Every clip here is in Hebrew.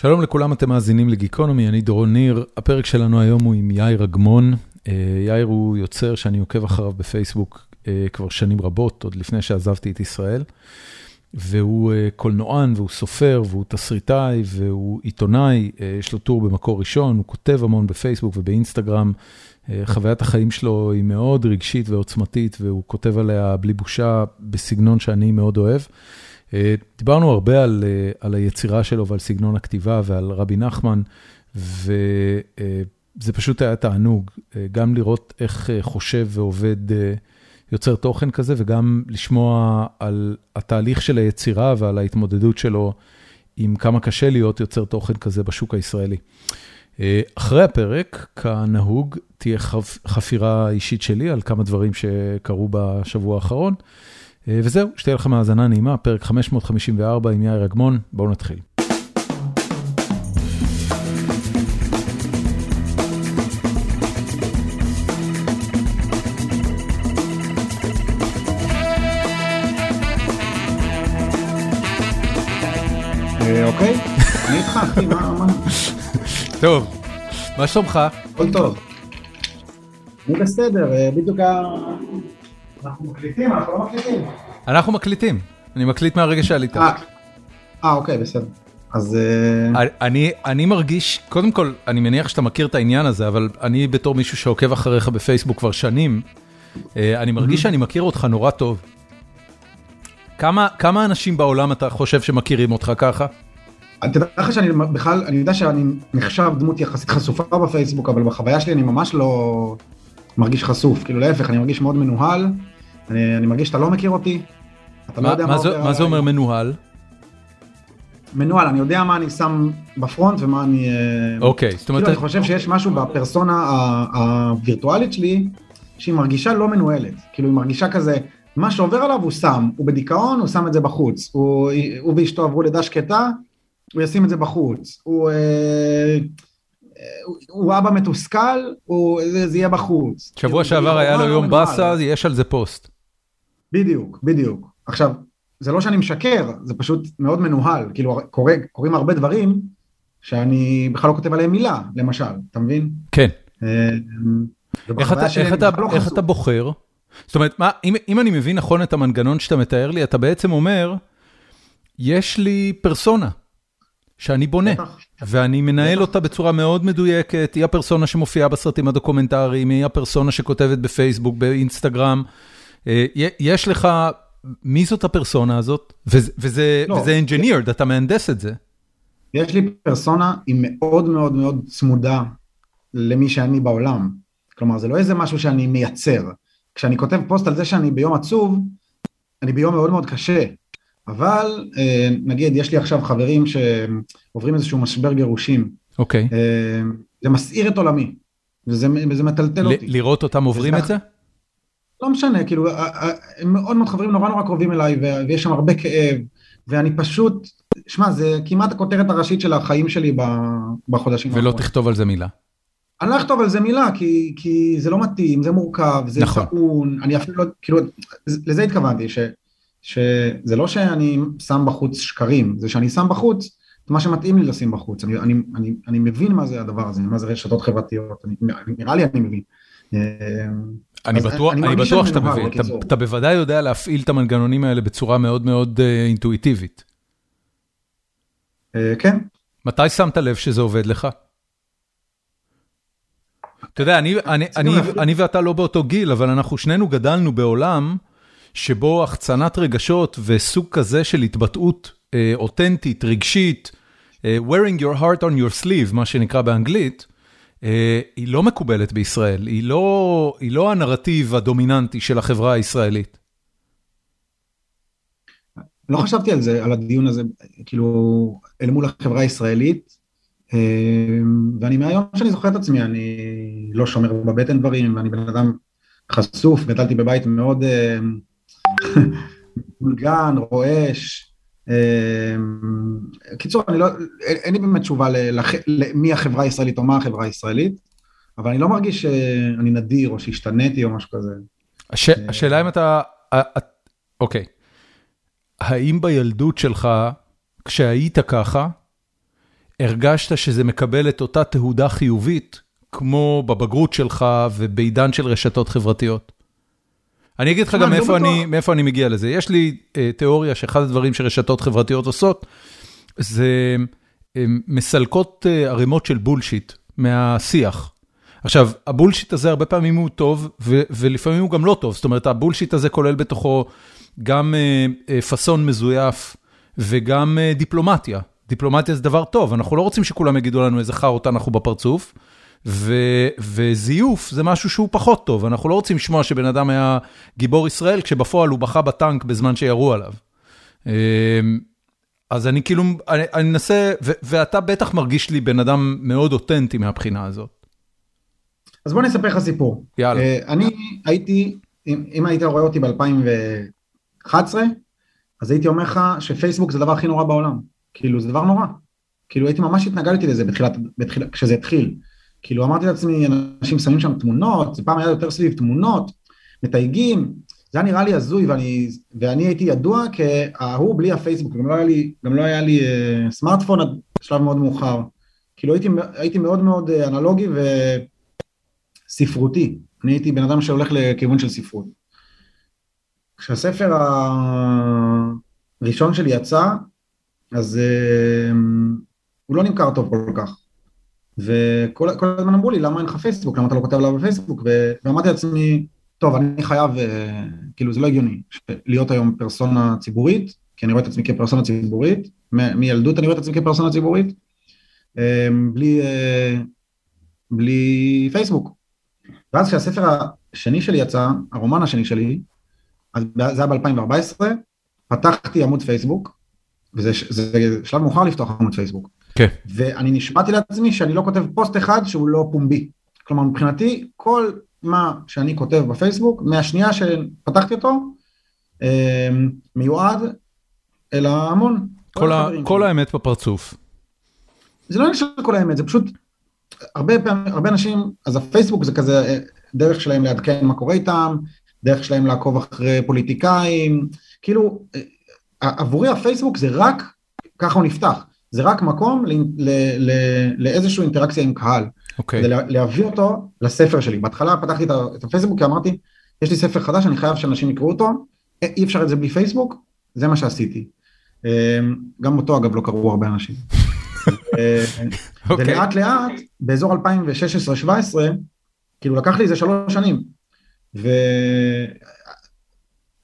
שלום לכולם, אתם מאזינים לגיקונומי, אני דורון ניר. הפרק שלנו היום הוא עם יאיר אגמון. יאיר הוא יוצר שאני עוקב אחריו בפייסבוק כבר שנים רבות, עוד לפני שעזבתי את ישראל. והוא קולנוען, והוא סופר, והוא תסריטאי, והוא עיתונאי, יש לו טור במקור ראשון, הוא כותב המון בפייסבוק ובאינסטגרם. חוויית החיים שלו היא מאוד רגשית ועוצמתית, והוא כותב עליה בלי בושה, בסגנון שאני מאוד אוהב. דיברנו הרבה על היצירה שלו ועל סגנון הכתיבה ועל רבי נחמן, וזה פשוט היה תענוג, גם לראות איך חושב ועובד יוצר תוכן כזה, וגם לשמוע על התהליך של היצירה ועל ההתמודדות שלו עם כמה קשה להיות יוצר תוכן כזה בשוק הישראלי. אחרי הפרק, כנהוג, תהיה חפירה אישית שלי על כמה דברים שקרו בשבוע האחרון. וזהו, שתהיה לכם האזנה נעימה, פרק 554 עם יאיר אגמון, בואו נתחיל. אוקיי, אני איתך אחי, מה? טוב, מה שלומך? הכל טוב. אני בסדר, בדיוק אנחנו מקליטים, אנחנו לא מקליטים. אנחנו מקליטים, אני מקליט מהרגע שעלית. אה, אוקיי, בסדר. אז... אני מרגיש, קודם כל, אני מניח שאתה מכיר את העניין הזה, אבל אני בתור מישהו שעוקב אחריך בפייסבוק כבר שנים, אני מרגיש שאני מכיר אותך נורא טוב. כמה אנשים בעולם אתה חושב שמכירים אותך ככה? תדע לך שאני בכלל, אני יודע שאני נחשב דמות יחסית חשופה בפייסבוק, אבל בחוויה שלי אני ממש לא מרגיש חשוף, כאילו להפך, אני מרגיש מאוד מנוהל, אני מרגיש שאתה לא מכיר אותי, אתה לא יודע מה עובר עליי. מה זה אומר מנוהל? מנוהל, אני יודע מה אני שם בפרונט ומה אני... אוקיי, זאת אומרת... כאילו אני חושב שיש משהו בפרסונה הווירטואלית שלי, שהיא מרגישה לא מנוהלת, כאילו היא מרגישה כזה, מה שעובר עליו הוא שם, הוא בדיכאון, הוא שם את זה בחוץ, הוא ואשתו עברו לידה שקטה, הוא ישים את זה בחוץ, הוא, הוא אבא מתוסכל, הוא, זה, זה יהיה בחוץ. שבוע שעבר היה לו יום באסה, יש על זה פוסט. בדיוק, בדיוק. עכשיו, זה לא שאני משקר, זה פשוט מאוד מנוהל, כאילו קורה, קורים הרבה דברים שאני בכלל לא כותב עליהם מילה, למשל, אתה מבין? כן. איך אתה, איך אתה, לא איך אתה בוחר? זאת אומרת, מה, אם, אם אני מבין נכון את המנגנון שאתה מתאר לי, אתה בעצם אומר, יש לי פרסונה. שאני בונה, ואני מנהל אותה בצורה מאוד מדויקת, היא הפרסונה שמופיעה בסרטים הדוקומנטריים, היא הפרסונה שכותבת בפייסבוק, באינסטגרם. יש לך, מי זאת הפרסונה הזאת? וזה engineered, אתה מהנדס את זה. יש לי פרסונה, היא מאוד מאוד מאוד צמודה למי שאני בעולם. כלומר, זה לא איזה משהו שאני מייצר. כשאני כותב פוסט על זה שאני ביום עצוב, אני ביום מאוד מאוד קשה. אבל נגיד יש לי עכשיו חברים שעוברים איזשהו משבר גירושים. אוקיי. Okay. זה מסעיר את עולמי, וזה, וזה מטלטל אותי. לראות אותם עוברים את זה? לא משנה, כאילו, הם מאוד מאוד חברים נורא נורא קרובים אליי, ויש שם הרבה כאב, ואני פשוט, שמע, זה כמעט הכותרת הראשית של החיים שלי בחודשים האחרונים. ולא תכתוב על זה מילה. אני לא אכתוב על זה מילה, כי, כי זה לא מתאים, זה מורכב, זה נכון. טעון, אני אפילו לא, כאילו, לזה התכוונתי, ש... שזה לא שאני שם בחוץ שקרים, זה שאני שם בחוץ את מה שמתאים לי לשים בחוץ, אני, אני, אני, אני מבין מה זה הדבר הזה, מה זה רשתות חברתיות, אני, נראה לי אני מבין. אני בטוח, אני, אני בטוח שאתה מבין, אתה, אתה בוודאי יודע להפעיל את המנגנונים האלה בצורה מאוד מאוד אינטואיטיבית. כן. מתי שמת לב שזה עובד לך? אתה יודע, אני, אני, אני, אני ואתה לא באותו גיל, אבל אנחנו שנינו גדלנו בעולם, שבו החצנת רגשות וסוג כזה של התבטאות אה, אותנטית, רגשית, אה, wearing your heart on your sleeve, מה שנקרא באנגלית, אה, היא לא מקובלת בישראל, היא לא, היא לא הנרטיב הדומיננטי של החברה הישראלית. לא חשבתי על זה, על הדיון הזה, כאילו, אל מול החברה הישראלית, ואני מהיום שאני זוכר את עצמי, אני לא שומר בבטן דברים, ואני בן אדם חשוף, גדלתי בבית מאוד... בולגן, רועש. קיצור, אני לא, אין לי באמת תשובה למי החברה הישראלית או מה החברה הישראלית, אבל אני לא מרגיש שאני נדיר או שהשתניתי או משהו כזה. השאלה אם אתה, אוקיי, האם בילדות שלך, כשהיית ככה, הרגשת שזה מקבל את אותה תהודה חיובית, כמו בבגרות שלך ובעידן של רשתות חברתיות? אני אגיד לך גם מאיפה אני, מאיפה אני מגיע לזה. יש לי uh, תיאוריה שאחד הדברים שרשתות חברתיות עושות, זה מסלקות uh, ערימות של בולשיט מהשיח. עכשיו, הבולשיט הזה הרבה פעמים הוא טוב, ו- ולפעמים הוא גם לא טוב. זאת אומרת, הבולשיט הזה כולל בתוכו גם uh, uh, פאסון מזויף וגם uh, דיפלומטיה. דיפלומטיה זה דבר טוב, אנחנו לא רוצים שכולם יגידו לנו איזה חארות אנחנו בפרצוף. ו- וזיוף זה משהו שהוא פחות טוב, אנחנו לא רוצים לשמוע שבן אדם היה גיבור ישראל, כשבפועל הוא בכה בטנק בזמן שירו עליו. אמ, אז אני כאילו, אני אני מנסה, ואתה בטח מרגיש לי בן אדם מאוד אותנטי מהבחינה הזאת. אז בוא אני אספר לך סיפור. יאללה. Uh, אני הייתי, אם, אם היית רואה אותי ב-2011, אז הייתי אומר לך שפייסבוק זה הדבר הכי נורא בעולם. כאילו, זה דבר נורא. כאילו, הייתי ממש התנגדתי לזה בתחילת, בתחילת, כשזה התחיל. כאילו אמרתי לעצמי, אנשים שמים שם תמונות, זה פעם היה יותר סביב תמונות, מתייגים, זה היה נראה לי הזוי, ואני, ואני הייתי ידוע כההוא בלי הפייסבוק, גם לא היה לי, גם לא היה לי uh, סמארטפון עד שלב מאוד מאוחר. כאילו הייתי, הייתי מאוד מאוד אה, אנלוגי וספרותי, אני הייתי בן אדם שהולך לכיוון של ספרות. כשהספר הראשון שלי יצא, אז uh, הוא לא נמכר טוב כל כך. וכל הזמן אמרו לי, למה אין לך פייסבוק? למה אתה לא כותב עליו בפייסבוק? ואמרתי לעצמי, טוב, אני חייב, אה, כאילו זה לא הגיוני, להיות היום פרסונה ציבורית, כי אני רואה את עצמי כפרסונה ציבורית, מילדות אני רואה את עצמי כפרסונה ציבורית, אה, בלי, אה, בלי פייסבוק. ואז כשהספר השני שלי יצא, הרומן השני שלי, אז זה היה ב-2014, פתחתי עמוד פייסבוק, וזה שלב מאוחר לפתוח עמוד פייסבוק. כן. ואני נשבעתי לעצמי שאני לא כותב פוסט אחד שהוא לא פומבי. כלומר, מבחינתי, כל מה שאני כותב בפייסבוק, מהשנייה שפתחתי אותו, אמ, מיועד אל ההמון. כל, ה- כל האמת בפרצוף. זה לא של כל האמת, זה פשוט, הרבה פעמים, הרבה אנשים, אז הפייסבוק זה כזה אה, דרך שלהם לעדכן מה קורה איתם, דרך שלהם לעקוב אחרי פוליטיקאים, כאילו, אה, עבורי הפייסבוק זה רק, ככה הוא נפתח. זה רק מקום לאיזושהי אינטראקציה עם קהל. אוקיי. כדי להביא אותו לספר שלי. בהתחלה פתחתי את הפייסבוק כי אמרתי, יש לי ספר חדש, אני חייב שאנשים יקראו אותו, אי אפשר את זה בלי פייסבוק, זה מה שעשיתי. אמ, גם אותו אגב לא קראו הרבה אנשים. אוקיי. ולאט לאט, באזור 2016-2017, כאילו לקח לי איזה שלוש שנים.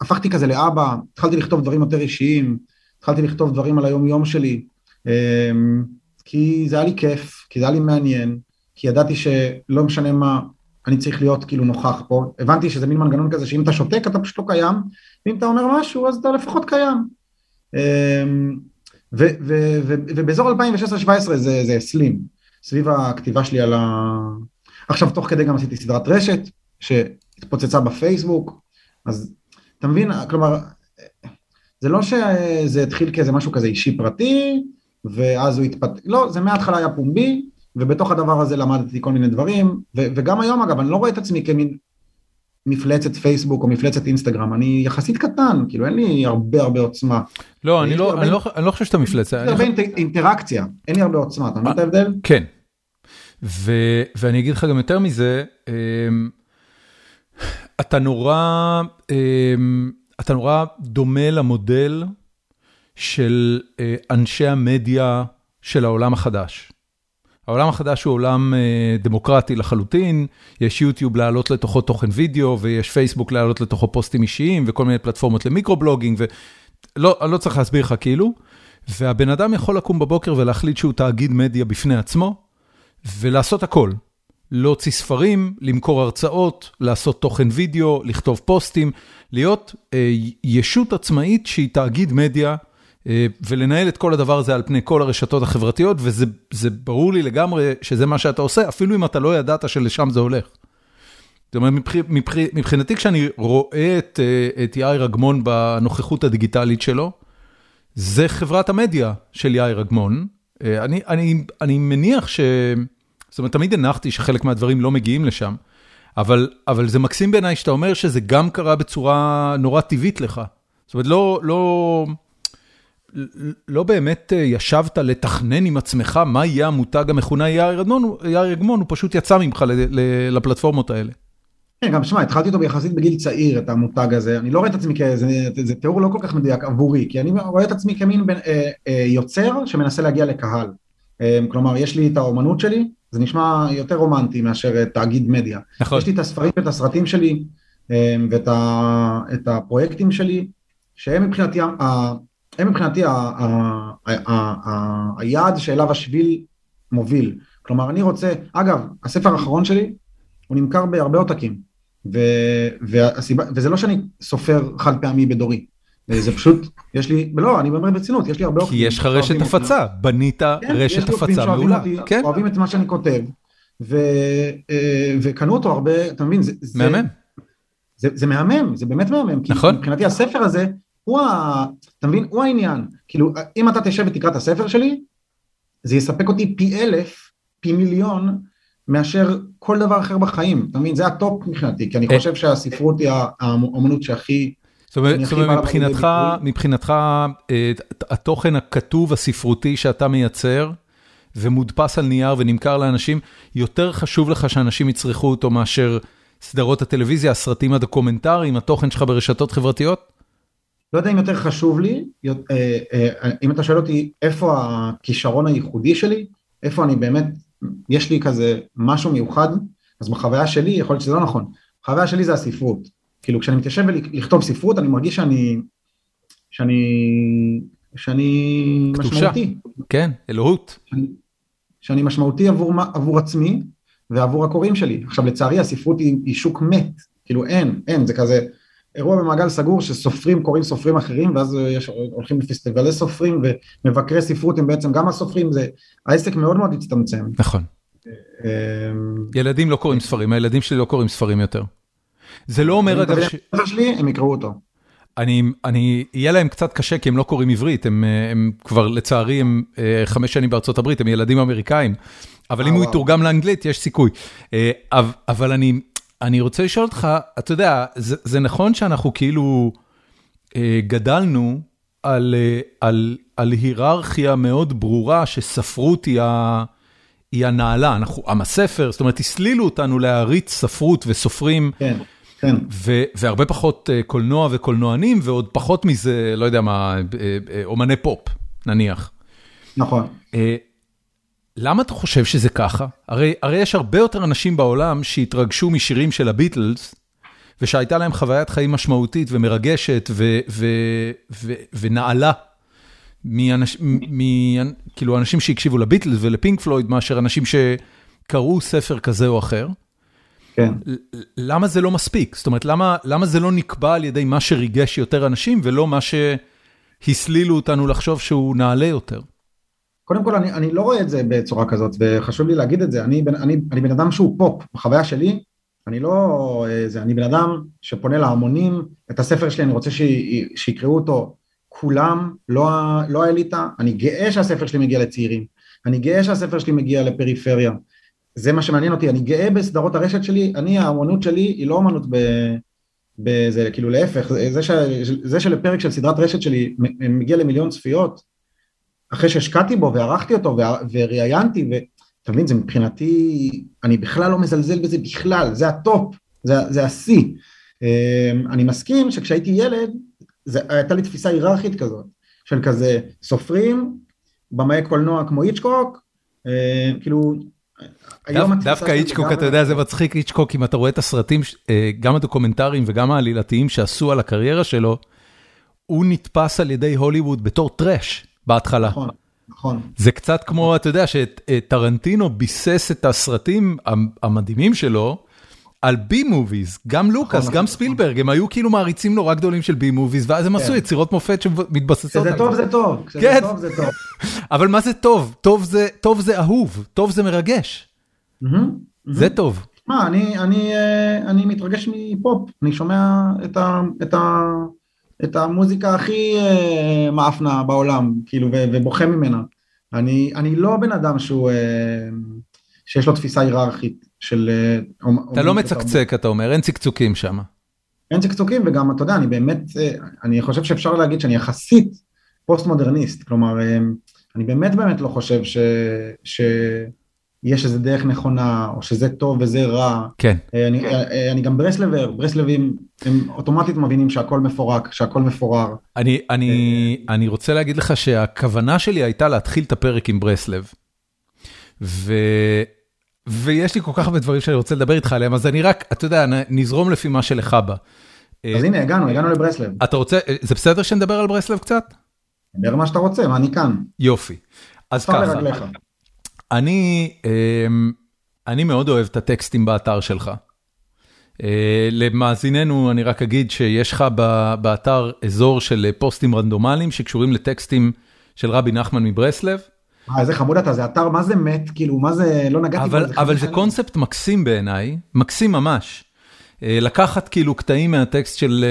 והפכתי כזה לאבא, התחלתי לכתוב דברים יותר אישיים, התחלתי לכתוב דברים על היום יום שלי, כי זה היה לי כיף, כי זה היה לי מעניין, כי ידעתי שלא משנה מה, אני צריך להיות כאילו נוכח פה, הבנתי שזה מין מנגנון כזה שאם אתה שותק אתה פשוט לא קיים, ואם אתה אומר משהו אז אתה לפחות קיים. אמ, ובאזור 2016-2017 זה, זה הסלים, סביב הכתיבה שלי על ה... עכשיו תוך כדי גם עשיתי סדרת רשת שהתפוצצה בפייסבוק, אז אתה מבין, כלומר, זה לא שזה התחיל כאיזה משהו כזה אישי פרטי, ואז הוא התפת... לא, זה מההתחלה היה פומבי, ובתוך הדבר הזה למדתי כל מיני דברים, ו- וגם היום אגב, אני לא רואה את עצמי כמין מפלצת פייסבוק או מפלצת אינסטגרם, אני יחסית קטן, כאילו אין לי הרבה הרבה עוצמה. לא, אני לא, הרבה... אני, לא, אני לא חושב שאתה מפלצת. יש לי הרבה אינטר... אינטראקציה, אין לי הרבה עוצמה, אתה מבין את ההבדל? כן, ו- ואני אגיד לך גם יותר מזה, אמ, אתה נורא, אמ, אתה נורא דומה למודל של אה, אנשי המדיה של העולם החדש. העולם החדש הוא עולם אה, דמוקרטי לחלוטין, יש יוטיוב להעלות לתוכו תוכן וידאו, ויש פייסבוק להעלות לתוכו פוסטים אישיים, וכל מיני פלטפורמות למיקרובלוגינג, ולא לא צריך להסביר לך כאילו, והבן אדם יכול לקום בבוקר ולהחליט שהוא תאגיד מדיה בפני עצמו, ולעשות הכל. להוציא ספרים, למכור הרצאות, לעשות תוכן וידאו, לכתוב פוסטים, להיות אה, ישות עצמאית שהיא תאגיד מדיה. אה, ולנהל את כל הדבר הזה על פני כל הרשתות החברתיות, וזה ברור לי לגמרי שזה מה שאתה עושה, אפילו אם אתה לא ידעת שלשם זה הולך. זאת אומרת, מבחינתי כשאני רואה את, אה, את יאיר אגמון בנוכחות הדיגיטלית שלו, זה חברת המדיה של יאיר אגמון. אה, אני, אני, אני מניח ש... זאת אומרת, תמיד הנחתי שחלק מהדברים לא מגיעים לשם, אבל, אבל זה מקסים בעיניי שאתה אומר שזה גם קרה בצורה נורא טבעית לך. זאת אומרת, לא... לא... לא באמת ישבת לתכנן עם עצמך מה יהיה המותג המכונה יאיר אגמון, הוא פשוט יצא ממך לפלטפורמות האלה. כן, גם שמע, התחלתי אותו ביחסית בגיל צעיר, את המותג הזה, אני לא רואה את עצמי כאיזה, זה תיאור לא כל כך מדויק עבורי, כי אני רואה את עצמי כמין בין, אה, אה, יוצר שמנסה להגיע לקהל. אה, כלומר, יש לי את האומנות שלי, זה נשמע יותר רומנטי מאשר תאגיד מדיה. נכון. יש לי את הספרים ואת הסרטים שלי, אה, ואת ה, את הפרויקטים שלי, שהם מבחינתי, הם מבחינתי היעד שאליו השביל מוביל. כלומר, אני רוצה, אגב, הספר האחרון שלי, הוא נמכר בהרבה עותקים. ו, והסיבה, וזה לא שאני סופר חד פעמי בדורי, זה פשוט, יש לי, לא, אני אומר ברצינות, יש לי הרבה עוקבים. כי יש לך רשת הפצה, בנית כן, רשת הפצה מעולה. אותי, כן? אוהבים את מה שאני כותב, ו, אה, וקנו אותו הרבה, אתה מבין, זה... מהמם. זה, זה מהמם, זה באמת מהמם. נכון. כי מבחינתי הספר הזה, הוא ה... אתה מבין, הוא העניין. כאילו, אם אתה תשב ותקרא את הספר שלי, זה יספק אותי פי אלף, פי מיליון, מאשר כל דבר אחר בחיים, אתה מבין? זה הטופ מבחינתי, כי אני אה. חושב שהספרות היא האמנות שהכי... זאת אומרת, מבחינתך, מבחינתך אה, התוכן הכתוב הספרותי שאתה מייצר ומודפס על נייר ונמכר לאנשים, יותר חשוב לך שאנשים יצרכו אותו מאשר סדרות הטלוויזיה, הסרטים הדוקומנטריים, התוכן שלך ברשתות חברתיות? לא יודע אם יותר חשוב לי, אה, אם אתה שואל אותי איפה הכישרון הייחודי שלי, איפה אני באמת יש לי כזה משהו מיוחד, אז בחוויה שלי, יכול להיות שזה לא נכון, בחוויה שלי זה הספרות. כאילו כשאני מתיישב ולכתוב ספרות, אני מרגיש שאני, שאני, שאני קדושה. משמעותי. כן, אלוהות. שאני, שאני משמעותי עבור, עבור עצמי ועבור הקוראים שלי. עכשיו לצערי הספרות היא, היא שוק מת, כאילו אין, אין, זה כזה אירוע במעגל סגור שסופרים קוראים סופרים אחרים ואז יש, הולכים לפסטיבלי סופרים ומבקרי ספרות הם בעצם גם הסופרים, זה, העסק מאוד מאוד הצטמצם. נכון. אמ, ילדים לא קוראים ספרים, הילדים שלי לא קוראים ספרים יותר. זה לא אומר אגב ש... שלי, הם יקראו אותו. אני, אני, יהיה להם קצת קשה כי הם לא קוראים עברית, הם, הם כבר לצערי הם אה, חמש שנים בארצות הברית, הם ילדים אמריקאים, אבל אם הוא יתורגם לאנגלית יש סיכוי. אה, אבל אני, אני רוצה לשאול אותך, אתה יודע, זה זה נכון שאנחנו כאילו אה, גדלנו על אה, על, על היררכיה מאוד ברורה שספרות היא ה, היא הנעלה, אנחנו עם הספר, זאת אומרת, הסלילו אותנו להעריץ ספרות וסופרים. כן. כן. והרבה פחות אה, קולנוע וקולנוענים, ועוד פחות מזה, לא יודע מה, אה, אה, אומני פופ, נניח. נכון. למה אתה חושב שזה ככה? הרי הרי יש הרבה יותר אנשים בעולם שהתרגשו משירים של הביטלס, ושהייתה להם חוויית חיים משמעותית ומרגשת ו, ו, ו, ונעלה, מאנש, מ, כאילו אנשים שהקשיבו לביטלס ולפינק פלויד, מאשר אנשים שקראו ספר כזה או אחר. כן. למה זה לא מספיק? זאת אומרת, למה, למה זה לא נקבע על ידי מה שריגש יותר אנשים, ולא מה שהסלילו אותנו לחשוב שהוא נעלה יותר? קודם כל אני, אני לא רואה את זה בצורה כזאת וחשוב לי להגיד את זה, אני, אני, אני בן אדם שהוא פופ, בחוויה שלי, אני לא, זה, אני בן אדם שפונה להמונים, את הספר שלי אני רוצה ש, שיקראו אותו כולם, לא, לא האליטה, אני גאה שהספר שלי מגיע לצעירים, אני גאה שהספר שלי מגיע לפריפריה, זה מה שמעניין אותי, אני גאה בסדרות הרשת שלי, אני האמנות שלי היא לא אמנות ב... בזה, כאילו להפך, זה, ש, זה שלפרק של סדרת רשת שלי מגיע למיליון צפיות, אחרי שהשקעתי בו וערכתי אותו וראיינתי, ואתה מבין, זה מבחינתי, אני בכלל לא מזלזל בזה בכלל, זה הטופ, זה, זה השיא. אמ, אני מסכים שכשהייתי ילד, זה, הייתה לי תפיסה היררכית כזאת, של כזה סופרים, במאי קולנוע כמו היצ'קוק, אמ, כאילו... דווקא היצ'קוק, אתה יודע, זה מצחיק היצ'קוק, אם אתה רואה את הסרטים, אה, גם הדוקומנטריים וגם העלילתיים שעשו על הקריירה שלו, הוא נתפס על ידי הוליווד בתור טראש. בהתחלה. נכון, נכון. זה קצת כמו, אתה יודע, שטרנטינו ביסס את הסרטים המדהימים שלו על בי מוביז, גם לוקאס, נכון, גם נכון. ספילברג, הם היו כאילו מעריצים נורא גדולים של בי מוביז, ואז הם עשו כן. יצירות מופת שמתבססות על זה. כשזה טוב זה טוב, כשזה כן. טוב זה טוב. אבל מה זה טוב? טוב זה אהוב, טוב זה מרגש. זה טוב. מה, אה, אני מתרגש מפופ, אני שומע את ה... את המוזיקה הכי uh, מאפנה בעולם, כאילו, ובוכה ממנה. אני, אני לא בן אדם שהוא, uh, שיש לו תפיסה היררכית של... Uh, אתה לא מצקצק, אתה אומר, אין צקצוקים שם. אין צקצוקים, וגם, אתה יודע, אני באמת, uh, אני חושב שאפשר להגיד שאני יחסית פוסט מודרניסט, כלומר, אני באמת באמת לא חושב ש... ש... יש איזה דרך נכונה, או שזה טוב וזה רע. כן. אני, אני גם ברסלבר, ברסלבים הם אוטומטית מבינים שהכל מפורק, שהכל מפורר. אני, אני, אני רוצה להגיד לך שהכוונה שלי הייתה להתחיל את הפרק עם ברסלב. ו... ויש לי כל כך הרבה דברים שאני רוצה לדבר איתך עליהם, אז אני רק, אתה יודע, נזרום לפי מה שלך בא. אז הנה, הגענו, הגענו לברסלב. אתה רוצה, זה בסדר שנדבר על ברסלב קצת? דבר מה שאתה רוצה, מה אני כאן. יופי. אז ככה, אני, אני מאוד אוהב את הטקסטים באתר שלך. למאזיננו אני רק אגיד שיש לך באתר אזור של פוסטים רנדומליים שקשורים לטקסטים של רבי נחמן מברסלב. אה, איזה חמוד אתה, זה אתר, מה זה מת, כאילו, מה זה, לא נגעתי בזה. אבל זה קונספט מקסים בעיניי, מקסים ממש. לקחת כאילו קטעים מהטקסט של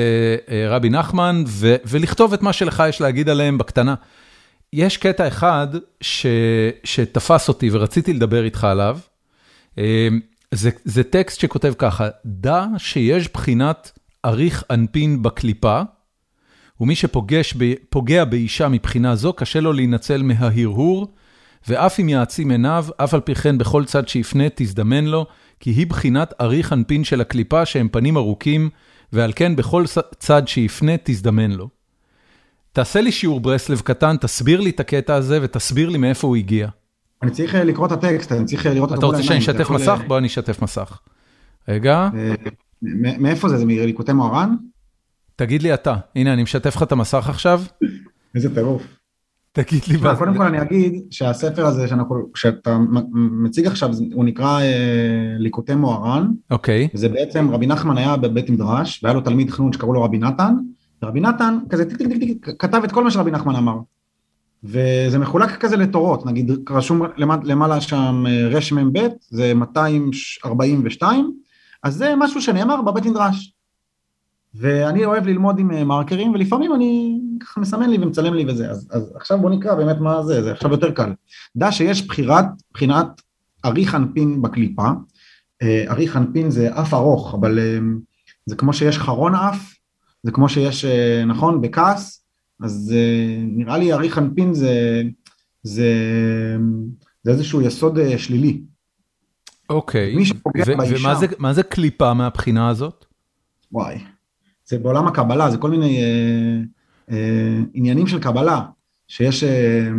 רבי נחמן ולכתוב את מה שלך יש להגיד עליהם בקטנה. יש קטע אחד ש, שתפס אותי ורציתי לדבר איתך עליו. זה, זה טקסט שכותב ככה, דע שיש בחינת אריך אנפין בקליפה, ומי שפוגע באישה מבחינה זו, קשה לו להינצל מההרהור, ואף אם יעצים עיניו, אף על פי כן בכל צד שיפנה תזדמן לו, כי היא בחינת אריך אנפין של הקליפה שהם פנים ארוכים, ועל כן בכל צד שיפנה תזדמן לו. תעשה לי שיעור ברסלב קטן, תסביר לי את הקטע הזה ותסביר לי מאיפה הוא הגיע. אני צריך לקרוא את הטקסט, אני צריך לראות אותו. אתה רוצה שאני אשתף מסך? בוא אני אשתף מסך. רגע. מאיפה זה? זה מליקוטי מוהר"ן? תגיד לי אתה, הנה אני משתף לך את המסך עכשיו. איזה טירוף. תגיד לי. קודם כל אני אגיד שהספר הזה שאתה מציג עכשיו, הוא נקרא ליקוטי מוהר"ן. אוקיי. זה בעצם רבי נחמן היה בבית מדרש, והיה לו תלמיד חנון שקראו לו רבי נתן. רבי נתן כזה טיק טיק טיק טיק כתב את כל מה שרבי נחמן אמר. וזה מחולק כזה לתורות, נגיד רשום למעלה שם רמ"ב, זה 242, אז זה משהו שנאמר בבית מדרש. ואני אוהב ללמוד עם מרקרים, ולפעמים אני ככה מסמן לי ומצלם לי וזה, אז, אז עכשיו בוא נקרא באמת מה זה, זה עכשיו יותר קל. דע שיש בחירת, בחינת אריך אנפין בקליפה, אריך אנפין זה אף ארוך, אבל זה כמו שיש חרון אף, זה כמו שיש, נכון, בכעס, אז נראה לי אריך אנפין זה, זה, זה איזשהו יסוד שלילי. אוקיי, ומה זה קליפה מהבחינה הזאת? וואי, זה בעולם הקבלה, זה כל מיני אה, אה, עניינים של קבלה, שיש, אה,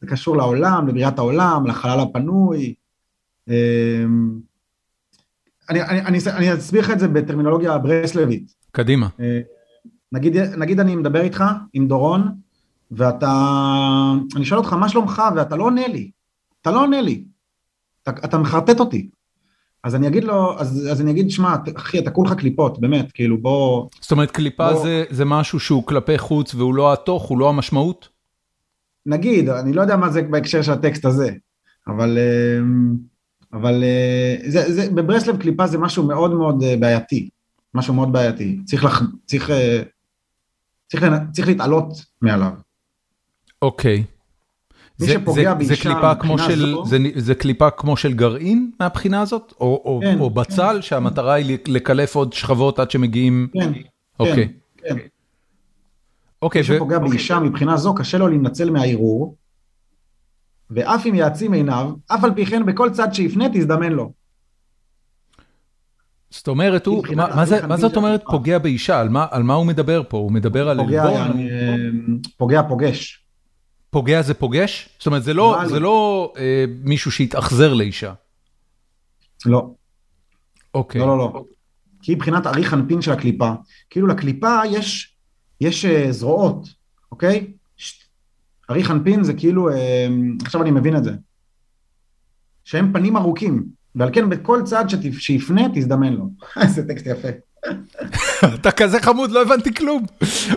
זה קשור לעולם, לבריאת העולם, לחלל הפנוי. אה, אני, אני, אני, אני אסביר לך את זה בטרמינולוגיה ברסלבית. קדימה. נגיד, נגיד אני מדבר איתך עם דורון, ואתה, אני שואל אותך מה שלומך ואתה לא עונה לי, אתה לא עונה לי, אתה, אתה מחרטט אותי. אז אני אגיד לו, אז, אז אני אגיד, שמע, אחי, אתה כולך קליפות, באמת, כאילו בוא... זאת אומרת, קליפה בוא... זה, זה משהו שהוא כלפי חוץ והוא לא התוך, הוא לא המשמעות? נגיד, אני לא יודע מה זה בהקשר של הטקסט הזה, אבל... אבל זה, זה, בברסלב קליפה זה משהו מאוד מאוד בעייתי, משהו מאוד בעייתי, צריך, לח, צריך, צריך, צריך להתעלות מעליו. אוקיי. מי זה, שפוגע זה, זה קליפה כמו של, זה, זה קליפה כמו של גרעין מהבחינה הזאת? או, כן, או, או בצל כן. שהמטרה היא לקלף עוד שכבות עד שמגיעים? כן, אוקיי. כן. אוקיי. מי שפוגע ו... באישה מבחינה זו קשה לו להינצל מהערעור, ואף אם יעצים עיניו, אף על פי כן בכל צד שיפנה תזדמן לו. זאת אומרת, הוא, מה, מה, זה, מה זאת אומרת פוגע באישה? על מה, על מה הוא מדבר פה? הוא מדבר על עלבון? פוגע פוגש. פוגע זה פוגש? זאת אומרת, זה לא, זה לא אה, מישהו שהתאכזר לאישה. לא. אוקיי. לא, לא, לא. כי מבחינת אריך אנפין של הקליפה, כאילו לקליפה יש, יש uh, זרועות, אוקיי? אריך אנפין זה כאילו, uh, עכשיו אני מבין את זה, שהם פנים ארוכים, ועל כן בכל צעד שיפנה תזדמן לו. איזה טקסט יפה. אתה כזה חמוד, לא הבנתי כלום.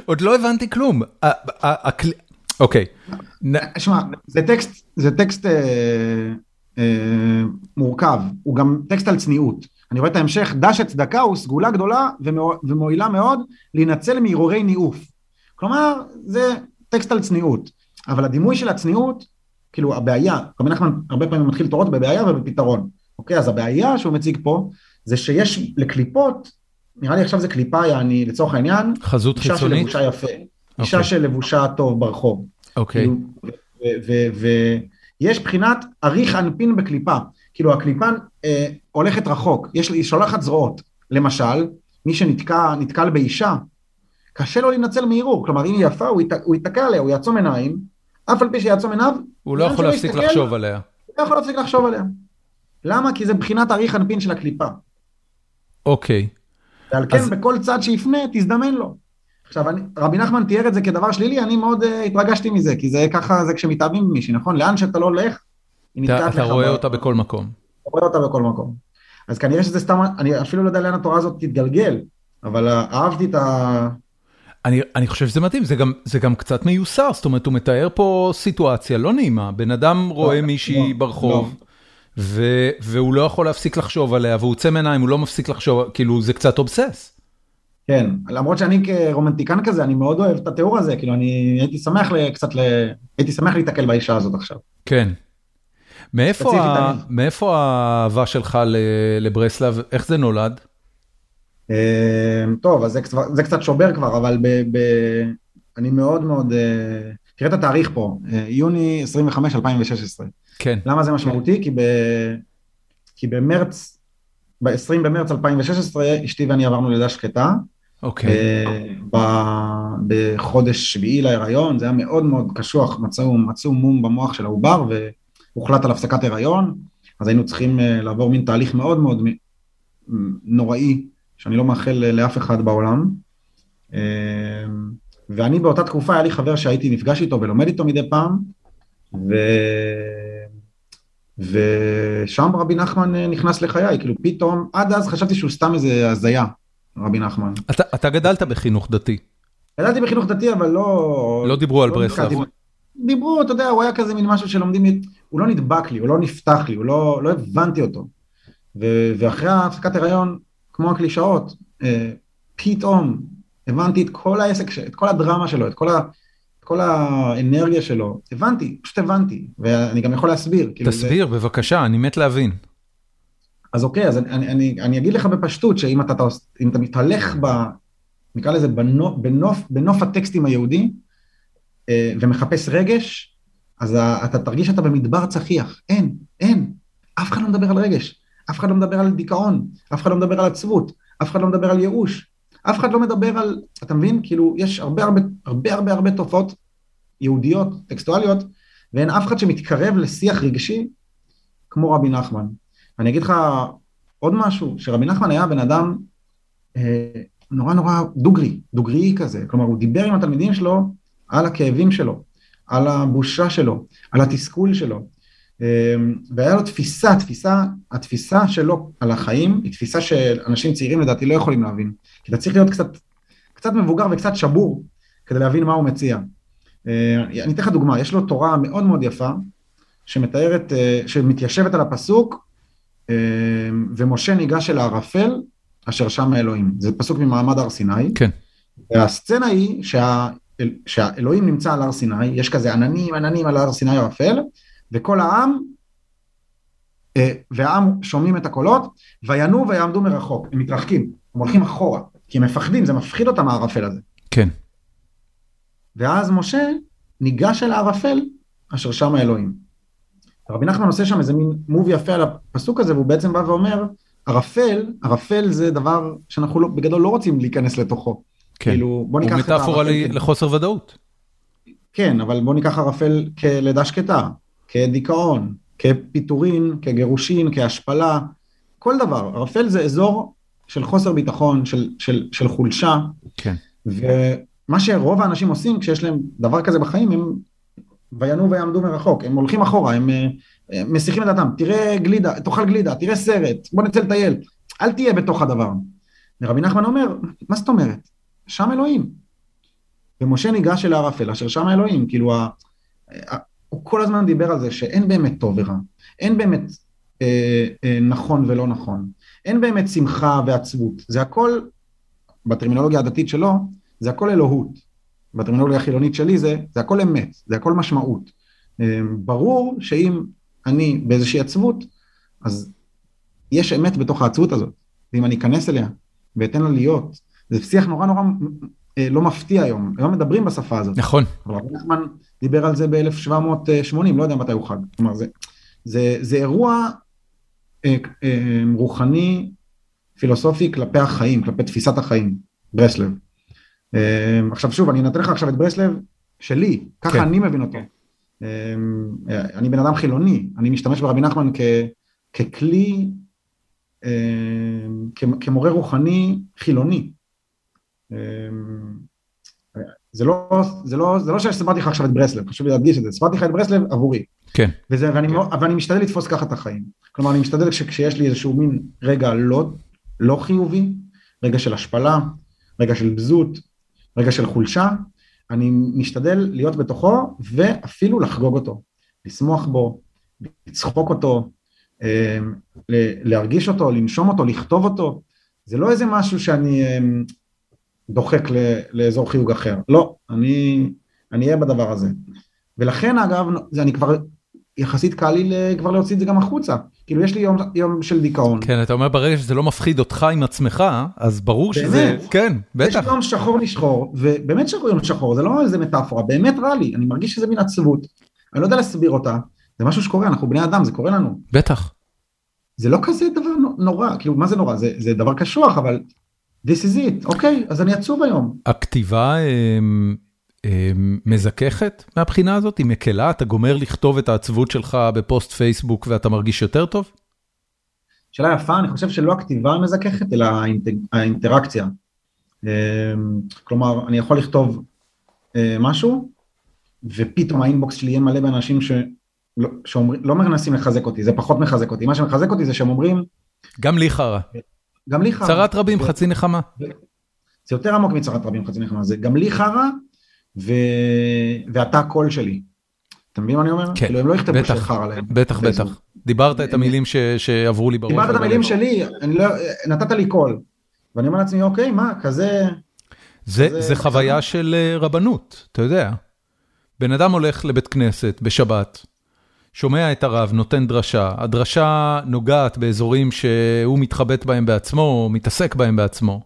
עוד לא הבנתי כלום. אוקיי. שמע, זה טקסט, זה טקסט אה, אה, מורכב, הוא גם טקסט על צניעות. אני רואה את ההמשך, דש הצדקה הוא סגולה גדולה ומועילה מאוד להינצל מהרהורי ניאוף. כלומר, זה טקסט על צניעות. אבל הדימוי של הצניעות, כאילו הבעיה, רבי נחמן הרבה פעמים מתחיל תורות בבעיה ובפתרון. אוקיי, אז הבעיה שהוא מציג פה, זה שיש לקליפות, נראה לי עכשיו זה קליפה, יעני, לצורך העניין, חזות חיצונית? אישה שלבושה יפה. אישה אוקיי. שלבושה טוב ברחוב. אוקיי. ויש בחינת אריך אנפין בקליפה, כאילו הקליפה אה, הולכת רחוק, יש, היא שולחת זרועות. למשל, מי שנתקל באישה, קשה לו להינצל מערעור, כלומר אם היא יפה הוא ייתקע עליה, הוא יעצום עיניים, אף על פי שיעצום עיניו, הוא לא יכול להפסיק לחשוב עליה. הוא לא יכול להפסיק לחשוב עליה. למה? כי זה בחינת אריך אנפין של הקליפה. אוקיי. ועל כן אז... בכל צד שיפנה תזדמן לו. עכשיו אני, רבי נחמן תיאר את זה כדבר שלילי, אני מאוד uh, התרגשתי מזה, כי זה ככה, זה כשמתאהבים במישהי, נכון? לאן שאתה לא הולך, היא נתקעת לך. אתה רואה אותה בכל מקום. אתה רואה אותה בכל מקום. אז כנראה שזה סתם, אני אפילו לא יודע לאן התורה הזאת תתגלגל, אבל אהבתי את ה... אני, אני חושב שזה מתאים, זה גם, זה גם קצת מיוסר, זאת אומרת, הוא מתאר פה סיטואציה לא נעימה, בן אדם רואה לא, מישהי לא, ברחוב, לא. והוא לא יכול להפסיק לחשוב עליה, והוא עוצם עיניים, הוא לא מפסיק לחשוב, כאילו, זה קצת אובסס. כן, למרות שאני כרומנטיקן כזה, אני מאוד אוהב את התיאור הזה, כאילו, אני הייתי שמח קצת, ל... הייתי שמח להתקל באישה הזאת עכשיו. כן. מאיפה, ה... מאיפה האהבה שלך לברסלב, איך זה נולד? אמ, טוב, אז זה, זה קצת שובר כבר, אבל ב, ב, אני מאוד מאוד, אה, תראה את התאריך פה, אה, יוני 25, 2016. כן. למה זה משמעותי? כי, ב, כי במרץ, ב-20 במרץ 2016, אשתי ואני עברנו לידה שקטה. אוקיי. ב, בחודש שביעי להיריון, זה היה מאוד מאוד קשוח, מצאו, מצאו מום במוח של העובר והוחלט על הפסקת הריון, אז היינו צריכים אה, לעבור מין תהליך מאוד מאוד נוראי שאני לא מאחל לאף אחד בעולם. ואני באותה תקופה, היה לי חבר שהייתי נפגש איתו ולומד איתו מדי פעם, ו... ושם רבי נחמן אה, נכנס לחיי, כאילו פתאום, עד אז חשבתי שהוא סתם איזה הזיה, רבי נחמן. אתה, אתה גדלת בחינוך דתי. גדלתי בחינוך דתי, אבל לא... לא דיברו על לא ברסלב. דיברו, אתה יודע, הוא היה כזה מין משהו שלומדים, הוא לא נדבק לי, הוא לא נפתח לי, הוא לא, לא הבנתי אותו. ו... ואחרי הפסקת הריון, כמו הקלישאות, אה, פתאום הבנתי את כל העסק, את כל הדרמה שלו, את כל, ה, את כל האנרגיה שלו, הבנתי, פשוט הבנתי, ואני גם יכול להסביר. כאילו תסביר, זה... בבקשה, אני מת להבין. אז אוקיי, אז אני, אני, אני אגיד לך בפשטות, שאם אתה, אם אתה מתהלך ב... נקרא לזה בנוף, בנוף, בנוף הטקסטים היהודי, אה, ומחפש רגש, אז אתה תרגיש שאתה במדבר צחיח. אין, אין. אף אחד לא מדבר על רגש. אף אחד לא מדבר על דיכאון, אף אחד לא מדבר על עצבות, אף אחד לא מדבר על ייאוש, אף אחד לא מדבר על, אתה מבין? כאילו, יש הרבה הרבה הרבה הרבה הרבה תופעות יהודיות, טקסטואליות, ואין אף אחד שמתקרב לשיח רגשי כמו רבי נחמן. אני אגיד לך עוד משהו, שרבי נחמן היה בן אדם אה, נורא נורא דוגרי, דוגרי כזה, כלומר הוא דיבר עם התלמידים שלו על הכאבים שלו, על הבושה שלו, על התסכול שלו, והיה לו תפיסה, תפיסה, התפיסה שלו על החיים היא תפיסה שאנשים צעירים לדעתי לא יכולים להבין. כי אתה צריך להיות קצת, קצת מבוגר וקצת שבור כדי להבין מה הוא מציע. אה, אני אתן לך דוגמה, יש לו תורה מאוד מאוד יפה שמתארת, אה, שמתיישבת על הפסוק אה, ומשה ניגש אל הערפל אשר שם האלוהים. זה פסוק ממעמד הר סיני. כן. והסצנה היא שה, שהאלוהים נמצא על הר סיני, יש כזה עננים עננים על הר סיני ערפל, וכל העם, אה, והעם שומעים את הקולות, וינו ויעמדו מרחוק, הם מתרחקים, הם הולכים אחורה, כי הם מפחדים, זה מפחיד אותם הערפל הזה. כן. ואז משה ניגש אל הערפל אשר שם האלוהים. רבי נחמן עושה שם איזה מין מוב יפה על הפסוק הזה, והוא בעצם בא ואומר, ערפל, ערפל זה דבר שאנחנו לא, בגדול לא רוצים להיכנס לתוכו. כן, כאילו, בוא ניקח הוא מטאפורה לחוסר ודאות. כן, אבל בוא ניקח ערפל כלידה שקטה. כדיכאון, כפיטורין, כגירושין, כהשפלה, כל דבר. ערפל זה אזור של חוסר ביטחון, של, של, של חולשה. כן. ומה שרוב האנשים עושים כשיש להם דבר כזה בחיים, הם וינו ויעמדו מרחוק, הם הולכים אחורה, הם, הם מסיחים את דעתם, תראה גלידה, תאכל גלידה, תראה סרט, בוא נצא לטייל, אל תהיה בתוך הדבר. ורבי נחמן אומר, מה זאת אומרת? שם אלוהים. ומשה ניגש אל הערפל, אשר שם אלוהים, כאילו הוא כל הזמן דיבר על זה שאין באמת טוב ורע, אין באמת אה, אה, נכון ולא נכון, אין באמת שמחה ועצבות, זה הכל, בטרמינולוגיה הדתית שלו, זה הכל אלוהות, בטרמינולוגיה החילונית שלי זה, זה הכל אמת, זה הכל משמעות. אה, ברור שאם אני באיזושהי עצבות, אז יש אמת בתוך העצבות הזאת, ואם אני אכנס אליה ואתן לה להיות, זה שיח נורא נורא לא מפתיע היום, היום מדברים בשפה הזאת. נכון. אבל רבי נחמן דיבר על זה ב-1780, לא יודע מתי הוא חג. כלומר, זה, זה, זה אירוע אה, אה, רוחני, פילוסופי כלפי החיים, כלפי תפיסת החיים, ברסלב. אה, עכשיו שוב, אני אנתן לך עכשיו את ברסלב שלי, ככה כן. אני מבין אותו. אה, אני בן אדם חילוני, אני משתמש ברבי נחמן כ, ככלי, אה, כמורה רוחני חילוני. אה, זה לא, זה לא, זה לא שסיפרתי לך עכשיו את ברסלב, חשוב לי להדגיש את זה, סיפרתי לך את ברסלב עבורי. כן. וזה, ואני, כן. ואני משתדל לתפוס ככה את החיים. כלומר, אני משתדל שכשיש לי איזשהו מין רגע לא, לא חיובי, רגע של השפלה, רגע של בזות, רגע של חולשה, אני משתדל להיות בתוכו ואפילו לחגוג אותו, לשמוח בו, לצחוק אותו, אה, להרגיש אותו, לנשום אותו, לכתוב אותו. זה לא איזה משהו שאני אה, דוחק לאזור חיוג אחר. לא, אני אהיה בדבר הזה. ולכן אגב, זה אני כבר, יחסית קל לי כבר להוציא את זה גם החוצה. כאילו יש לי יום, יום של דיכאון. כן, אתה אומר ברגע שזה לא מפחיד אותך עם עצמך, אז ברור באמת, שזה, כן, בטח. יש יום שחור לשחור, ובאמת שחור יום שחור, זה לא איזה מטאפורה, באמת רע לי, אני מרגיש שזה מין עצבות. אני לא יודע להסביר אותה, זה משהו שקורה, אנחנו בני אדם, זה קורה לנו. בטח. זה לא כזה דבר נורא, כאילו מה זה נורא, זה, זה דבר קשוח, אבל this is it, אוקיי, אז אני עצוב היום. הכתיבה אמ, אמ, מזככת מהבחינה הזאת? היא מקלה? אתה גומר לכתוב את העצבות שלך בפוסט פייסבוק ואתה מרגיש יותר טוב? שאלה יפה, אני חושב שלא הכתיבה מזככת, אלא האינטראקציה. אמ, כלומר, אני יכול לכתוב אה, משהו, ופתאום האינבוקס שלי יהיה מלא באנשים ש... לא, שאומרים, לא מנסים לחזק אותי, זה פחות מחזק אותי, מה שמחזק אותי זה שהם אומרים... גם לי חרא. גם לי חרא. צרת רבים, חצי נחמה. זה יותר עמוק מצרת רבים, חצי נחמה, זה גם לי חרא, ו... ואתה הקול שלי. אתה מבין מה אני אומר? כן, כאילו הם לא יכתבו שחרא להם. בטח, בטח. דיברת את המילים ש... שעברו לי בראש. דיברת את המילים שלי, לא... נתת לי קול. ואני אומר לעצמי, אוקיי, מה, כזה... זה, כזה... זה חוויה של אה, רבנות, אתה יודע. בן אדם הולך לבית כנסת בשבת, שומע את הרב, נותן דרשה, הדרשה נוגעת באזורים שהוא מתחבט בהם בעצמו, או מתעסק בהם בעצמו,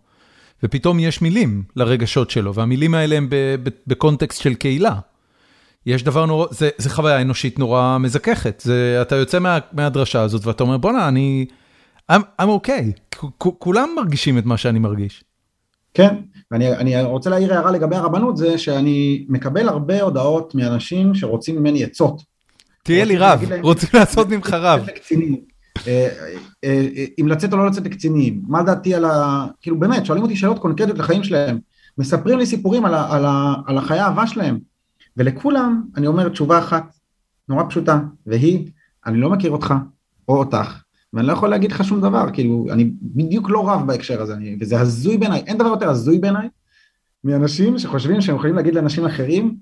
ופתאום יש מילים לרגשות שלו, והמילים האלה הם בקונטקסט של קהילה. יש דבר נורא, זה, זה חוויה אנושית נורא מזככת, זה, אתה יוצא מה, מהדרשה הזאת ואתה אומר בואנה אני, I'm, I'm okay, כולם מרגישים את מה שאני מרגיש. כן, ואני רוצה להעיר הערה לגבי הרבנות, זה שאני מקבל הרבה הודעות מאנשים שרוצים ממני עצות. תהיה לי רב, רוצים לעשות ממך רב. אה, אה, אם לצאת או לא לצאת לקצינים, מה דעתי על ה... כאילו באמת, שואלים אותי שאלות קונקרטיות לחיים שלהם, מספרים לי סיפורים על, ה, על, ה, על החיי האהבה שלהם, ולכולם אני אומר תשובה אחת, נורא פשוטה, והיא, אני לא מכיר אותך או אותך, ואני לא יכול להגיד לך שום דבר, כאילו, אני בדיוק לא רב בהקשר הזה, אני, וזה הזוי בעיניי, אין דבר יותר הזוי בעיניי מאנשים שחושבים שהם יכולים להגיד לאנשים אחרים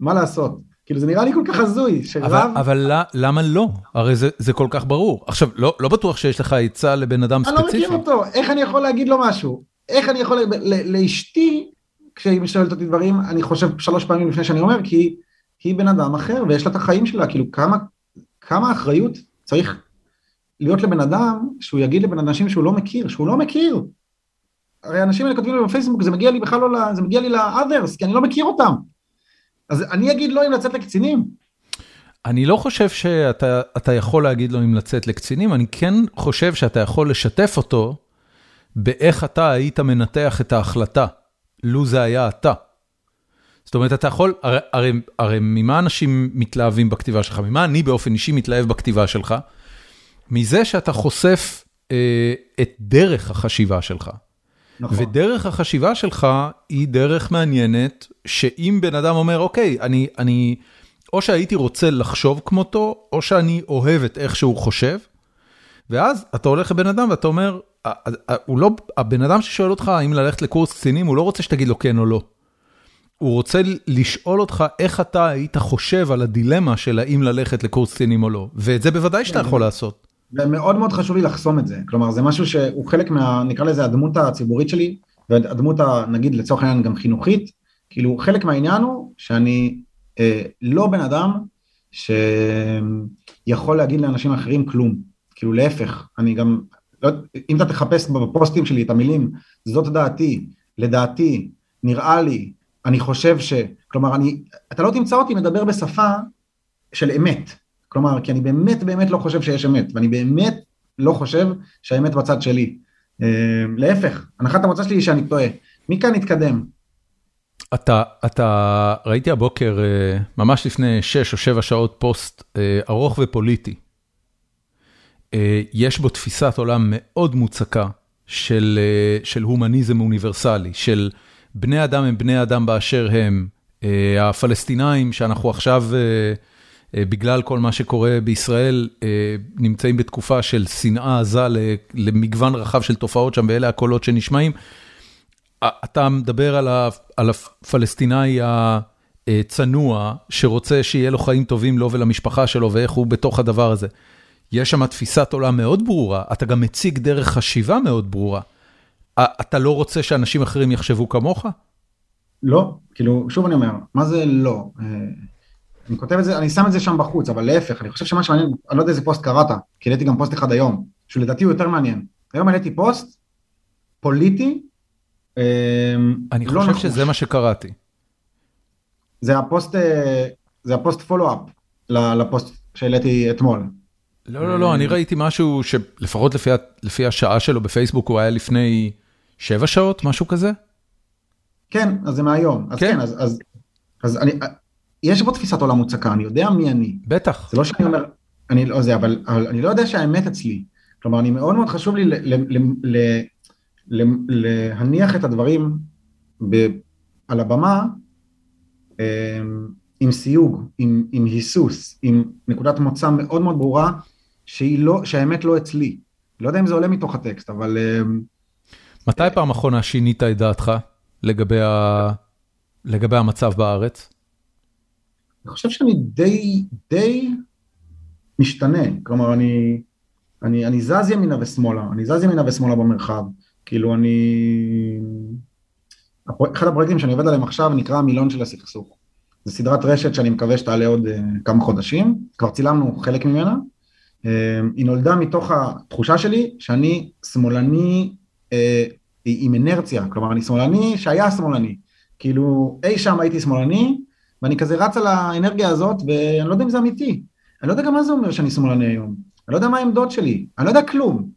מה לעשות. כאילו זה נראה לי כל כך הזוי, שרב... אבל, אבל למה לא? הרי זה, זה כל כך ברור. עכשיו, לא, לא בטוח שיש לך עצה לבן אדם ספציפי. אני לא מכיר אותו, איך אני יכול להגיד לו משהו? איך אני יכול... לאשתי, כשהיא שואלת אותי דברים, אני חושב שלוש פעמים לפני שאני אומר, כי היא בן אדם אחר ויש לה את החיים שלה, כאילו כמה, כמה אחריות צריך להיות לבן אדם, שהוא יגיד לבן אנשים שהוא לא מכיר, שהוא לא מכיר. הרי האנשים האלה כותבים לי בפייסבוק, זה מגיע לי בכלל לא, זה מגיע לי ל-others, כי אני לא מכיר אותם. אז אני אגיד לו אם לצאת לקצינים. אני לא חושב שאתה יכול להגיד לו אם לצאת לקצינים, אני כן חושב שאתה יכול לשתף אותו באיך אתה היית מנתח את ההחלטה, לו זה היה אתה. זאת אומרת, אתה יכול, הרי, הרי, הרי ממה אנשים מתלהבים בכתיבה שלך? ממה אני באופן אישי מתלהב בכתיבה שלך? מזה שאתה חושף אה, את דרך החשיבה שלך. נכון. ודרך החשיבה שלך היא דרך מעניינת, שאם בן אדם אומר, אוקיי, אני, אני, או שהייתי רוצה לחשוב כמותו, או שאני אוהב את איך שהוא חושב, ואז אתה הולך לבן אדם ואתה אומר, הוא לא, הבן אדם ששואל אותך האם ללכת לקורס קצינים, הוא לא רוצה שתגיד לו כן או לא. הוא רוצה לשאול אותך איך אתה היית חושב על הדילמה של האם ללכת לקורס קצינים או לא, ואת זה בוודאי שאתה יכול לעשות. ומאוד מאוד חשוב לי לחסום את זה, כלומר זה משהו שהוא חלק מה, נקרא לזה הדמות הציבורית שלי, והדמות נגיד לצורך העניין גם חינוכית, כאילו חלק מהעניין הוא שאני אה, לא בן אדם שיכול להגיד לאנשים אחרים כלום, כאילו להפך, אני גם, לא, אם אתה תחפש בפוסטים שלי את המילים זאת דעתי, לדעתי, נראה לי, אני חושב ש... כלומר, אני, אתה לא תמצא אותי מדבר בשפה של אמת. כלומר, כי אני באמת באמת לא חושב שיש אמת, ואני באמת לא חושב שהאמת בצד שלי. אה, להפך, הנחת המוצא שלי היא שאני טועה. מכאן נתקדם. אתה, אתה, ראיתי הבוקר, אה, ממש לפני 6 או 7 שעות, פוסט אה, ארוך ופוליטי. יש בו תפיסת עולם מאוד מוצקה של, של הומניזם אוניברסלי, של בני אדם הם בני אדם באשר הם. הפלסטינאים שאנחנו עכשיו... אה, בגלל כל מה שקורה בישראל, אה, נמצאים בתקופה של שנאה עזה למגוון רחב של תופעות שם, ואלה הקולות שנשמעים. אתה מדבר על הפלסטיני הצנוע, שרוצה שיהיה לו חיים טובים לו ולמשפחה שלו, ואיך הוא בתוך הדבר הזה. יש שם תפיסת עולם מאוד ברורה, אתה גם מציג דרך חשיבה מאוד ברורה. אתה לא רוצה שאנשים אחרים יחשבו כמוך? לא, כאילו, שוב אני אומר, מה זה לא? אני כותב את זה, אני שם את זה שם בחוץ, אבל להפך, אני חושב שמה שמעניין, אני לא יודע איזה פוסט קראת, כי העליתי גם פוסט אחד היום, שלדעתי הוא יותר מעניין. היום העליתי פוסט פוליטי, אמ, אני לא חושב נחוש. שזה מה שקראתי. זה הפוסט, אה, זה הפוסט follow-up לפוסט שהעליתי אתמול. לא, לא, לא, אני ראיתי משהו שלפחות לפי, לפי השעה שלו בפייסבוק הוא היה לפני שבע שעות, משהו כזה? כן, אז זה מהיום. אז כן, כן אז, אז, אז אני, יש בו תפיסת עולם מוצקה, אני יודע מי אני. בטח. זה לא שאני אומר, אני לא זה, אבל, אבל אני לא יודע שהאמת אצלי. כלומר, אני מאוד מאוד חשוב לי ל, ל, ל, ל, ל, להניח את הדברים ב, על הבמה אמ, עם סיוג, עם, עם היסוס, עם נקודת מוצא מאוד מאוד ברורה, לא, שהאמת לא אצלי. לא יודע אם זה עולה מתוך הטקסט, אבל... אמ, מתי פעם אחרונה שינית את דעתך לגבי, ה... לגבי המצב בארץ? אני חושב שאני די, די משתנה, כלומר אני, אני, אני זז ימינה ושמאלה, אני זז ימינה ושמאלה במרחב, כאילו אני... אחד הפרויקטים שאני עובד עליהם עכשיו נקרא המילון של הסכסוך. זו סדרת רשת שאני מקווה שתעלה עוד uh, כמה חודשים, כבר צילמנו חלק ממנה. Uh, היא נולדה מתוך התחושה שלי שאני שמאלני uh, עם אנרציה, כלומר אני שמאלני שהיה שמאלני. כאילו אי שם הייתי שמאלני, ואני כזה רץ על האנרגיה הזאת, ואני לא יודע אם זה אמיתי. אני לא יודע גם מה זה אומר שאני שמאלני היום. אני לא יודע מה העמדות שלי, אני לא יודע כלום.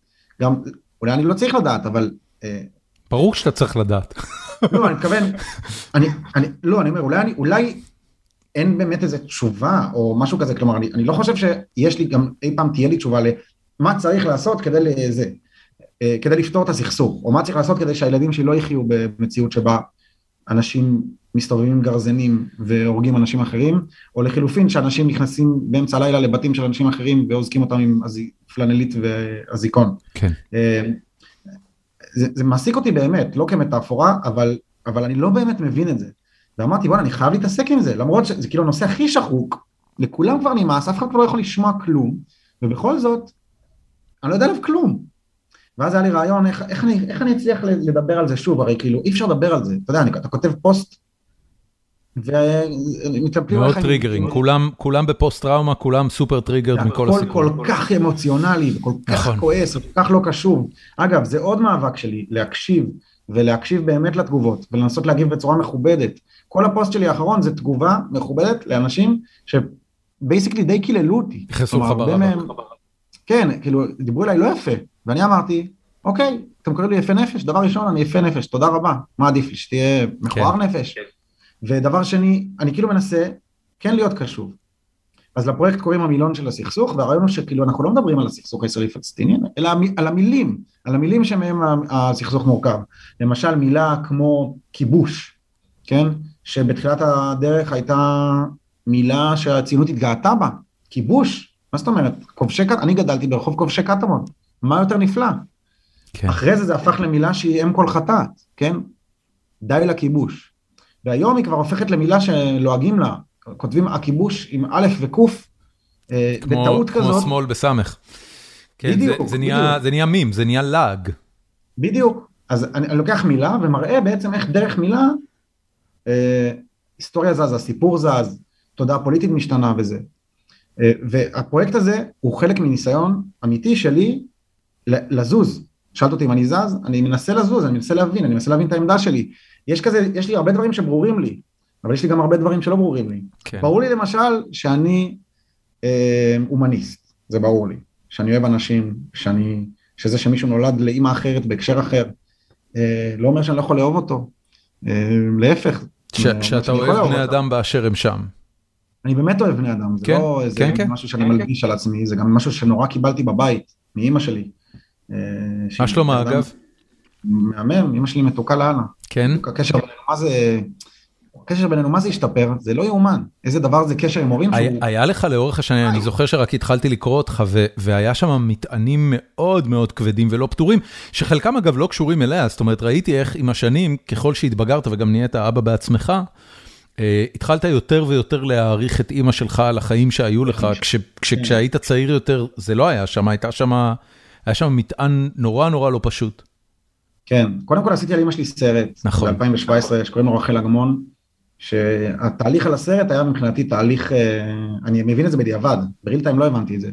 גם, אולי אני לא צריך לדעת, אבל... אה, ברור שאתה צריך לדעת. לא, אני מתכוון, אני, אני, לא, אני אומר, אולי, אני, אולי אין באמת איזה תשובה או משהו כזה, כלומר, אני, אני לא חושב שיש לי גם, אי פעם תהיה לי תשובה למה צריך לעשות כדי לזה, אה, כדי לפתור את הסכסוך, או מה צריך לעשות כדי שהילדים שלי לא יחיו במציאות שבה אנשים מסתובבים גרזנים והורגים אנשים אחרים, או לחילופין שאנשים נכנסים באמצע הלילה לבתים של אנשים אחרים ואוזקים אותם עם פלנלית ואזיקון. כן. אה, זה, זה מעסיק אותי באמת, לא כמטאפורה, אבל, אבל אני לא באמת מבין את זה. ואמרתי בוא'נה אני חייב להתעסק עם זה, למרות שזה כאילו הנושא הכי שחוק, לכולם כבר נמאס, אף אחד כבר לא יכול לשמוע כלום, ובכל זאת, אני לא יודע עליו כלום. ואז היה לי רעיון איך, איך, אני, איך אני אצליח לדבר על זה שוב, הרי כאילו אי אפשר לדבר על זה, אתה יודע, אני, אתה כותב פוסט ומתלבטים מאוד triggering, כולם, כולם בפוסט טראומה, כולם סופר triggered מכל הסיפור. הכל כל כך אמוציונלי וכל כך נכון. כועס וכל כך לא קשוב. אגב, זה עוד מאבק שלי, להקשיב ולהקשיב באמת לתגובות ולנסות להגיב בצורה מכובדת. כל הפוסט שלי האחרון זה תגובה מכובדת לאנשים שבייסיקלי די קיללו אותי. נכנסו לך ברמה. כן, כאילו, דיברו אליי לא יפה, ואני אמרתי, אוקיי, אתם קוראים לי יפה נפש, דבר ראשון, אני יפה נפש, תודה רבה, מה עדיף לי, שתהיה מכוער כן. נפש? ודבר שני, אני כאילו מנסה כן להיות קשוב. אז לפרויקט קוראים המילון של הסכסוך, והרעיון הוא שכאילו אנחנו לא מדברים על הסכסוך הישראלי פלסטיני, אלא על המילים, על המילים שמהם הסכסוך מורכב. למשל מילה כמו כיבוש, כן? שבתחילת הדרך הייתה מילה שהציונות התגאתה בה, כיבוש, מה זאת אומרת? כובשי קטמון, אני גדלתי ברחוב כובשי קטמון, מה יותר נפלא? כן. אחרי זה זה הפך למילה שהיא אם כל חטאת, כן? די לכיבוש. והיום היא כבר הופכת למילה שלועגים לה, כותבים הכיבוש עם א' וק', אה, בטעות כזאת. כמו שמאל בסמך. כן, בדיוק, זה, זה, נהיה, זה נהיה מים, זה נהיה לעג. בדיוק, אז אני, אני לוקח מילה ומראה בעצם איך דרך מילה, אה, היסטוריה זזה, סיפור זז, תודעה פוליטית משתנה וזה. אה, והפרויקט הזה הוא חלק מניסיון אמיתי שלי לזוז. שאלת אותי אם אני זז, אני מנסה לזוז, אני מנסה להבין, אני מנסה להבין את העמדה שלי. יש כזה, יש לי הרבה דברים שברורים לי, אבל יש לי גם הרבה דברים שלא ברורים לי. כן. ברור לי למשל שאני אה, הומניסט, זה ברור לי. שאני אוהב אנשים, שאני, שזה שמישהו נולד לאימא אחרת בהקשר אחר, אה, לא אומר שאני לא יכול לאהוב אותו, אה, להפך. שאתה אוהב בני אדם באשר הם שם. אני באמת אוהב בני אדם, זה כן, לא איזה כן, כן. משהו שאני כן, מלביש כן. על עצמי, זה גם משהו שנורא קיבלתי בבית, מאימא שלי. מה שלמה אגב? מהמם, אמא שלי מתוקה לאללה. כן? הקשר בינינו, מה זה, הקשר בינינו, מה זה השתפר? זה לא יאומן. איזה דבר זה קשר עם הורים שהוא... היה לך לאורך השנים, אני זוכר שרק התחלתי לקרוא אותך, והיה שם מטענים מאוד מאוד כבדים ולא פתורים, שחלקם אגב לא קשורים אליה, זאת אומרת, ראיתי איך עם השנים, ככל שהתבגרת וגם נהיית אבא בעצמך, אה, התחלת יותר ויותר להעריך את אימא שלך על החיים שהיו לך, כשהיית צעיר יותר זה לא היה שם, הייתה שם, היה שם מטען נורא נורא לא פשוט. כן, קודם כל עשיתי על אמא שלי סרט, נכון, ב-2017 שקוראים לו רחל אגמון, שהתהליך על הסרט היה מבחינתי תהליך, אה, אני מבין את זה בדיעבד, בריל טיים לא הבנתי את זה,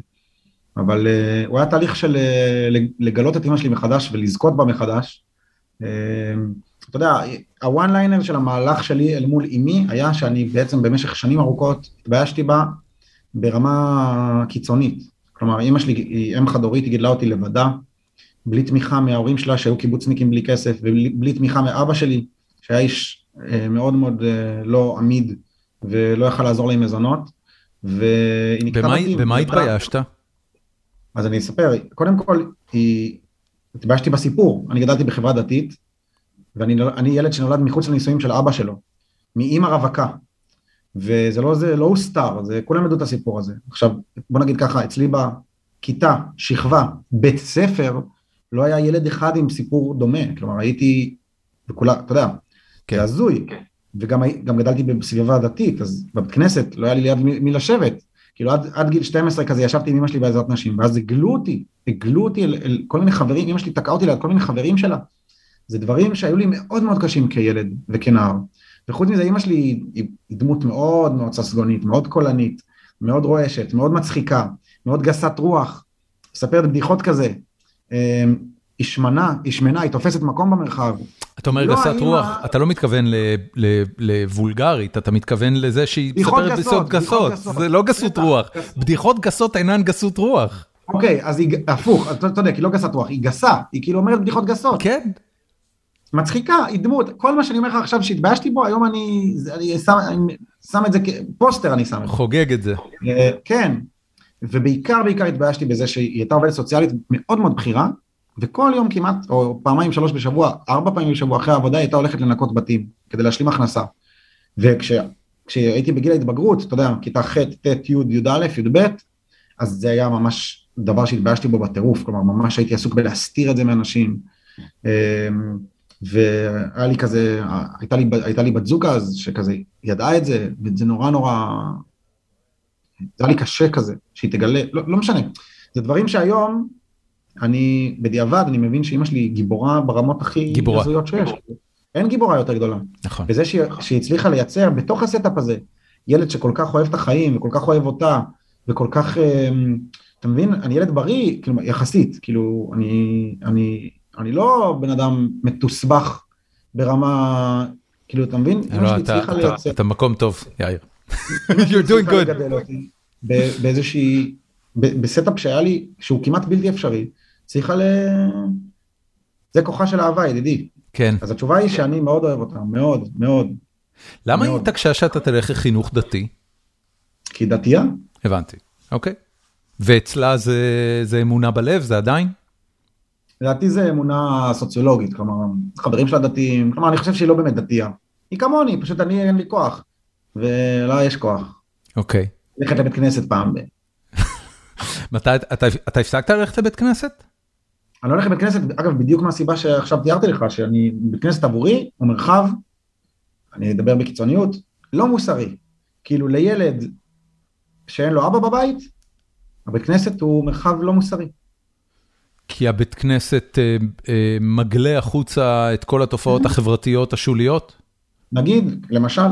אבל אה, הוא היה תהליך של אה, לגלות את אמא שלי מחדש ולזכות בה מחדש. אתה יודע, הוואן ליינר של המהלך שלי אל מול אמי היה שאני בעצם במשך שנים ארוכות התביישתי בה ברמה קיצונית. כלומר, אמא שלי היא אם חד הורית, היא גידלה אותי לבדה, בלי תמיכה מההורים שלה שהיו קיבוצניקים בלי כסף, ובלי תמיכה מאבא שלי, שהיה איש אה, מאוד מאוד אה, לא עמיד ולא יכל לעזור לי עם מזונות. והיא אותי. במה התביישת? אז אני אספר, קודם כל, היא... התביישתי בסיפור, אני גדלתי בחברה דתית, ואני ילד שנולד מחוץ לנישואים של אבא שלו, מאימא רווקה, וזה לא, זה לא הוסתר, זה, כולם ידעו את הסיפור הזה. עכשיו, בוא נגיד ככה, אצלי בכיתה, שכבה, בית ספר, לא היה ילד אחד עם סיפור דומה, כלומר הייתי, וכולה, אתה יודע, כן. הזוי, כן. וגם גדלתי בסביבה דתית, אז בבית כנסת לא היה לי ליד מי, מי לשבת, כאילו עד, עד גיל 12 כזה ישבתי עם אמא שלי בעזרת נשים, ואז הגלו אותי, הגלו אותי אל, אל כל מיני חברים, אמא שלי תקעה אותי ליד כל מיני חברים שלה, זה דברים שהיו לי מאוד מאוד קשים כילד וכנער, וחוץ מזה אמא שלי היא, היא דמות מאוד מאוד ססגונית, מאוד קולנית, מאוד רועשת, מאוד מצחיקה, מאוד גסת רוח, מספרת בדיחות כזה, אמ, היא שמנה, היא שמנה, היא תופסת מקום במרחב. אתה אומר לא גסת רוח, אתה לא מתכוון לוולגרית, אתה מתכוון לזה שהיא מספרת בדיחות גסות, זה לא גסות רוח, בדיחות גסות אינן גסות רוח. אוקיי, אז היא, הפוך, אתה צודק, היא לא גסת רוח, היא גסה, היא כאילו אומרת בדיחות גסות. כן. מצחיקה, היא דמות, כל מה שאני אומר לך עכשיו שהתביישתי בו, היום אני, אני שם, אני שם את זה כפוסטר, אני שם את זה. חוגג את זה. אה, כן, ובעיקר בעיקר התביישתי בזה שהיא הייתה עובדת סוציאלית מאוד מאוד בכירה, וכל יום כמעט, או פעמיים שלוש בשבוע, ארבע פעמים בשבוע אחרי העבודה, היא הייתה הולכת לנקות בתים, כדי להשלים הכנסה. וכשהייתי בגיל ההתבגרות, אתה יודע, כיתה ח', ט', י', י"א, י"ב, אז זה היה ממש דבר שהתביישתי בו בטירוף, כלומר ממש הייתי עסוק בלהסתיר את זה מאנשים. אמ, והיה לי כזה, הייתה לי, הייתה לי בת זוג אז, שכזה ידעה את זה, וזה נורא נורא, זה היה לי קשה כזה, שהיא תגלה, לא, לא משנה, זה דברים שהיום, אני, בדיעבד, אני מבין שאימא שלי גיבורה ברמות הכי הזויות שיש. אין גיבורה יותר גדולה. נכון. וזה שהיא, שהיא הצליחה לייצר בתוך ה setup הזה, ילד שכל כך אוהב את החיים, וכל כך אוהב אותה, וכל כך, אמ, אתה מבין, אני ילד בריא, כאילו, יחסית, כאילו, אני, אני, אני לא בן אדם מתוסבך ברמה, כאילו, אתה מבין? לא, אתה, אתה, אתה מקום טוב, יאיר. You're doing good. באיזושהי, ב setup שהיה לי, שהוא כמעט בלתי אפשרי, צריכה ל... זה כוחה של אהבה, ידידי. כן. אז התשובה היא שאני מאוד אוהב אותה, מאוד, מאוד. למה היא התעקשה שאתה תלך לחינוך דתי? כי דתייה. הבנתי, אוקיי. ואצלה זה, זה אמונה בלב, זה עדיין? לדעתי זה אמונה סוציולוגית, כלומר, חברים שלה דתיים, כלומר, אני חושב שהיא לא באמת דתייה. היא כמוני, פשוט אני אין לי כוח, ולה יש כוח. אוקיי. ללכת לבית כנסת פעם ב... מתי, אתה, אתה הפסקת ללכת לבית כנסת? אני לא הולך לבית כנסת, אגב, בדיוק מהסיבה שעכשיו תיארתי לך, שאני, בית כנסת עבורי הוא מרחב, אני אדבר בקיצוניות, לא מוסרי. כאילו לילד שאין לו אבא בבית, הבית כנסת הוא מרחב לא מוסרי. כי הבית כנסת אה, אה, מגלה החוצה את כל התופעות החברתיות השוליות? נגיד, למשל.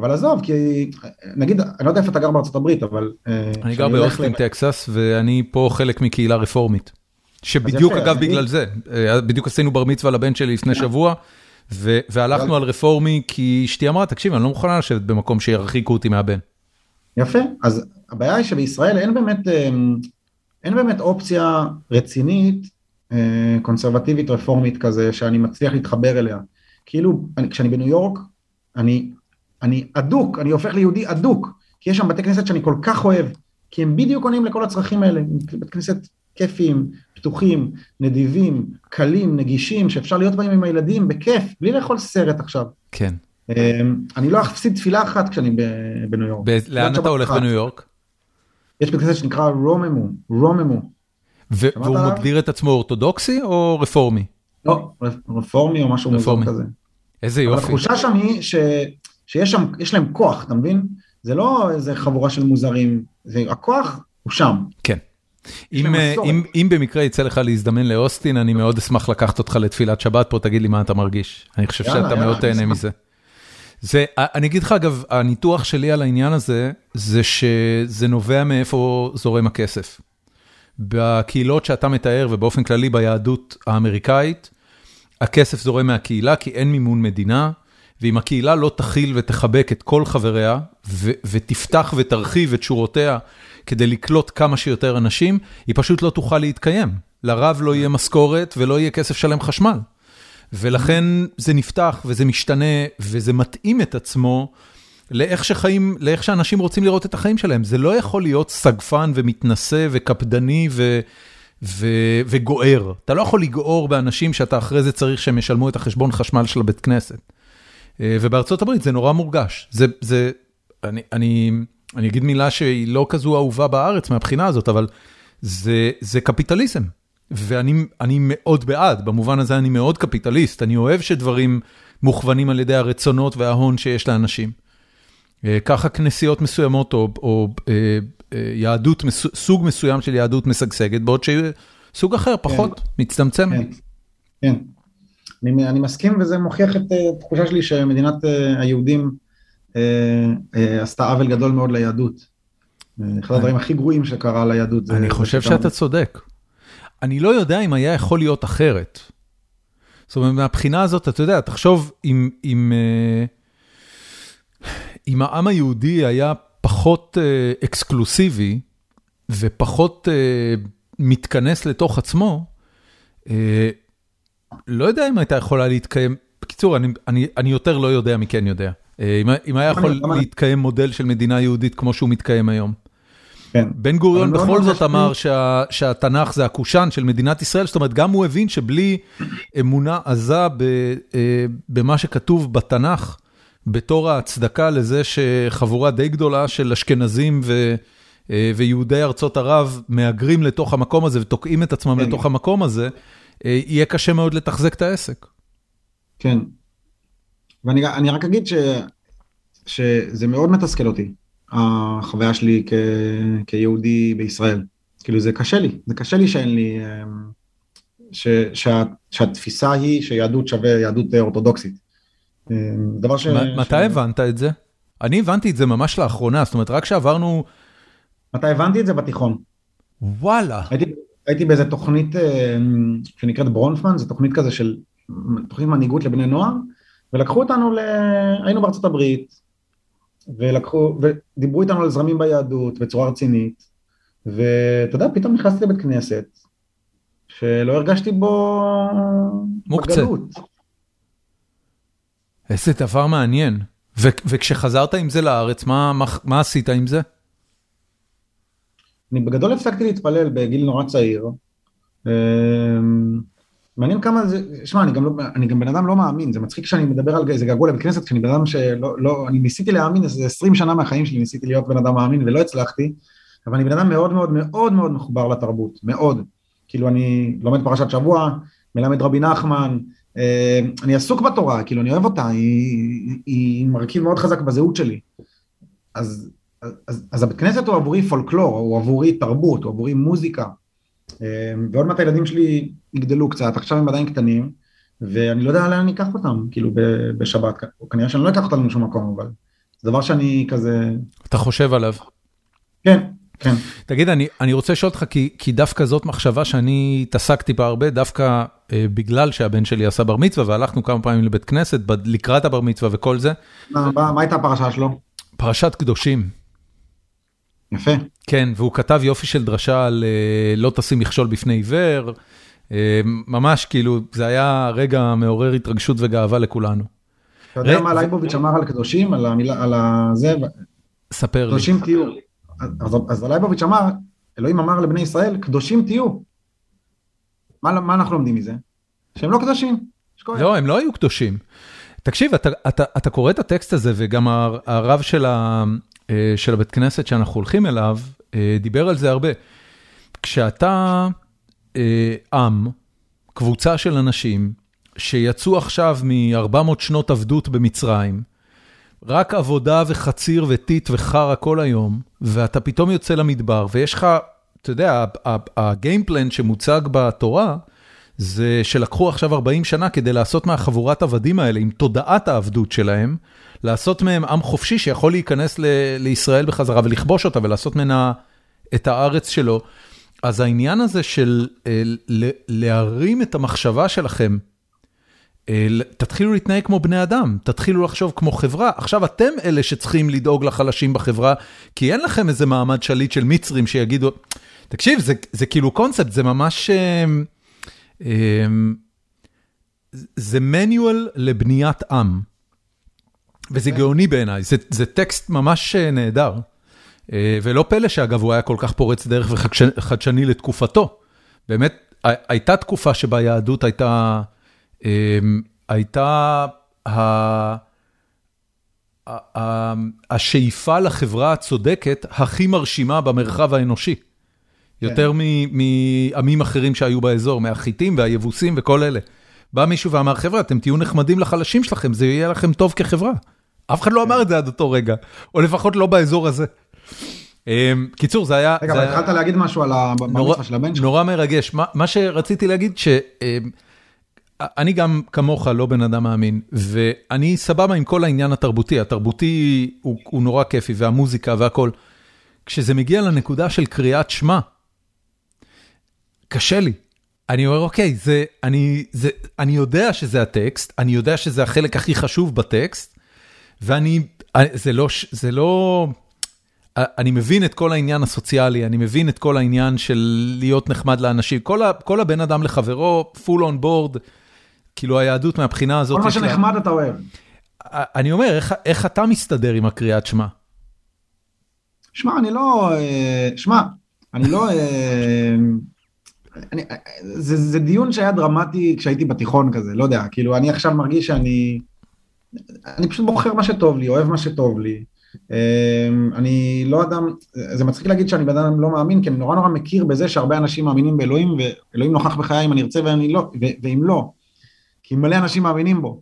אבל עזוב, כי נגיד, אני לא יודע איפה אתה גר בארצות הברית, אבל... אה, אני גר באוסטין, טקסס, ואני פה חלק מקהילה רפורמית. שבדיוק, אגב, בגלל זה, בדיוק עשינו בר מצווה לבן שלי לפני שבוע, והלכנו על רפורמי כי אשתי אמרה, תקשיב, אני לא מוכנה לשבת במקום שירחיקו אותי מהבן. יפה, אז הבעיה היא שבישראל אין באמת, אין באמת אופציה רצינית, קונסרבטיבית רפורמית כזה, שאני מצליח להתחבר אליה. כאילו, אני, כשאני בניו יורק, אני, אני אדוק, אני הופך ליהודי אדוק, כי יש שם בתי כנסת שאני כל כך אוהב, כי הם בדיוק עונים לכל הצרכים האלה, בית כנסת כיפיים, פתוחים, נדיבים, קלים, נגישים, שאפשר להיות בהם עם הילדים בכיף, בלי לאכול סרט עכשיו. כן. אמ, אני לא אפסיד תפילה אחת כשאני בניו יורק. לאן אתה הולך בניו יורק? יש בית כנסת שנקרא רוממו, רוממו. והוא מגדיר את עצמו אורתודוקסי או רפורמי? לא, רפורמי או משהו מוזר כזה. איזה יופי. התחושה שם היא ש, שיש שם, יש להם כוח, אתה מבין? זה לא איזה חבורה של מוזרים, זה, הכוח הוא שם. כן. אם, אם, אם במקרה יצא לך להזדמן לאוסטין, אני מאוד אשמח לקחת אותך לתפילת שבת פה, תגיד לי מה אתה מרגיש. אני חושב יאללה, שאתה יאללה, מאוד תהנה מזה. זה, אני אגיד לך אגב, הניתוח שלי על העניין הזה, זה שזה נובע מאיפה זורם הכסף. בקהילות שאתה מתאר, ובאופן כללי ביהדות האמריקאית, הכסף זורם מהקהילה כי אין מימון מדינה, ואם הקהילה לא תכיל ותחבק את כל חבריה, ותפתח ותרחיב את שורותיה כדי לקלוט כמה שיותר אנשים, היא פשוט לא תוכל להתקיים. לרב לא יהיה משכורת ולא יהיה כסף שלם חשמל. ולכן זה נפתח וזה משתנה וזה מתאים את עצמו לאיך שחיים, לאיך שאנשים רוצים לראות את החיים שלהם. זה לא יכול להיות סגפן ומתנשא וקפדני ו... ו... וגוער. אתה לא יכול לגעור באנשים שאתה אחרי זה צריך שהם ישלמו את החשבון חשמל של הבית כנסת. אה, ובארצות הברית זה נורא מורגש. זה, זה, אני, אני, אני אגיד מילה שהיא לא כזו אהובה בארץ מהבחינה הזאת, אבל זה, זה קפיטליזם. ואני מאוד בעד, במובן הזה אני מאוד קפיטליסט, אני אוהב שדברים מוכוונים על ידי הרצונות וההון שיש לאנשים. אה, ככה כנסיות מסוימות או, או אה, יהדות, סוג מסוים של יהדות משגשגת, בעוד שסוג אחר כן. פחות, כן. מצטמצם. כן, כן. אני, אני מסכים וזה מוכיח את התחושה שלי שמדינת היהודים עשתה עוול גדול מאוד ליהדות. אחד הדברים הכי גרועים שקרה ליהדות. אני חושב שאתה צודק. אני לא יודע אם היה יכול להיות אחרת. זאת אומרת, מהבחינה הזאת, אתה יודע, תחשוב אם, אם, אם העם היהודי היה פחות אקסקלוסיבי ופחות מתכנס לתוך עצמו, לא יודע אם הייתה יכולה להתקיים, בקיצור, אני, אני, אני יותר לא יודע מכן יודע. אם, אם היה יכול להתקיים מודל של מדינה יהודית כמו שהוא מתקיים היום. כן. בן גוריון לא בכל זאת אמר שה, שהתנ"ך זה הקושאן של מדינת ישראל, זאת אומרת, גם הוא הבין שבלי אמונה עזה ב, במה שכתוב בתנ"ך, בתור ההצדקה לזה שחבורה די גדולה של אשכנזים ו, ויהודי ארצות ערב מהגרים לתוך המקום הזה ותוקעים את עצמם כן. לתוך המקום הזה, יהיה קשה מאוד לתחזק את העסק. כן. ואני רק אגיד ש, שזה מאוד מתסכל אותי, החוויה שלי כ, כיהודי בישראל. כאילו זה קשה לי, זה קשה לי שאין לי, אמ, ש, שה, שהתפיסה היא שיהדות שווה יהדות אורתודוקסית. אמ, דבר ש... מתי ש... הבנת את זה? אני הבנתי את זה ממש לאחרונה, זאת אומרת רק שעברנו... מתי הבנתי את זה? בתיכון. וואלה. הייתי, הייתי באיזה תוכנית אמ, שנקראת ברונפמן, זו תוכנית כזה של, תוכנית מנהיגות לבני נוער, ולקחו אותנו, ל... היינו בארצות הברית, ולקחו, ודיברו איתנו על זרמים ביהדות בצורה רצינית, ואתה יודע, פתאום נכנסתי לבית כנסת, שלא הרגשתי בו מוקצה. בגלות. איזה דבר מעניין. ו- וכשחזרת עם זה לארץ, מה, מה, מה עשית עם זה? אני בגדול הפסקתי להתפלל בגיל נורא צעיר. אמ, מעניין כמה זה, שמע, אני, לא, אני גם בן אדם לא מאמין, זה מצחיק שאני מדבר על איזה געגוע לבית כנסת, כשאני בן אדם שלא, לא, אני ניסיתי להאמין, איזה 20 שנה מהחיים שלי ניסיתי להיות בן אדם מאמין ולא הצלחתי, אבל אני בן אדם מאוד מאוד מאוד מאוד מחובר לתרבות, מאוד. כאילו אני לומד פרשת שבוע, מלמד רבי נחמן, אה, אני עסוק בתורה, כאילו אני אוהב אותה, היא, היא מרכיב מאוד חזק בזהות שלי. אז, אז, אז הבית כנסת הוא עבורי פולקלור, הוא עבורי תרבות, הוא עבורי מוזיקה. אמ, ועוד מעט הילדים שלי יגדלו קצת, עכשיו הם עדיין קטנים, ואני לא יודע לאן אני אקח אותם, כאילו בשבת, כנראה שאני לא אקח אותם לשום מקום, אבל זה דבר שאני כזה... אתה חושב עליו. כן, כן. תגיד, אני, אני רוצה לשאול אותך, כי, כי דווקא זאת מחשבה שאני התעסקתי בה הרבה, דווקא בגלל שהבן שלי עשה בר מצווה, והלכנו כמה פעמים לבית כנסת לקראת הבר מצווה וכל זה. מה הייתה הפרשה שלו? פרשת קדושים. יפה. כן, והוא כתב יופי של דרשה על לא תשים מכשול בפני עיוור. ממש כאילו, זה היה רגע מעורר התרגשות וגאווה לכולנו. אתה יודע מה לייבוביץ' אמר על קדושים, על המילה, על הזה? ספר לי. קדושים תהיו. אז לייבוביץ' אמר, אלוהים אמר לבני ישראל, קדושים תהיו. מה, מה אנחנו לומדים מזה? שהם לא קדושים. לא, הם לא היו קדושים. תקשיב, אתה, אתה, אתה קורא את הטקסט הזה, וגם הרב של, ה, של הבית כנסת שאנחנו הולכים אליו, דיבר על זה הרבה. כשאתה עם, קבוצה של אנשים, שיצאו עכשיו מ-400 שנות עבדות במצרים, רק עבודה וחציר וטיט וחרא כל היום, ואתה פתאום יוצא למדבר, ויש לך, אתה יודע, הגיימפלן שמוצג בתורה, זה שלקחו עכשיו 40 שנה כדי לעשות מהחבורת עבדים האלה, עם תודעת העבדות שלהם, לעשות מהם עם חופשי שיכול להיכנס לישראל בחזרה ולכבוש אותה ולעשות ממנה את הארץ שלו. אז העניין הזה של להרים את המחשבה שלכם, תתחילו להתנהג כמו בני אדם, תתחילו לחשוב כמו חברה. עכשיו אתם אלה שצריכים לדאוג לחלשים בחברה, כי אין לכם איזה מעמד שליט של מצרים שיגידו, תקשיב, זה, זה כאילו קונספט, זה ממש... זה מניואל לבניית עם. וזה גאוני בעיניי, זה, זה טקסט ממש נהדר. ולא פלא שאגב הוא היה כל כך פורץ דרך וחדשני לתקופתו. באמת, הייתה תקופה שבה יהדות הייתה... הייתה השאיפה לחברה הצודקת הכי מרשימה במרחב האנושי. יותר מעמים אחרים שהיו באזור, מהחיטים והיבוסים וכל אלה. בא מישהו ואמר, חבר'ה, אתם תהיו נחמדים לחלשים שלכם, זה יהיה לכם טוב כחברה. אף אחד לא אמר את זה עד אותו רגע, או לפחות לא באזור הזה. קיצור, זה היה... רגע, אבל התחלת להגיד משהו על המצווה של הבן שלך. נורא מרגש. מה שרציתי להגיד, ש... אני גם כמוך לא בן אדם מאמין, ואני סבבה עם כל העניין התרבותי, התרבותי הוא הוא נורא כיפי, והמוזיקה והכל. כשזה מגיע לנקודה של קריאת שמע, קשה לי. אני אומר, אוקיי, זה, אני, זה, אני יודע שזה הטקסט, אני יודע שזה החלק הכי חשוב בטקסט, ואני, זה לא, זה לא, אני מבין את כל העניין הסוציאלי, אני מבין את כל העניין של להיות נחמד לאנשים, כל, ה, כל הבן אדם לחברו, full on board, כאילו היהדות מהבחינה הזאת... כל מה שנחמד אתה אוהב. אני אומר, איך, איך אתה מסתדר עם הקריאת שמע? שמע, אני לא... שמע, אני לא... אני, זה, זה דיון שהיה דרמטי כשהייתי בתיכון כזה, לא יודע, כאילו אני עכשיו מרגיש שאני... אני פשוט בוחר מה שטוב לי, אוהב מה שטוב לי. אני לא אדם, זה מצחיק להגיד שאני בן אדם לא מאמין, כי אני נורא נורא מכיר בזה שהרבה אנשים מאמינים באלוהים, ואלוהים נוכח בחיי אם אני ארצה ואני לא, ואם לא. כי מלא אנשים מאמינים בו.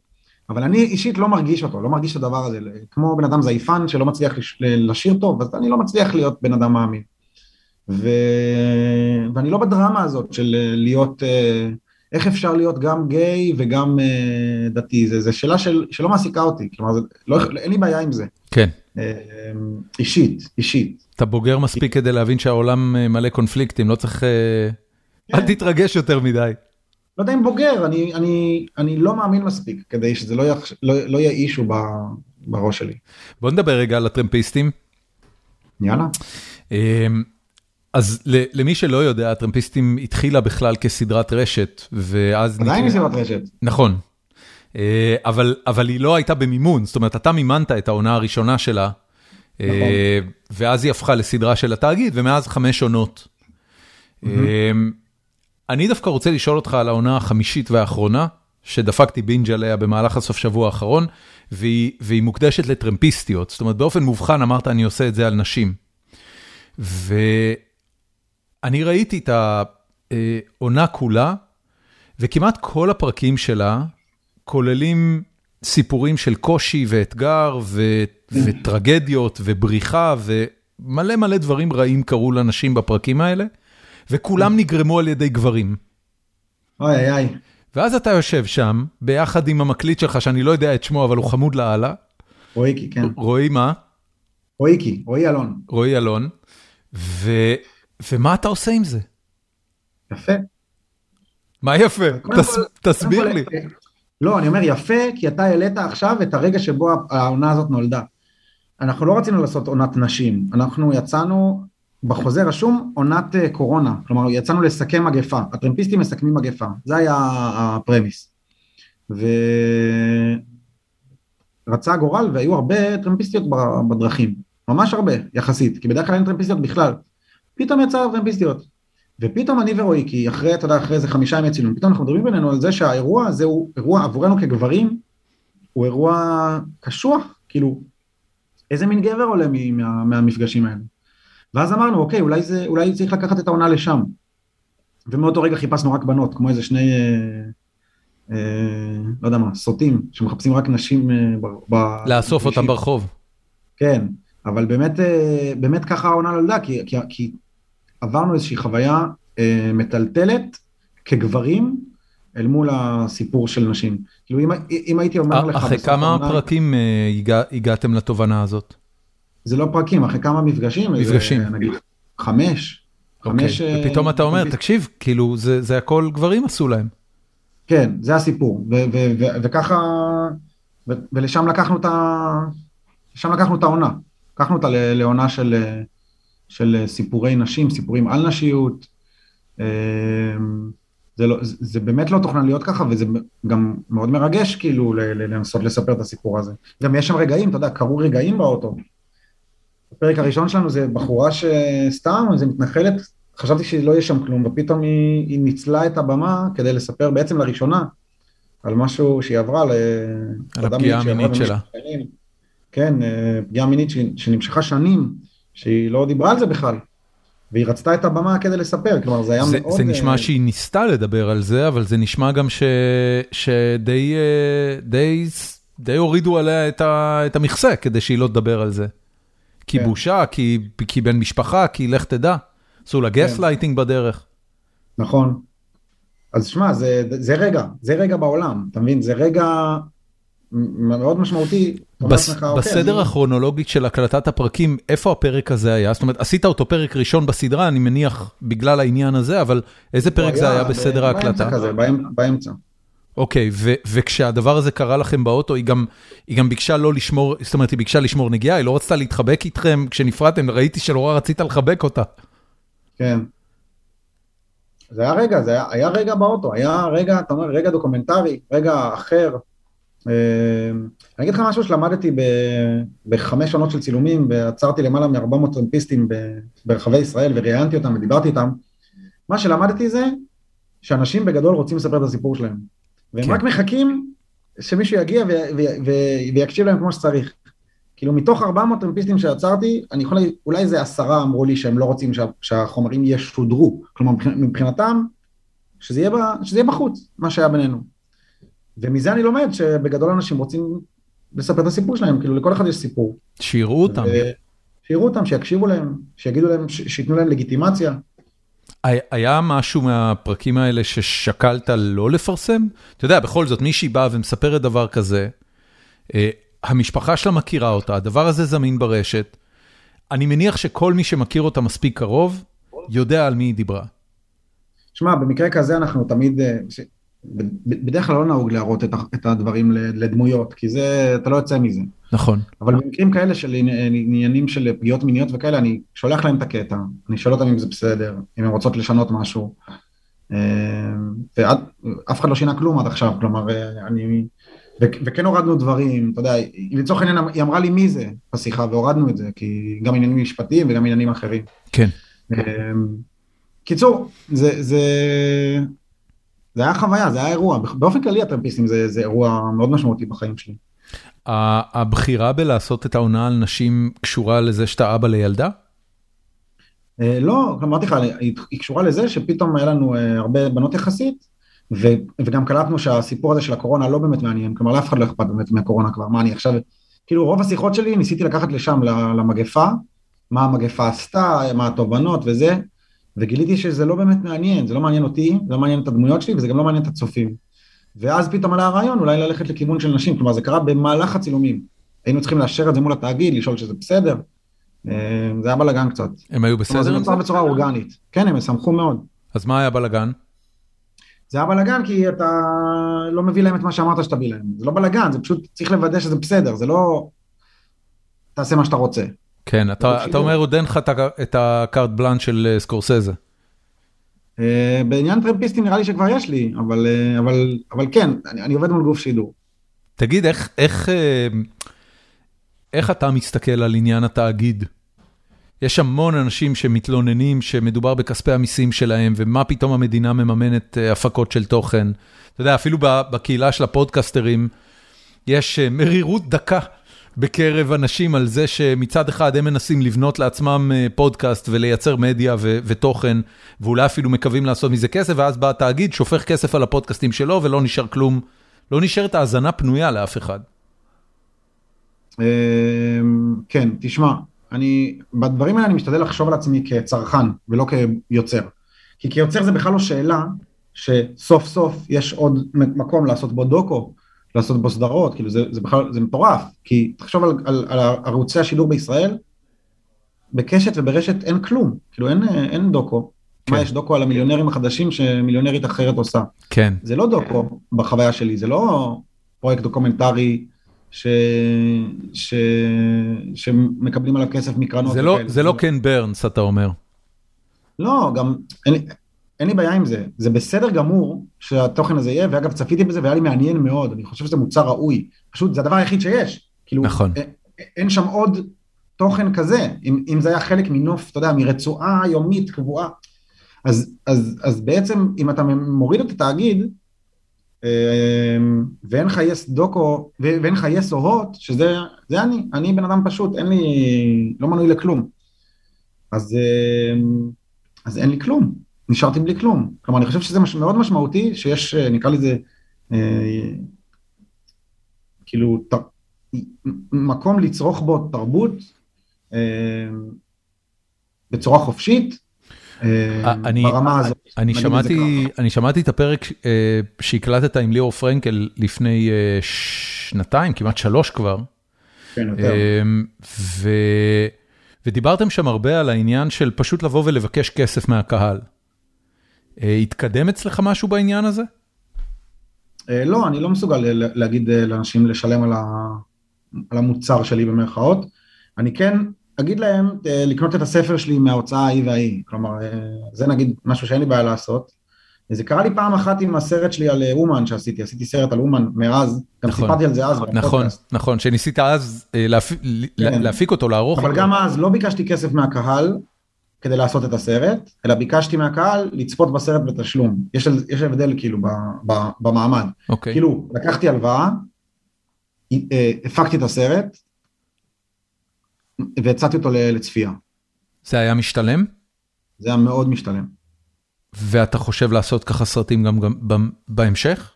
אבל אני אישית לא מרגיש אותו, לא מרגיש את הדבר הזה, כמו בן אדם זייפן שלא מצליח לשיר טוב, אז אני לא מצליח להיות בן אדם מאמין. ו... ואני לא בדרמה הזאת של להיות, איך אפשר להיות גם גיי וגם דתי, זו שאלה של, שלא מעסיקה אותי, כלומר זה, לא, אין לי בעיה עם זה. כן. אישית, אישית. אתה בוגר מספיק כדי להבין שהעולם מלא קונפליקטים, לא צריך, אל תתרגש יותר מדי. לא יודע אם בוגר, אני, אני, אני לא מאמין מספיק כדי שזה לא, יח, לא, לא יאישו ב, בראש שלי. בוא נדבר רגע על הטרמפיסטים. יאללה. אז למי שלא יודע, הטרמפיסטים התחילה בכלל כסדרת רשת, ואז... עדיין היא סדרת רשת. נכון. אבל, אבל היא לא הייתה במימון, זאת אומרת, אתה מימנת את העונה הראשונה שלה, נכון. ואז היא הפכה לסדרה של התאגיד, ומאז חמש עונות. Mm-hmm. אני דווקא רוצה לשאול אותך על העונה החמישית והאחרונה, שדפקתי בינג' עליה במהלך הסוף שבוע האחרון, והיא, והיא מוקדשת לטרמפיסטיות. זאת אומרת, באופן מובחן אמרת, אני עושה את זה על נשים. ואני ראיתי את העונה כולה, וכמעט כל הפרקים שלה כוללים סיפורים של קושי ואתגר ו- וטרגדיות ובריחה ומלא מלא דברים רעים קרו לנשים בפרקים האלה. וכולם נגרמו על ידי גברים. אוי אוי אוי. ואז אתה יושב שם, ביחד עם המקליט שלך, שאני לא יודע את שמו, אבל הוא חמוד לאללה. רועיקי, כן. רועי מה? רועיקי, רועי אלון. רועי אלון. ו... ומה אתה עושה עם זה? יפה. מה יפה? תסביר לי. לא, אני אומר יפה, כי אתה העלית עכשיו את הרגע שבו העונה הזאת נולדה. אנחנו לא רצינו לעשות עונת נשים, אנחנו יצאנו, בחוזה רשום עונת אה, קורונה, כלומר יצאנו לסכם מגפה, הטרמפיסטים מסכמים מגפה, זה היה הפרמיס. ורצה הגורל והיו הרבה טרמפיסטיות בדרכים, ממש הרבה יחסית, כי בדרך כלל אין טרמפיסטיות בכלל. פתאום יצא טרמפיסטיות. ופתאום אני ורועי, כי אחרי, אתה יודע, אחרי איזה חמישה ימי צילום, פתאום אנחנו מדברים בינינו על זה שהאירוע הזה הוא אירוע עבורנו כגברים, הוא אירוע קשוח, כאילו, איזה מין גבר עולה מה, מהמפגשים האלה. ואז אמרנו, אוקיי, אולי, זה, אולי צריך לקחת את העונה לשם. ומאותו רגע חיפשנו רק בנות, כמו איזה שני, אה, אה, לא יודע מה, סוטים, שמחפשים רק נשים אה, ב... לאסוף אותם ברחוב. כן, אבל באמת, אה, באמת ככה העונה נולדה, כי, כי, כי עברנו איזושהי חוויה אה, מטלטלת כגברים אל מול הסיפור של נשים. כאילו אם, אם הייתי אומר לך... אחרי כמה העונה, פרקים אה, הגע, הגעתם לתובנה הזאת? זה לא פרקים, אחרי כמה מפגשים. מפגשים. זה, נגיד חמש. אוקיי. חמש... אה, ופתאום אתה אומר, תקשיב, כאילו זה, זה הכל גברים עשו להם. כן, זה הסיפור, ו- ו- ו- וככה, ו- ולשם לקחנו את ה... לקחנו את העונה. לקחנו אותה לעונה של... של אה, סיפורי נשים, סיפורים על נשיות. אמ, זה, לא, זה באמת לא תוכנן להיות ככה, וזה גם מאוד מרגש כאילו לנסות לספר את הסיפור הזה. גם יש שם רגעים, אתה יודע, קרו רגעים באוטו. הפרק הראשון שלנו זה בחורה שסתם, איזה מתנחלת, חשבתי שלא יהיה שם כלום, ופתאום היא, היא ניצלה את הבמה כדי לספר בעצם לראשונה על משהו שהיא עברה, על הפגיעה המינית שלה. כן, אה, פגיעה מינית שנמשכה שנים. שהיא לא דיברה על זה בכלל. והיא רצתה את הבמה כדי לספר, כלומר זה היה זה, מאוד... זה נשמע uh... שהיא ניסתה לדבר על זה, אבל זה נשמע גם ש... שדי uh, די, די הורידו עליה את, ה... את המכסה כדי שהיא לא תדבר על זה. כי כן. בושה, כי, כי בן משפחה, כי לך תדע. עשו לה גס לייטינג. בדרך. נכון. אז שמע, זה, זה רגע, זה רגע בעולם, אתה מבין? זה רגע מאוד משמעותי. בס, אוקיי, בסדר אני... הכרונולוגי של הקלטת הפרקים, איפה הפרק הזה היה? זאת אומרת, עשית אותו פרק ראשון בסדרה, אני מניח בגלל העניין הזה, אבל איזה פרק זה היה בסדר ההקלטה? באמצע כזה, באמצע. אוקיי, וכשהדבר הזה קרה לכם באוטו, היא גם, היא גם ביקשה לא לשמור, זאת אומרת, היא ביקשה לשמור נגיעה, היא לא רצתה להתחבק איתכם כשנפרדתם, ראיתי שלא רצית לחבק אותה. כן. זה היה רגע, זה היה, היה רגע באוטו, היה רגע, אתה אומר, רגע דוקומנטרי, רגע אחר, אני אגיד לך משהו שלמדתי בחמש שנות של צילומים, ועצרתי למעלה מ-400 טרמפיסטים ברחבי ישראל וראיינתי אותם ודיברתי איתם. מה שלמדתי זה שאנשים בגדול רוצים לספר את הסיפור שלהם. והם כן. רק מחכים שמישהו יגיע ויקשיב להם כמו שצריך. כאילו מתוך 400 טרמפיסטים שעצרתי, אני יכול להגיד, אולי איזה עשרה אמרו לי שהם לא רוצים שה, שהחומרים ישודרו. כלומר מבחינתם, שזה יהיה, שזה יהיה בחוץ, מה שהיה בינינו. ומזה אני לומד שבגדול אנשים רוצים לספר את הסיפור שלהם, כאילו לכל אחד יש סיפור. שיראו אותם. שיראו אותם, שיקשיבו להם, שיגידו להם, שייתנו להם לגיטימציה. היה משהו מהפרקים האלה ששקלת לא לפרסם? אתה יודע, בכל זאת, מישהי באה ומספרת דבר כזה, אה, המשפחה שלה מכירה אותה, הדבר הזה זמין ברשת. אני מניח שכל מי שמכיר אותה מספיק קרוב, יודע על מי היא דיברה. שמע, במקרה כזה אנחנו תמיד, אה, בדרך כלל לא נהוג להראות את הדברים לדמויות, כי זה, אתה לא יוצא מזה. נכון. אבל במקרים כאלה של עניינים של פגיעות מיניות וכאלה, אני שולח להם את הקטע, אני שואל אותם אם זה בסדר, אם הן רוצות לשנות משהו. אה, ואף אחד לא שינה כלום עד עכשיו, כלומר, אה, אני... וכן הורדנו דברים, אתה יודע, לצורך העניין היא אמרה לי מי זה בשיחה והורדנו את זה, כי גם עניינים משפטיים וגם עניינים אחרים. כן. אה, קיצור, זה, זה, זה היה חוויה, זה היה אירוע. באופן כללי הטרמפיסטים זה, זה אירוע מאוד משמעותי בחיים שלי. הבחירה בלעשות את העונה על נשים קשורה לזה שאתה אבא לילדה? אה, לא, אמרתי לך, היא קשורה לזה שפתאום היה לנו אה, הרבה בנות יחסית, ו, וגם קלטנו שהסיפור הזה של הקורונה לא באמת מעניין, כלומר לאף אחד לא אכפת באמת מהקורונה כבר, מה אני עכשיו, כאילו רוב השיחות שלי ניסיתי לקחת לשם, למגפה, מה המגפה עשתה, מה התובנות וזה, וגיליתי שזה לא באמת מעניין, זה לא מעניין אותי, זה לא מעניין את הדמויות שלי וזה גם לא מעניין את הצופים. ואז פתאום עלה הרעיון אולי ללכת לכיוון של נשים, כלומר זה קרה במהלך הצילומים. היינו צריכים לאשר את זה מול התאגיד, לשאול שזה בסדר. אה, זה היה בלאגן קצת. הם היו בסדר? זה נוצר בצורה אורגנית. כן, הם שמחו מאוד. אז מה היה בלאגן? זה היה בלאגן כי אתה לא מביא להם את מה שאמרת שתביא להם. זה לא בלאגן, זה פשוט צריך לוודא שזה בסדר, זה לא... תעשה מה שאתה רוצה. כן, אתה, אתה אומר עוד אין לך את הקארט בלאנד של אה, סקורסזה. אה, בעניין טרמפיסטים נראה לי שכבר יש לי, אבל, אה, אבל, אבל כן, אני, אני עובד מול גוף שידור. תגיד, איך, איך, איך אתה מסתכל על עניין התאגיד? יש המון אנשים שמתלוננים שמדובר בכספי המיסים שלהם, ומה פתאום המדינה מממנת הפקות של תוכן. אתה יודע, אפילו בקהילה של הפודקסטרים, יש מרירות דקה בקרב אנשים על זה שמצד אחד הם מנסים לבנות לעצמם אה, פודקאסט ולייצר מדיה ותוכן, ואולי אפילו מקווים לעשות מזה כסף, ואז בא התאגיד, שופך כסף על הפודקאסטים שלו ולא נשאר כלום, לא נשארת האזנה פנויה לאף אחד. אמ, כן, תשמע, אני, בדברים האלה אני משתדל לחשוב על עצמי כצרכן ולא כיוצר. כי כיוצר זה בכלל לא שאלה שסוף סוף יש עוד מקום לעשות בו דוקו, לעשות בו סדרות, כאילו זה, זה בכלל, זה מטורף, כי תחשוב על, על, על ערוצי השידור בישראל, בקשת וברשת אין כלום, כאילו אין, אין דוקו. כן. מה יש דוקו על המיליונרים החדשים שמיליונרית אחרת עושה? כן. זה לא דוקו בחוויה שלי, זה לא פרויקט דוקומנטרי ש... ש... שמקבלים עליו כסף מקרנות. זה לא, זה לא קן ברנס, אתה אומר. לא, גם, אין, אין לי בעיה עם זה, זה בסדר גמור שהתוכן הזה יהיה, ואגב צפיתי בזה והיה לי מעניין מאוד, אני חושב שזה מוצר ראוי, פשוט זה הדבר היחיד שיש, כאילו, נכון. אין, אין שם עוד תוכן כזה, אם, אם זה היה חלק מנוף, אתה יודע, מרצועה יומית קבועה, אז, אז, אז בעצם אם אתה מוריד את התאגיד, אה, ואין לך יס דוקו, ואין לך יס או הוט, שזה זה אני, אני בן אדם פשוט, אין לי, לא מנוי לכלום, אז, אה, אז אין לי כלום. נשארתי בלי כלום. כלומר, אני חושב שזה מש, מאוד משמעותי שיש, אה, נקרא לזה, אה, כאילו, ת, מקום לצרוך בו תרבות אה, בצורה חופשית, אה, אני, ברמה הזאת. אני שמעתי, אני שמעתי את הפרק אה, שהקלטת עם ליאור פרנקל לפני אה, שנתיים, כמעט שלוש כבר. כן, יותר. אה, ו... ודיברתם שם הרבה על העניין של פשוט לבוא ולבקש כסף מהקהל. אה, התקדם אצלך משהו בעניין הזה? אה, לא, אני לא מסוגל להגיד אה, לאנשים לשלם על המוצר שלי במרכאות. אני כן אגיד להם לקנות את הספר שלי מההוצאה ההיא וההיא. כלומר, זה נגיד משהו שאין לי בעיה לעשות. זה קרה לי פעם אחת עם הסרט שלי על אומן שעשיתי, עשיתי סרט על אומן מאז, גם נכון, סיפרתי על זה אז. נכון, נכון, שניסית אז להפיק, כן. להפיק אותו, לערוך אבל אותו. אבל גם אז לא ביקשתי כסף מהקהל, כדי לעשות את הסרט, אלא ביקשתי מהקהל לצפות בסרט בתשלום. יש, יש הבדל כאילו ב, ב, במעמד. אוקיי. כאילו, לקחתי הלוואה, אה, הפקתי את הסרט, והצעתי אותו לצפייה. זה היה משתלם? זה היה מאוד משתלם. ואתה חושב לעשות ככה סרטים גם, גם בהמשך?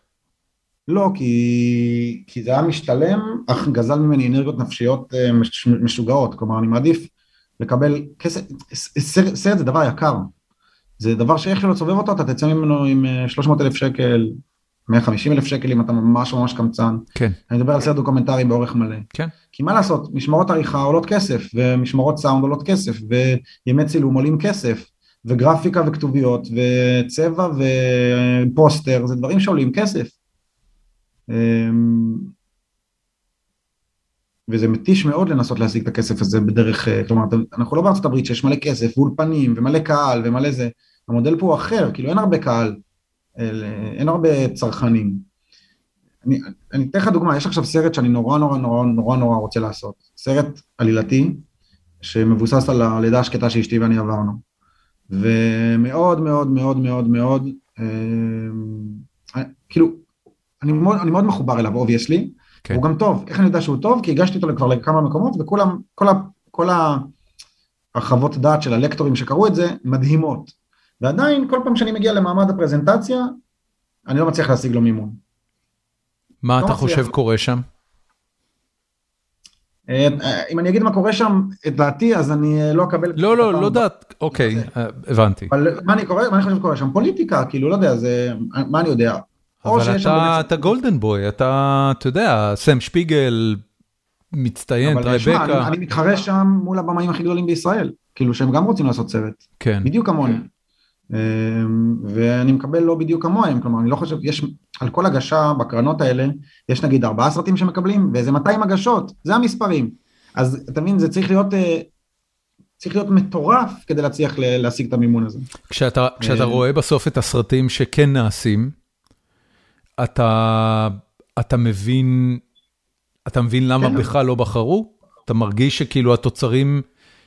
לא, כי, כי זה היה משתלם, אך גזל ממני אנרגיות נפשיות אה, משוגעות. כלומר, אני מעדיף לקבל כסף, סרט זה דבר יקר, זה דבר שאיך שלא תסובב אותו, אתה תצא ממנו עם 300 אה, אלף שקל, 150 אלף שקל אם אתה ממש ממש קמצן. כן. אני מדבר על סרט דוקומנטרי באורך מלא. כן. כי מה לעשות, משמרות עריכה עולות כסף, ומשמרות סאונד עולות כסף, וימי צילום עולים כסף, וגרפיקה וכתוביות, וצבע ופוסטר, זה דברים שעולים כסף. וזה מתיש מאוד לנסות להשיג את הכסף הזה בדרך, אה, כלומר, אנחנו לא בארצות הברית שיש מלא כסף ואולפנים ומלא קהל ומלא זה, המודל פה הוא אחר, כאילו אין הרבה קהל, אין הרבה צרכנים. אני, אני אתן לך דוגמה, יש עכשיו סרט שאני נורא נורא נורא נורא נורא רוצה לעשות, סרט עלילתי שמבוסס על הלידה השקטה שאשתי ואני עברנו, ומאוד מאוד מאוד מאוד מאוד, אה, כאילו, אני מאוד, אני מאוד מחובר אליו, obviously, כן. הוא גם טוב, איך אני יודע שהוא טוב? כי הגשתי אותו כבר לכמה מקומות וכולם, כל, ה, כל החוות דעת של הלקטורים שקראו את זה מדהימות. ועדיין כל פעם שאני מגיע למעמד הפרזנטציה, אני לא מצליח להשיג לו מימון. מה לא אתה מצליח. חושב קורה שם? אה, אם אני אגיד מה קורה שם, את דעתי, אז אני אה, לא אקבל... לא, לא, לא דעת, אוקיי, הבנתי. אבל מה אני קורא, מה אני חושב שקורה שם? פוליטיקה, כאילו, לא יודע, זה, מה אני יודע? אבל אתה, אתה golden boy, אתה, אתה יודע, סם שפיגל, מצטיין, טרייבקה. אני, אני מתחרה שם מול הבמאים הכי גדולים בישראל, כאילו שהם גם רוצים לעשות סרט. כן. בדיוק כמוני. ואני מקבל לא בדיוק כמוהם, כלומר אני לא חושב, יש על כל הגשה בקרנות האלה, יש נגיד ארבעה סרטים שמקבלים ואיזה 200 הגשות, זה המספרים. אז אתה מבין, זה צריך להיות, צריך להיות מטורף כדי להצליח להשיג את המימון הזה. כשאתה, כשאתה רואה בסוף את הסרטים שכן נעשים, אתה, אתה מבין, אתה מבין למה כן. בכלל לא בחרו? אתה מרגיש שכאילו התוצרים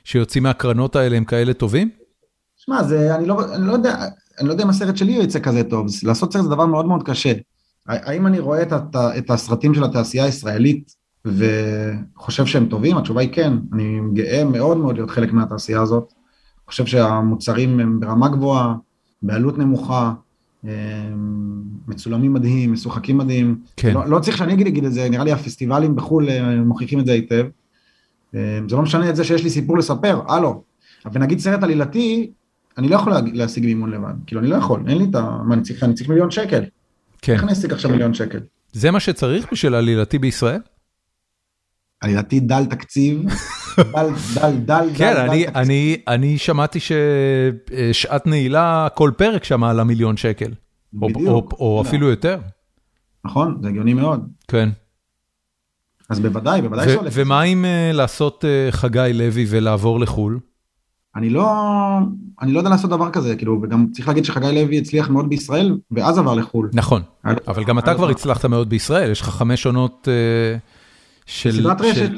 שיוצאים מהקרנות האלה הם כאלה טובים? שמע, אני לא, אני לא יודע, אני לא יודע אם הסרט שלי יצא כזה טוב, לעשות סרט זה דבר מאוד מאוד קשה. האם אני רואה את, את, את הסרטים של התעשייה הישראלית וחושב שהם טובים? התשובה היא כן, אני גאה מאוד מאוד להיות חלק מהתעשייה הזאת. חושב שהמוצרים הם ברמה גבוהה, בעלות נמוכה, מצולמים מדהים, משוחקים מדהים. כן. לא, לא צריך שאני אגיד, אגיד את זה, נראה לי הפסטיבלים בחו"ל אה, מוכיחים את זה היטב. זה לא משנה את זה שיש לי סיפור לספר, הלו. ונגיד סרט עלילתי, אני לא יכול להשיג מימון לבד, כאילו אני לא יכול, אין לי את ה... מה אני צריך? אני צריך מיליון שקל. כן. איך אני אשיג עכשיו מיליון שקל? זה מה שצריך בשביל עלילתי בישראל? עלילתי דל תקציב, דל, דל, דל, כן, דל, אני, דל אני, אני שמעתי ששעת נעילה, כל פרק שם עלה מיליון שקל. בדיוק. או, או, או אפילו יותר. נכון, זה הגיוני מאוד. כן. אז בוודאי, בוודאי שהולך. ומה עם uh, לעשות uh, חגי לוי ולעבור לחו"ל? אני לא, אני לא יודע לעשות דבר כזה, כאילו, וגם צריך להגיד שחגי לוי הצליח מאוד בישראל, ואז עבר לחו"ל. נכון, אבל גם אתה כבר הצלחת מאוד בישראל, יש לך חמש עונות של... סדרת רשת.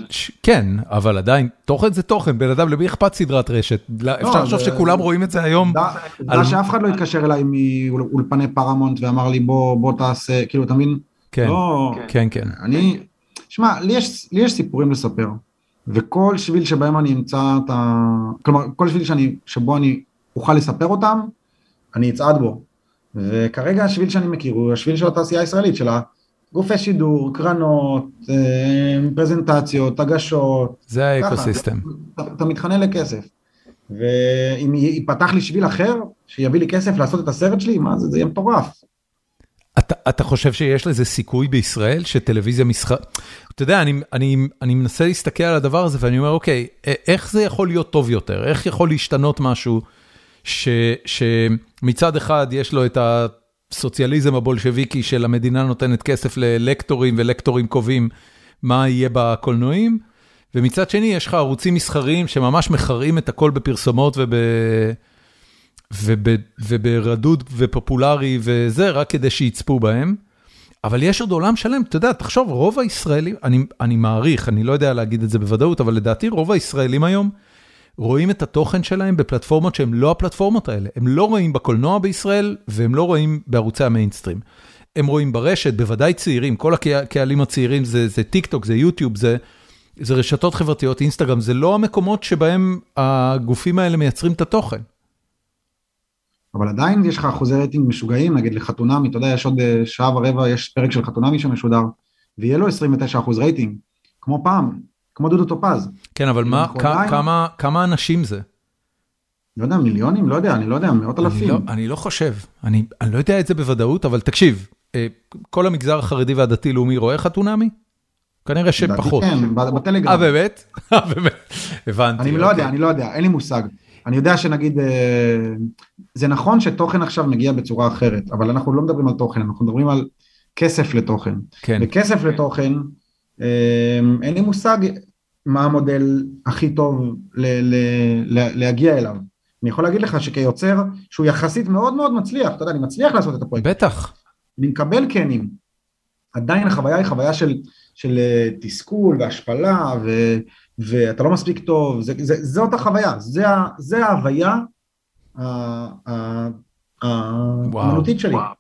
כן, אבל עדיין, תוכן זה תוכן, בן אדם, למי אכפת סדרת רשת? לא, אפשר לחשוב שכולם רואים את זה היום. עובדה שאף אחד לא התקשר אליי מאולפני פרמונט ואמר לי, בוא תעשה, כאילו, אתה מבין? כן, לא- כן, כן. אני, שמע, לי יש סיפורים לספר. וכל שביל שבהם אני אמצא את ה... כלומר, כל שביל שאני, שבו אני אוכל לספר אותם, אני אצעד בו. וכרגע השביל שאני מכיר הוא השביל של התעשייה הישראלית, של הגופי שידור, קרנות, אה, פרזנטציות, הגשות. זה האקוסיסטם. אתה, אתה מתחנן לכסף. ואם ייפתח לי שביל אחר, שיביא לי כסף לעשות את הסרט שלי, מה זה, זה יהיה מטורף. אתה, אתה חושב שיש לזה סיכוי בישראל שטלוויזיה מסחר... אתה יודע, אני, אני, אני מנסה להסתכל על הדבר הזה ואני אומר, אוקיי, איך זה יכול להיות טוב יותר? איך יכול להשתנות משהו ש, שמצד אחד יש לו את הסוציאליזם הבולשביקי של המדינה נותנת כסף ללקטורים ולקטורים קובעים מה יהיה בקולנועים, ומצד שני יש לך ערוצים מסחריים שממש מחראים את הכל בפרסומות וב... וברדוד ופופולרי וזה, רק כדי שיצפו בהם. אבל יש עוד עולם שלם, אתה יודע, תחשוב, רוב הישראלים, אני, אני מעריך, אני לא יודע להגיד את זה בוודאות, אבל לדעתי רוב הישראלים היום רואים את התוכן שלהם בפלטפורמות שהן לא הפלטפורמות האלה. הם לא רואים בקולנוע בישראל, והם לא רואים בערוצי המיינסטרים. הם רואים ברשת, בוודאי צעירים, כל הקהלים הצעירים זה, זה טיק טוק, זה יוטיוב, זה, זה רשתות חברתיות, אינסטגרם, זה לא המקומות שבהם הגופים האלה מייצרים את התוכן. אבל עדיין יש לך אחוזי רייטינג משוגעים, נגיד לחתונמי, אתה יודע, יש עוד אה, שעה ורבע, יש פרק של חתונמי שמשודר, ויהיה לו 29 אחוז רייטינג, כמו פעם, כמו דודו טופז. כן, אבל מה, כמה, כמה אנשים זה? לא יודע, מיליונים? לא יודע, אני לא יודע, מאות אלפים. לא, אני לא חושב, אני, אני לא יודע את זה בוודאות, אבל תקשיב, אה, כל המגזר החרדי והדתי-לאומי רואה חתונמי? כנראה שפחות. כן, בטלגרם. אה, באמת? אה, באמת, הבנתי. אני לא יודע, אוקיי. אני לא יודע, אין לי מושג. אני יודע שנגיד, אה, זה נכון שתוכן עכשיו מגיע בצורה אחרת, אבל אנחנו לא מדברים על תוכן, אנחנו מדברים על כסף לתוכן. כן. וכסף לתוכן, אה, אין לי מושג מה המודל הכי טוב ל- ל- ל- להגיע אליו. אני יכול להגיד לך שכיוצר שהוא יחסית מאוד מאוד מצליח, אתה יודע, אני מצליח לעשות את הפרויקט. בטח. אני מקבל קנים. עדיין החוויה היא חוויה של, של אה, תסכול והשפלה ו, ואתה לא מספיק טוב, זה, זה, זאת החוויה, זה, זה ההוויה האמנותית שלי. וואו.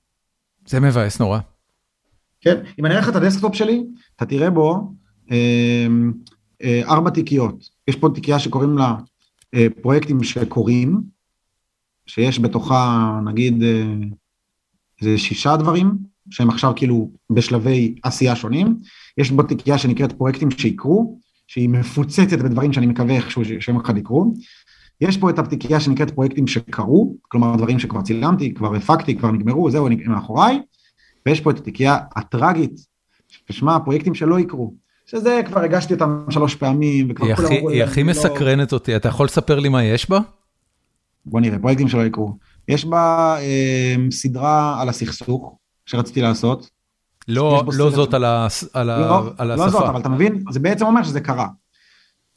זה מבאס נורא. כן, אם אני אראה לך את ה desktop שלי, אתה תראה בו אה, ארבע תיקיות. יש פה תיקייה שקוראים לה אה, פרויקטים שקורים, שיש בתוכה נגיד אה, איזה שישה דברים, שהם עכשיו כאילו בשלבי עשייה שונים. יש בו תיקייה שנקראת פרויקטים שיקרו, שהיא מפוצצת בדברים שאני מקווה איכשהו שיום אחד יקרו. יש פה את הפתיקייה שנקראת פרויקטים שקרו, כלומר דברים שכבר צילמתי, כבר הפקתי, כבר נגמרו, זהו, הם מאחוריי, ויש פה את התיקייה הטראגית, ששמה פרויקטים שלא יקרו, שזה כבר הגשתי אותם שלוש פעמים. היא הכי לא- מסקרנת אותי, אתה יכול לספר לי מה יש בה? בוא נראה, פרויקטים שלא יקרו. יש בה אה, סדרה על הסכסוך שרציתי לעשות. לא, לא זאת על, ה, על, לא, על לא השפה. זאת, אבל אתה מבין? זה בעצם אומר שזה קרה.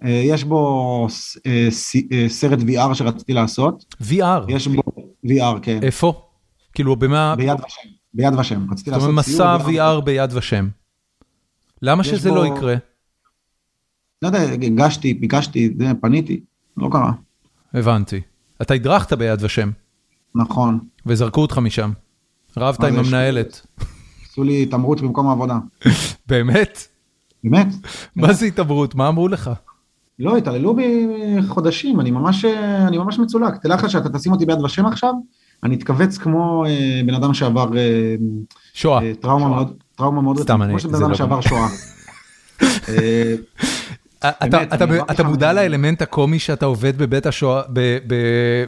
אה, יש בו אה, ס- אה, סרט VR שרציתי לעשות, VR, יש בו VR, כן, איפה? כאילו במה, ביד ושם, ביד ושם, רציתי זאת אומרת לעשות סיור. מסע ביד VR ביד ושם. למה שזה בו- לא יקרה? לא יודע, הגשתי, ביקשתי, פניתי, לא קרה. הבנתי. אתה הדרכת ביד ושם, נכון. וזרקו אותך משם. רבת עם המנהלת. עשו לי התעמרות במקום העבודה. באמת? באמת? מה זה התעברות? מה אמרו לך? לא, התעללו בי חודשים, אני ממש, אני ממש מצולק. תדע לך שאתה תשים אותי ביד ושם עכשיו, אני אתכווץ כמו אה, בן אדם שעבר אה, שואה. אה, טראומה מאוד, טראומה מאוד אני- כמו שבן אדם לא- שעבר שואה. אה, אתה- באמת, אתה- מודע לאלמנט הקומי שאתה עובד בבית השואה,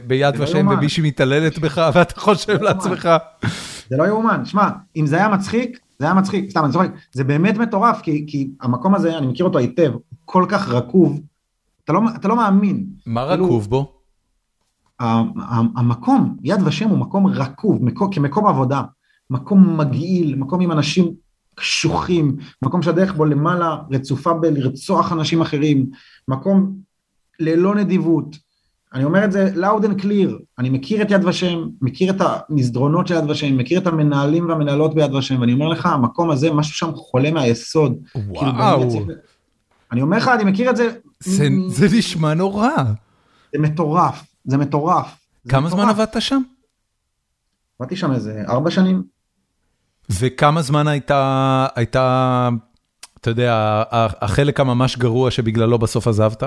ביד לא ושם. ומישהי מתעללת בך, ואתה חושב לא. לעצמך, זה לא יאומן, שמע, אם זה היה מצחיק, זה היה מצחיק, סתם, אני צוחק, זה באמת מטורף, כי, כי המקום הזה, אני מכיר אותו היטב, כל כך רקוב, אתה לא, אתה לא מאמין. מה כאילו- רקוב בו? המקום, יד ושם הוא מקום רקוב, מקום, כמקום עבודה, מקום מגעיל, מקום עם אנשים קשוחים, מקום שהדרך בו למעלה רצופה בלרצוח אנשים אחרים, מקום ללא נדיבות. אני אומר את זה loud and clear, אני מכיר את יד ושם, מכיר את המסדרונות של יד ושם, מכיר את המנהלים והמנהלות ביד ושם, ואני אומר לך, המקום הזה, משהו שם חולה מהיסוד. כאילו, וואו, אני אומר לך, אני מכיר את זה, זה- מ- זה נשמע נורא. זה מטורף, זה מטורף. זה כמה זמן מטורף. עבדת שם? עבדתי שם איזה ארבע שנים. וכמה זמן הייתה, הייתה, אתה יודע, החלק הממש גרוע שבגללו בסוף עזבת?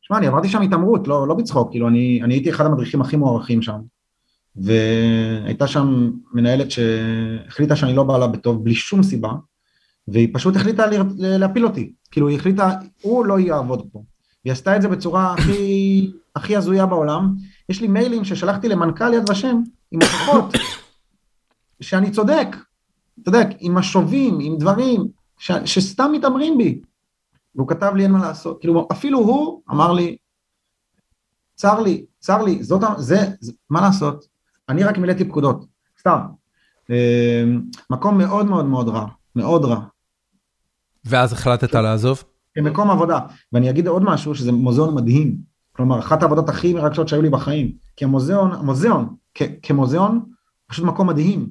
שמע, אני עברתי שם התעמרות, לא, לא בצחוק, כאילו, אני, אני הייתי אחד המדריכים הכי מוערכים שם. והייתה שם מנהלת שהחליטה שאני לא בא לה בטוב בלי שום סיבה, והיא פשוט החליטה לה- להפיל אותי. כאילו, היא החליטה, הוא לא יעבוד פה. היא עשתה את זה בצורה הכי, הכי הזויה בעולם. יש לי מיילים ששלחתי למנכ"ל יד ושם, עם הוכחות, שאני צודק, אתה יודע, עם משובים, עם דברים, ש, שסתם מתעמרים בי. והוא כתב לי אין מה לעשות, כאילו אפילו הוא אמר לי, צר לי, צר לי, זאת, זה, זה מה לעשות, אני רק מילאתי פקודות, סתם. אה, מקום מאוד מאוד מאוד רע, מאוד רע, ואז החלטת לעזוב? כמקום עבודה, ואני אגיד עוד משהו, שזה מוזיאון מדהים, כלומר אחת העבודות הכי מרגשות שהיו לי בחיים, כי המוזיאון, המוזיאון, כ- כמוזיאון, פשוט מקום מדהים,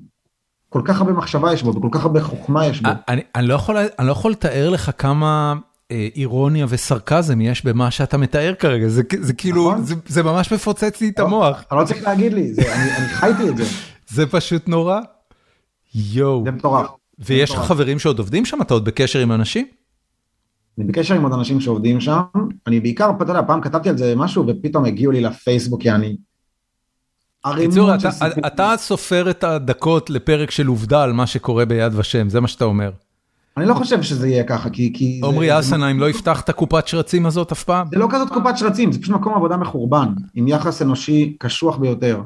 כל כך הרבה מחשבה יש בו, וכל כך הרבה חוכמה יש בו. אני, אני, לא יכול, אני לא יכול לתאר לך כמה אה, אירוניה וסרקזם יש במה שאתה מתאר כרגע, זה, זה כאילו, נכון. זה, זה ממש מפוצץ לי את המוח, אתה לא צריך להגיד לי, זה, אני, אני חייתי את זה, זה פשוט נורא. יואו, זה מטורף. ויש לך. חברים שעוד עובדים שם? אתה עוד בקשר עם אנשים? אני בקשר עם עוד אנשים שעובדים שם, אני בעיקר, אתה יודע, פעם כתבתי על זה משהו ופתאום הגיעו לי לפייסבוק, יעני. בקיצור, אתה. אתה סופר את הדקות לפרק של עובדה על מה שקורה ביד ושם, זה מה שאתה אומר. אני לא חושב שזה יהיה ככה, כי... כי עמרי זה- אסנהיים לא יפתח את הקופת שרצים הזאת אף פעם? זה לא כזאת קופת שרצים, זה פשוט מקום עבודה מחורבן, עם יחס אנושי קשוח ביותר.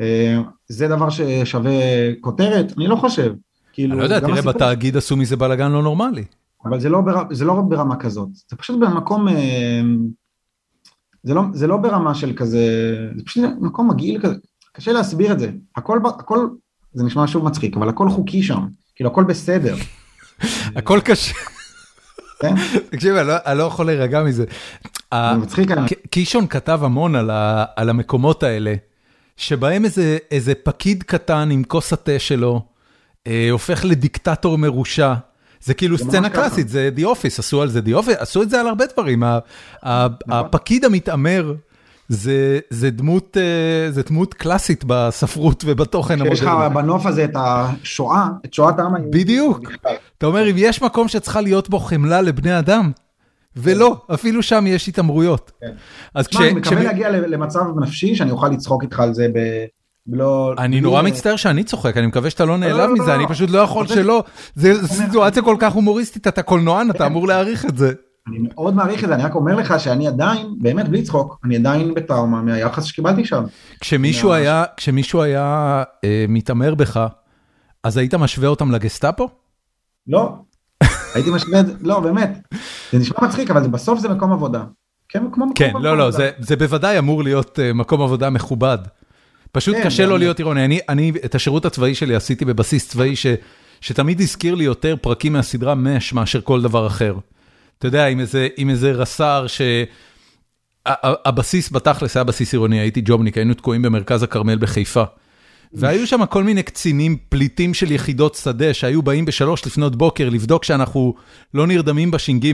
אה, זה דבר ששווה כותרת? אני לא חושב. כאילו, אני לא יודע, תראה, בתאגיד עשו מזה בלאגן לא נורמלי. אבל זה לא, בר... זה לא ברמה כזאת, זה פשוט במקום, אה, זה לא, זה לא ברמה של כזה, זה פשוט מקום מגעיל כזה, קשה להסביר את זה, הכל, הכל, זה נשמע שוב מצחיק, אבל הכל חוקי שם, כאילו הכל בסדר, הכל קשה. כן? תקשיב, אני לא- אני לא יכול להירגע מזה. קישון כתב המון על המקומות האלה, שבהם איזה- פקיד קטן עם כוס התה שלו, אה, הופך לדיקטטור מרושע. זה כאילו סצנה. קלאסית, זה The Office, עשו על זה The Office, עשו את זה על הרבה דברים. נכון. הפקיד המתעמר, זה זה דמות אה, זה דמות קלאסית בספרות ובתוכן יש לך המודרני. בנוף הזה את השואה, את שואת העם היהודי. בדיוק. אתה אומר, אם יש מקום שצריכה להיות בו חמלה לבני אדם, ולא, אפילו שם יש התעמרויות. כן. אז תשמע, אני כש- מקווה להגיע למצב נפשי שאני אוכל לצחוק איתך על זה ב... לא... אני בלי- נורא מצטער שאני צוחק, אני מקווה שאתה לא נעלב לא, לא, מזה, לא. אני פשוט לא יכול שלא. זה זו סיטואציה כל כך הומוריסטית, אתה קולנוען, אתה כן. אמור להעריך את זה. אני מאוד מעריך את זה, אני רק אומר לך שאני עדיין, באמת בלי צחוק, אני עדיין בטראומה מהיחס שקיבלתי שם. כשמישהו. היה, כשמישהו היה אה, מתעמר בך, אז היית משווה אותם לגסטאפו? לא, הייתי משווה את זה, לא באמת, זה נשמע מצחיק, אבל בסוף זה מקום עבודה. כן, כמו מקום כן, לא, לא. זה- זה בוודאי אמור להיות אה, מקום עבודה מכובד. פשוט כן, קשה לו להיות אירוני. אני, אני את השירות הצבאי שלי עשיתי בבסיס צבאי ש, שתמיד הזכיר לי יותר פרקים מהסדרה מש מאשר כל דבר אחר. אתה יודע, עם איזה, עם איזה רס"ר ש... הבסיס בתכלס היה בסיס עירוני, הייתי ג'ובניק, היינו תקועים במרכז הכרמל בחיפה. והיו שם כל מיני קצינים פליטים של יחידות שדה שהיו באים בשלוש לפנות בוקר לבדוק שאנחנו לא נרדמים בש"ג.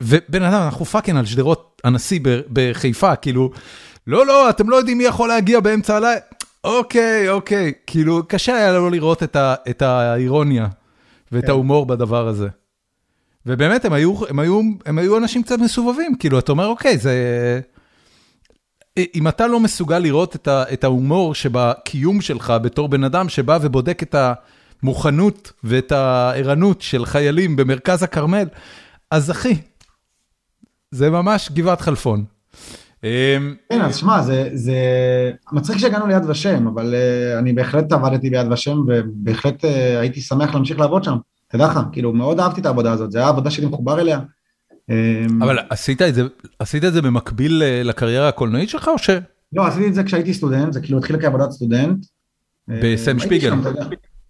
ובן אדם, אנחנו fucking על שדרות הנשיא בחיפה, כאילו, לא, לא, אתם לא יודעים מי יכול להגיע באמצע הלילה. אוקיי, אוקיי, כאילו, קשה היה לו לראות את, ה, את האירוניה ואת כן. ההומור בדבר הזה. ובאמת, הם היו, הם, היו, הם היו אנשים קצת מסובבים, כאילו, אתה אומר, אוקיי, זה... אם אתה לא מסוגל לראות את, ה, את ההומור שבקיום שלך בתור בן אדם שבא ובודק את המוכנות ואת הערנות של חיילים במרכז הכרמל, אז אחי, זה ממש גבעת חלפון. אמ, כן, אז שמע, זה, זה מצחיק שהגענו ליד ושם, אבל uh, אני בהחלט עבדתי ביד ושם, ובהחלט uh, הייתי שמח להמשיך לעבוד שם. תדע לך, כאילו, מאוד אהבתי את העבודה הזאת, זו הייתה עבודה שלי מחובר אליה. אמ, אבל עשית את זה, עשית את זה במקביל אה, לקריירה הקולנועית שלך, או ש... לא, עשיתי את זה כשהייתי סטודנט, זה כאילו התחיל כעבודת סטודנט. בסם שפיגל.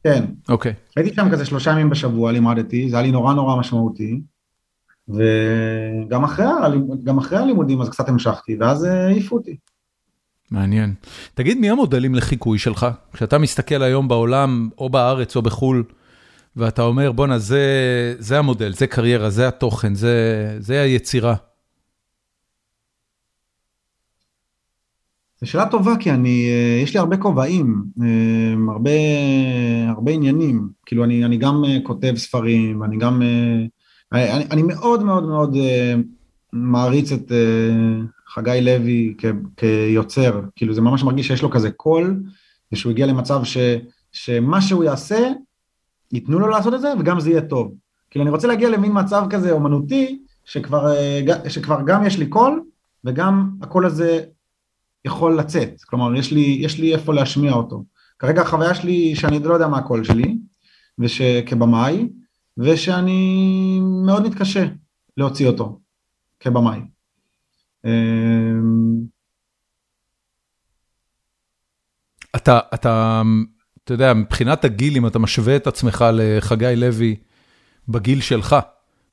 כן. אוקיי. הייתי שם כזה שלושה ימים בשבוע, לימדתי, זה היה לי נורא נורא משמעותי. וגם אחרי, גם אחרי הלימודים אז קצת המשכתי, ואז אה, העיפו אותי. מעניין. תגיד, מי המודלים לחיקוי שלך? כשאתה מסתכל היום בעולם, או בארץ או בחו"ל, ואתה אומר, בואנה, זה, זה המודל, זה קריירה, זה התוכן, זה, זה היצירה. זו שאלה טובה, כי אני, אה, יש לי הרבה כובעים, אה, הרבה, הרבה עניינים. כאילו, אני, אני גם כותב ספרים, אני גם... אני, אני מאוד מאוד מאוד מעריץ את חגי לוי כ, כיוצר, כאילו זה ממש מרגיש שיש לו כזה קול, ושהוא הגיע למצב ש, שמה שהוא יעשה, ייתנו לו לעשות את זה וגם זה יהיה טוב. כאילו אני רוצה להגיע למין מצב כזה אומנותי, שכבר, uh, שכבר גם יש לי קול, וגם הקול הזה יכול לצאת, כלומר יש לי, יש לי איפה להשמיע אותו. כרגע החוויה שלי שאני לא יודע מה הקול שלי, ושכבמאי, ושאני מאוד מתקשה להוציא אותו כבמאי. אמ, אתה, אתה, אתה יודע, מבחינת הגיל, אם אתה משווה את עצמך לחגי לוי בגיל שלך,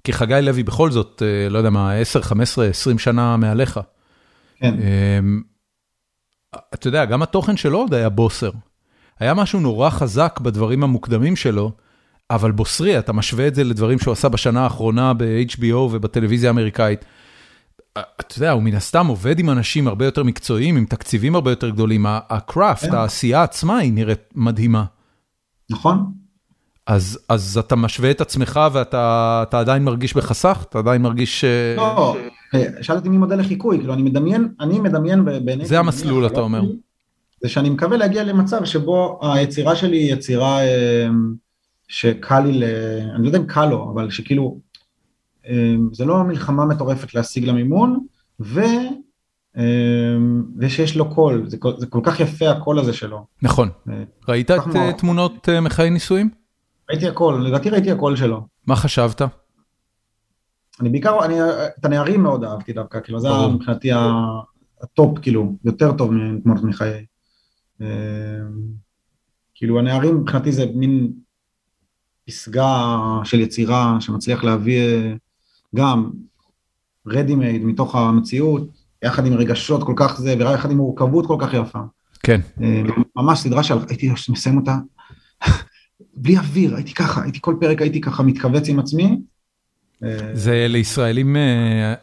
כי חגי לוי בכל זאת, אה, לא יודע מה, 10, 15, 20 שנה מעליך. כן. אמ, אתה יודע, גם התוכן שלו עוד היה בוסר. היה משהו נורא חזק בדברים המוקדמים שלו, אבל בוסרי, אתה משווה את זה לדברים שהוא עשה בשנה האחרונה ב-HBO ובטלוויזיה האמריקאית. אתה יודע, הוא מן הסתם עובד עם אנשים הרבה יותר מקצועיים, עם תקציבים הרבה יותר גדולים. הקראפט, כן. העשייה עצמה היא נראית מדהימה. נכון. אז, אז אתה משווה את עצמך ואתה עדיין מרגיש בחסך? אתה עדיין מרגיש... לא, אה, שאלת אותי מי מודל לחיקוי, כאילו אני מדמיין, אני מדמיין בעיני... זה המסלול, אתה אומר. זה שאני מקווה להגיע למצב שבו היצירה שלי היא יצירה... אה, שקל לי, ל... אני לא יודע אם קל לו, אבל שכאילו, זה לא מלחמה מטורפת להשיג לו מימון, ו... אמ, ושיש לו קול, זה, זה כל כך יפה הקול הזה שלו. נכון. אה, ראית את מה... תמונות אה, מחיי נישואים? ראיתי הכל, לדעתי ראיתי הכל שלו. מה חשבת? אני בעיקר, אני, את הנערים מאוד אהבתי דווקא, כאילו זה מבחינתי הטופ, כאילו, יותר טוב מתמונות מחיי. אמ, כאילו הנערים מבחינתי זה מין פסגה של יצירה שמצליח להביא אה, גם ready made מתוך המציאות, יחד עם רגשות כל כך זה, ויחד עם מורכבות כל כך יפה. כן. אה, ממש סדרה שהייתי מסיים אותה בלי אוויר, הייתי ככה, הייתי כל פרק הייתי ככה מתכווץ עם עצמי. אה, זה לישראלים,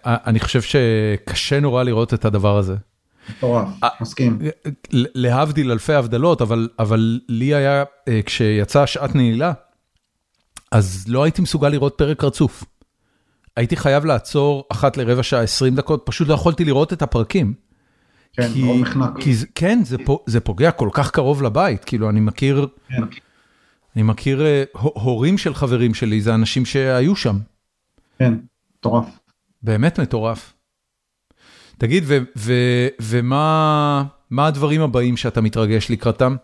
אני חושב שקשה נורא לראות את הדבר הזה. מטורף, מסכים. להבדיל אלפי הבדלות, אבל, אבל לי היה, כשיצאה שעת נעילה, אז לא הייתי מסוגל לראות פרק רצוף. הייתי חייב לעצור אחת לרבע שעה, 20 דקות, פשוט לא יכולתי לראות את הפרקים. כן, כי, מאוד. כי, כן, זה, זה פוגע כל כך קרוב לבית, כאילו, אני מכיר, כן. אני מכיר uh, הורים של חברים שלי, זה אנשים שהיו שם. כן, מטורף. באמת מטורף. תגיד, ומה הדברים הבאים שאתה מתרגש לקראתם?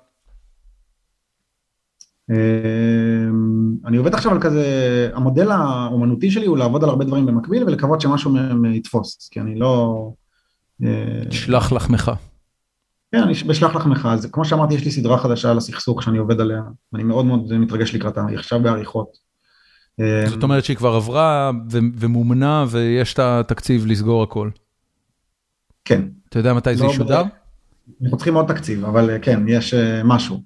אמ, אני עובד עכשיו על כזה, המודל האומנותי שלי הוא לעבוד על הרבה דברים במקביל ולקוות שמשהו מהם יתפוס, כי אני לא... שלח לחמך. כן, אני אשלח לך מחאה, כמו שאמרתי, יש לי סדרה חדשה על הסכסוך שאני עובד עליה, ואני מאוד מאוד מתרגש לקראתה, היא עכשיו בעריכות. זאת אומרת שהיא כבר עברה ומומנה ויש את התקציב לסגור הכל. כן. אתה יודע מתי זה לא ישודר? אנחנו צריכים עוד תקציב, אבל כן, יש משהו.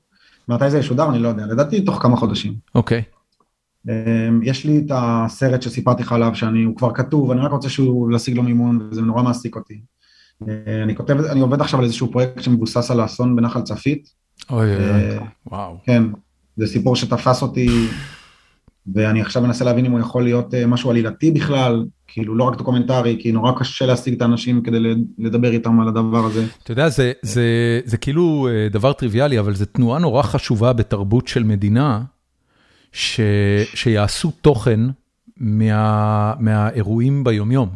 מתי זה ישודר אני לא יודע, לדעתי תוך כמה חודשים. אוקיי. יש לי את הסרט שסיפרתי לך עליו, שהוא כבר כתוב, אני רק רוצה שהוא להשיג לו מימון, וזה נורא מעסיק אותי. אני כותב, אני עובד עכשיו על איזשהו פרויקט שמבוסס על האסון בנחל צפית. אוי אוי אוי, וואו. כן, זה סיפור שתפס אותי, ואני עכשיו מנסה להבין אם הוא יכול להיות משהו עלילתי בכלל, כאילו לא רק דוקומנטרי, כי נורא קשה להשיג את האנשים כדי לדבר איתם על הדבר הזה. אתה יודע, זה, זה, זה כאילו דבר טריוויאלי, אבל זו תנועה נורא חשובה בתרבות של מדינה, ש, שיעשו תוכן מה, מהאירועים ביומיום.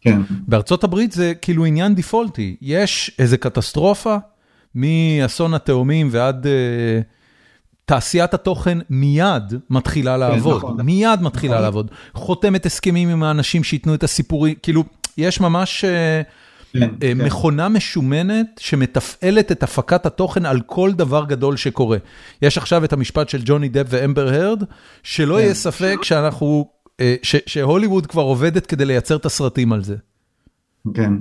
כן. בארצות הברית זה כאילו עניין דיפולטי, יש איזה קטסטרופה, מאסון התאומים ועד... תעשיית התוכן מיד מתחילה לעבוד, נכון, מיד מתחילה נכון. לעבוד, חותמת הסכמים עם האנשים שייתנו את הסיפורים, כאילו, יש ממש כן, כן. מכונה משומנת שמתפעלת את הפקת התוכן על כל דבר גדול שקורה. יש עכשיו את המשפט של ג'וני דב ואמבר הרד, שלא כן. יהיה ספק שאנחנו, שהוליווד כבר עובדת כדי לייצר את הסרטים על זה. כן.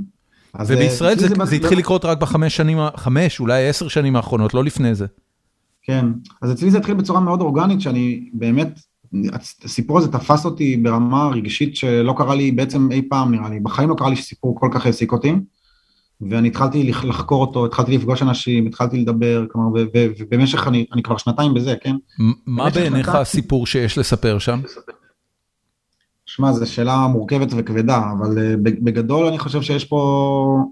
ובישראל זה, זה, זה התחיל לקרות רק בחמש שנים, חמש, אולי עשר שנים האחרונות, לא לפני זה. כן, אז אצלי זה התחיל בצורה מאוד אורגנית, שאני באמת, הסיפור הזה תפס אותי ברמה רגשית שלא קרה לי בעצם אי פעם נראה לי, בחיים לא קרה לי שסיפור כל כך העסיק אותי, ואני התחלתי לחקור אותו, התחלתי לפגוש אנשים, התחלתי לדבר, כלומר, ובמשך, אני, אני כבר שנתיים בזה, כן? מה בעיניך הסיפור שיש לספר שם? שמע, זו שאלה מורכבת וכבדה, אבל אה, בגדול אני חושב שיש פה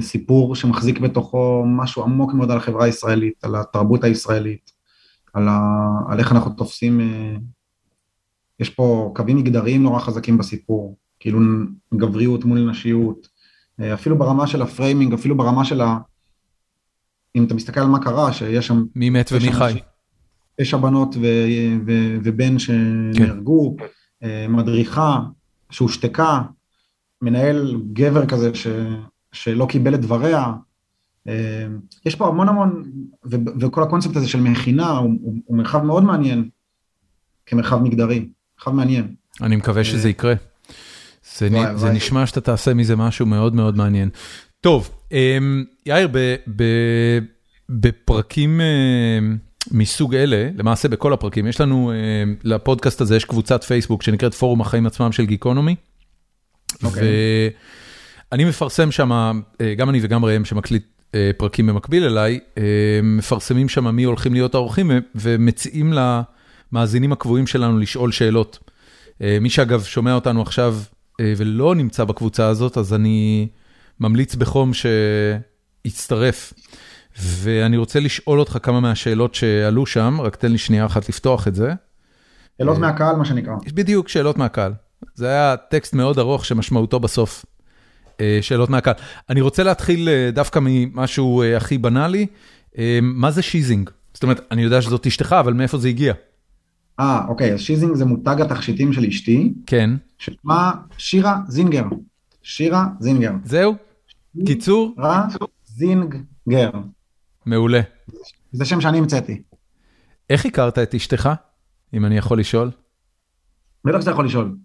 סיפור שמחזיק בתוכו משהו עמוק מאוד על החברה הישראלית, על התרבות הישראלית, על, ה... על איך אנחנו תופסים, אה, יש פה קווים מגדריים נורא חזקים בסיפור, כאילו גבריות מול נשיות, אה, אפילו ברמה של ה framing, אפילו ברמה של ה... אם אתה מסתכל על מה קרה, שיש שם... מי מת ומי חי. יש הבנות ו... ו... ובן שנהרגו, כן. מדריכה שהושתקה, מנהל גבר כזה ש... שלא קיבל את דבריה. אה, יש פה המון המון, וכל הקונספט הזה של מכינה הוא, הוא, הוא מרחב מאוד מעניין כמרחב מגדרי, מרחב מעניין. אני מקווה שזה יקרה. זה, וואי, זה וואי. נשמע שאתה תעשה מזה משהו מאוד מאוד מעניין. טוב, אמ, יאיר, ב, ב, בפרקים אה, מסוג אלה, למעשה בכל הפרקים, יש לנו, אה, לפודקאסט הזה יש קבוצת פייסבוק שנקראת פורום החיים עצמם של גיקונומי. Okay. אוקיי. אני מפרסם שם, אה, גם אני וגם ראם שמקליט אה, פרקים במקביל אליי, אה, מפרסמים שם מי הולכים להיות האורחים ומציעים למאזינים הקבועים שלנו לשאול שאלות. מי שאגב שומע אותנו עכשיו ולא נמצא בקבוצה הזאת, אז אני ממליץ בחום שיצטרף. ואני רוצה לשאול אותך כמה מהשאלות שעלו שם, רק תן לי שנייה אחת לפתוח את זה. שאלות מהקהל, מה שנקרא. בדיוק, שאלות מהקהל. זה היה טקסט מאוד ארוך שמשמעותו בסוף שאלות מהקהל. אני רוצה להתחיל אה, דווקא ממשהו אה, הכי בנאלי, מה זה שיזינג? זאת אומרת, אני יודע שזאת אשתך, אבל מאיפה זה הגיע? אה, אוקיי, אז שיזינג זה מותג התכשיטים של אשתי. כן. שמה שירה זינגר. שירה זינגר. זהו? קיצור? שירה זינגר. מעולה. זה שם שאני המצאתי. איך הכרת את אשתך, אם אני יכול לשאול? בטח שאתה יכול לשאול.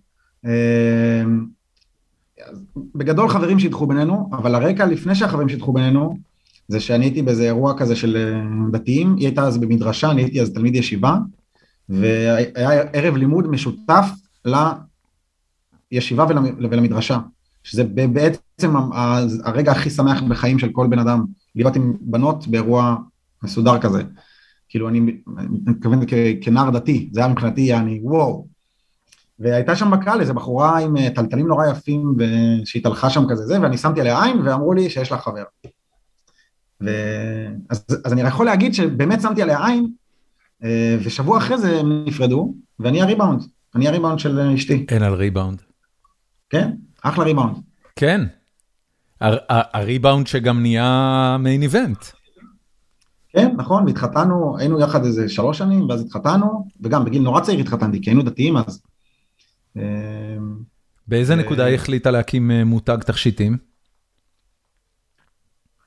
בגדול חברים שידחו בינינו, אבל הרקע לפני שהחברים שידחו בינינו, זה שאני הייתי באיזה אירוע כזה של אה, דתיים, היא הייתה אז במדרשה, אני הייתי אז תלמיד ישיבה, והיה ערב לימוד משותף לישיבה ולמדרשה, שזה בעצם הרגע הכי שמח בחיים של כל בן אדם, להיות עם בנות באירוע מסודר כזה. כאילו אני מתכוון כנער דתי, זה היה מבחינתי יעני וואו, והייתה שם בקהל איזה בחורה עם אה, טלטלים נורא יפים שהתהלכה שם כזה זה, ואני שמתי עליה עין ואמרו לי שיש לה חבר. ו... אז, אז אני יכול להגיד שבאמת שמתי עליה עין, אה, ושבוע אחרי זה הם נפרדו, ואני הריבאונד, אני הריבאונד של אה, אשתי. אין על ריבאונד. כן, אחלה ריבאונד. כן, הריבאונד שגם נהיה מיין איבנט. כן, נכון, והתחתנו, היינו יחד איזה שלוש שנים, ואז התחתנו, וגם בגיל נורא צעיר התחתנתי, כי היינו דתיים אז. אמ, באיזה נקודה היא החליטה להקים אה, מותג תכשיטים?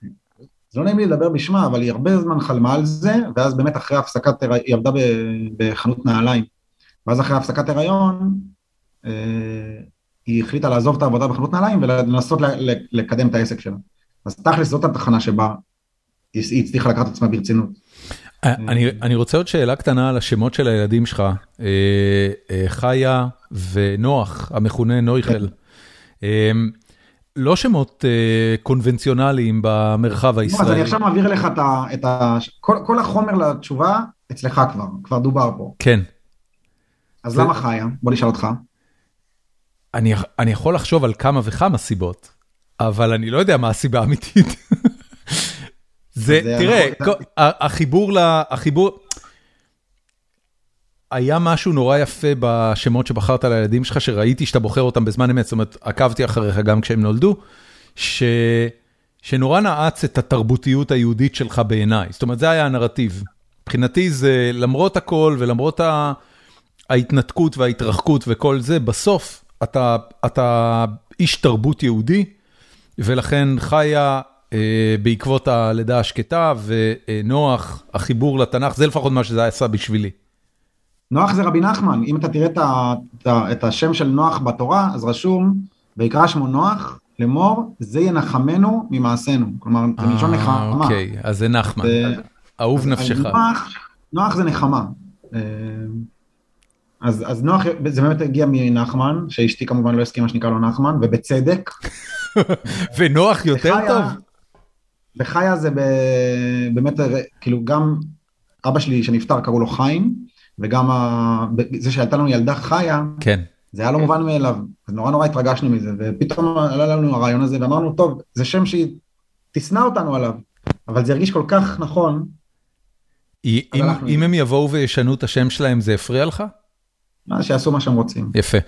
אז לא נעים לי לדבר בשמה, אבל היא הרבה זמן חלמה על זה, ואז באמת אחרי הפסקת, היא עבדה בחנות נעליים, ואז אחרי הפסקת הריון, אה, היא החליטה לעזוב את העבודה בחנות נעליים ולנסות לקדם את העסק שלה. אז תכלס זאת התחנה שבה היא הצליחה לקחת את עצמה ברצינות. אה, אני רוצה עוד שאלה קטנה על השמות של הילדים שלך, אה, חיה ונוח, המכונה נויכל. לא שמות קונבנציונליים במרחב הישראלי. אז אני עכשיו מעביר לך את ה... כל החומר לתשובה אצלך כבר, כבר דובר פה. כן. אז למה חיה? בוא נשאל אותך. אני, אני יכול לחשוב על כמה וכמה סיבות, אבל אני לא יודע מה הסיבה האמיתית. זה, תראה. החיבור ל... החיבור... היה משהו נורא יפה בשמות שבחרת לילדים שלך, שראיתי שאתה בוחר אותם בזמן אמת, זאת אומרת, עקבתי אחריך גם כשהם נולדו, ש... שנורא נעץ את התרבותיות היהודית שלך בעיניי. זאת אומרת, זה היה הנרטיב. מבחינתי זה, למרות הכל ולמרות ה... ההתנתקות וההתרחקות וכל זה, בסוף אתה אתה איש תרבות יהודי, ולכן חיה בעקבות הלידה השקטה, ונוח, החיבור לתנ"ך, זה לפחות מה שזה עשה בשבילי. נוח זה רבי נחמן, אם אתה תראה את, השם של נוח בתורה, אז רשום, ויקרא שמו נוח, לאמור, זה ינחמנו ממעשינו. כלומר, זה מלשון נחמה. אוקיי, אז זה נחמן, אהוב נפשך. נוח, נוח זה נחמה. אה, אז, אז נוח, זה באמת הגיע מנחמן, שאשתי כמובן לא הסכימה שנקרא לו נחמן, ובצדק. ונוח יותר טוב. וחיה זה ב, באמת, כאילו גם אבא שלי שנפטר קראו לו חיים, וגם ה, זה שהייתה לנו ילדה חיה, כן. זה היה לא מובן מאליו, אז נורא נורא התרגשנו מזה, ופתאום עלה לנו הרעיון הזה, ואמרנו, טוב, זה שם שהיא תשנא אותנו עליו, אבל זה הרגיש כל כך נכון. אם, אם הם יבואו וישנו את השם שלהם, זה הפריע לך? שיעשו מה שהם רוצים. יפה.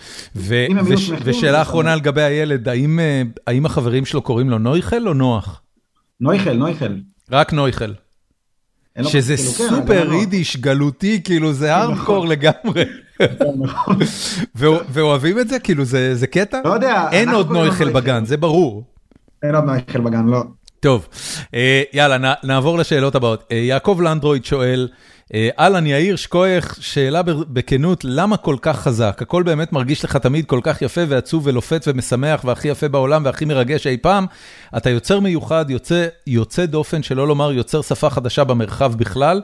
ושאלה אחרונה לגבי הילד, אה, האם החברים שלו קוראים לו נויכל או נוח? נויכל, נויכל. רק נויכל. שזה כאילו, כן, סופר יידיש גלותי, כאילו זה נכון. לגמרי. נכון. ואוהבים את זה? כאילו זה קטע? לא יודע. אין עוד נויכל בגן, זה ברור. אין עוד נויכל בגן, לא. טוב, אה, יאללה, נעבור לשאלות הבאות. אה, יעקב לנדרויד שואל, אהלן יאיר שכוייך, שאלה בכנות, למה כל כך חזק? הכל באמת מרגיש לך תמיד כל כך יפה ועצוב ולופת ומשמח והכי יפה בעולם והכי מרגש אי פעם. אתה יוצר מיוחד, יוצא, יוצא דופן, שלא לומר יוצר שפה חדשה במרחב בכלל,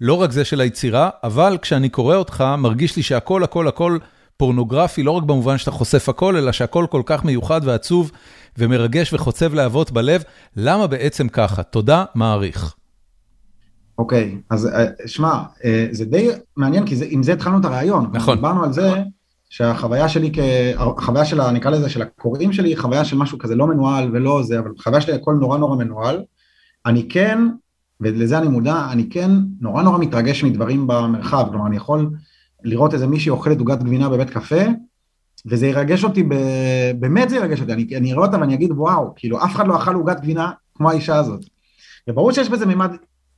לא רק זה של היצירה, אבל כשאני קורא אותך, מרגיש לי שהכל הכל הכל פורנוגרפי, לא רק במובן שאתה חושף הכל, אלא שהכל כל כך מיוחד ועצוב ומרגש וחוצב להבות בלב. למה בעצם ככה? תודה, מעריך. אוקיי, אז אה, שמע, אה, זה די מעניין, כי זה, עם זה התחלנו את הרעיון. נכון. דיברנו על זה שהחוויה שלי, החוויה של, נקרא לזה, של הקוראים שלי, היא חוויה של משהו כזה לא מנוהל ולא זה, אבל חוויה שלי הכל נורא נורא מנוהל. אני כן, ולזה אני מודע, אני כן נורא נורא מתרגש מדברים במרחב, כלומר אני יכול לראות איזה מישהי אוכלת עוגת גבינה בבית קפה, וזה ירגש אותי, ב... באמת זה ירגש אותי, אני, אני אראה אותה ואני אגיד וואו, כאילו אף אחד לא אכל עוגת גבינה כמו האישה הזאת. וברור שיש בזה מימד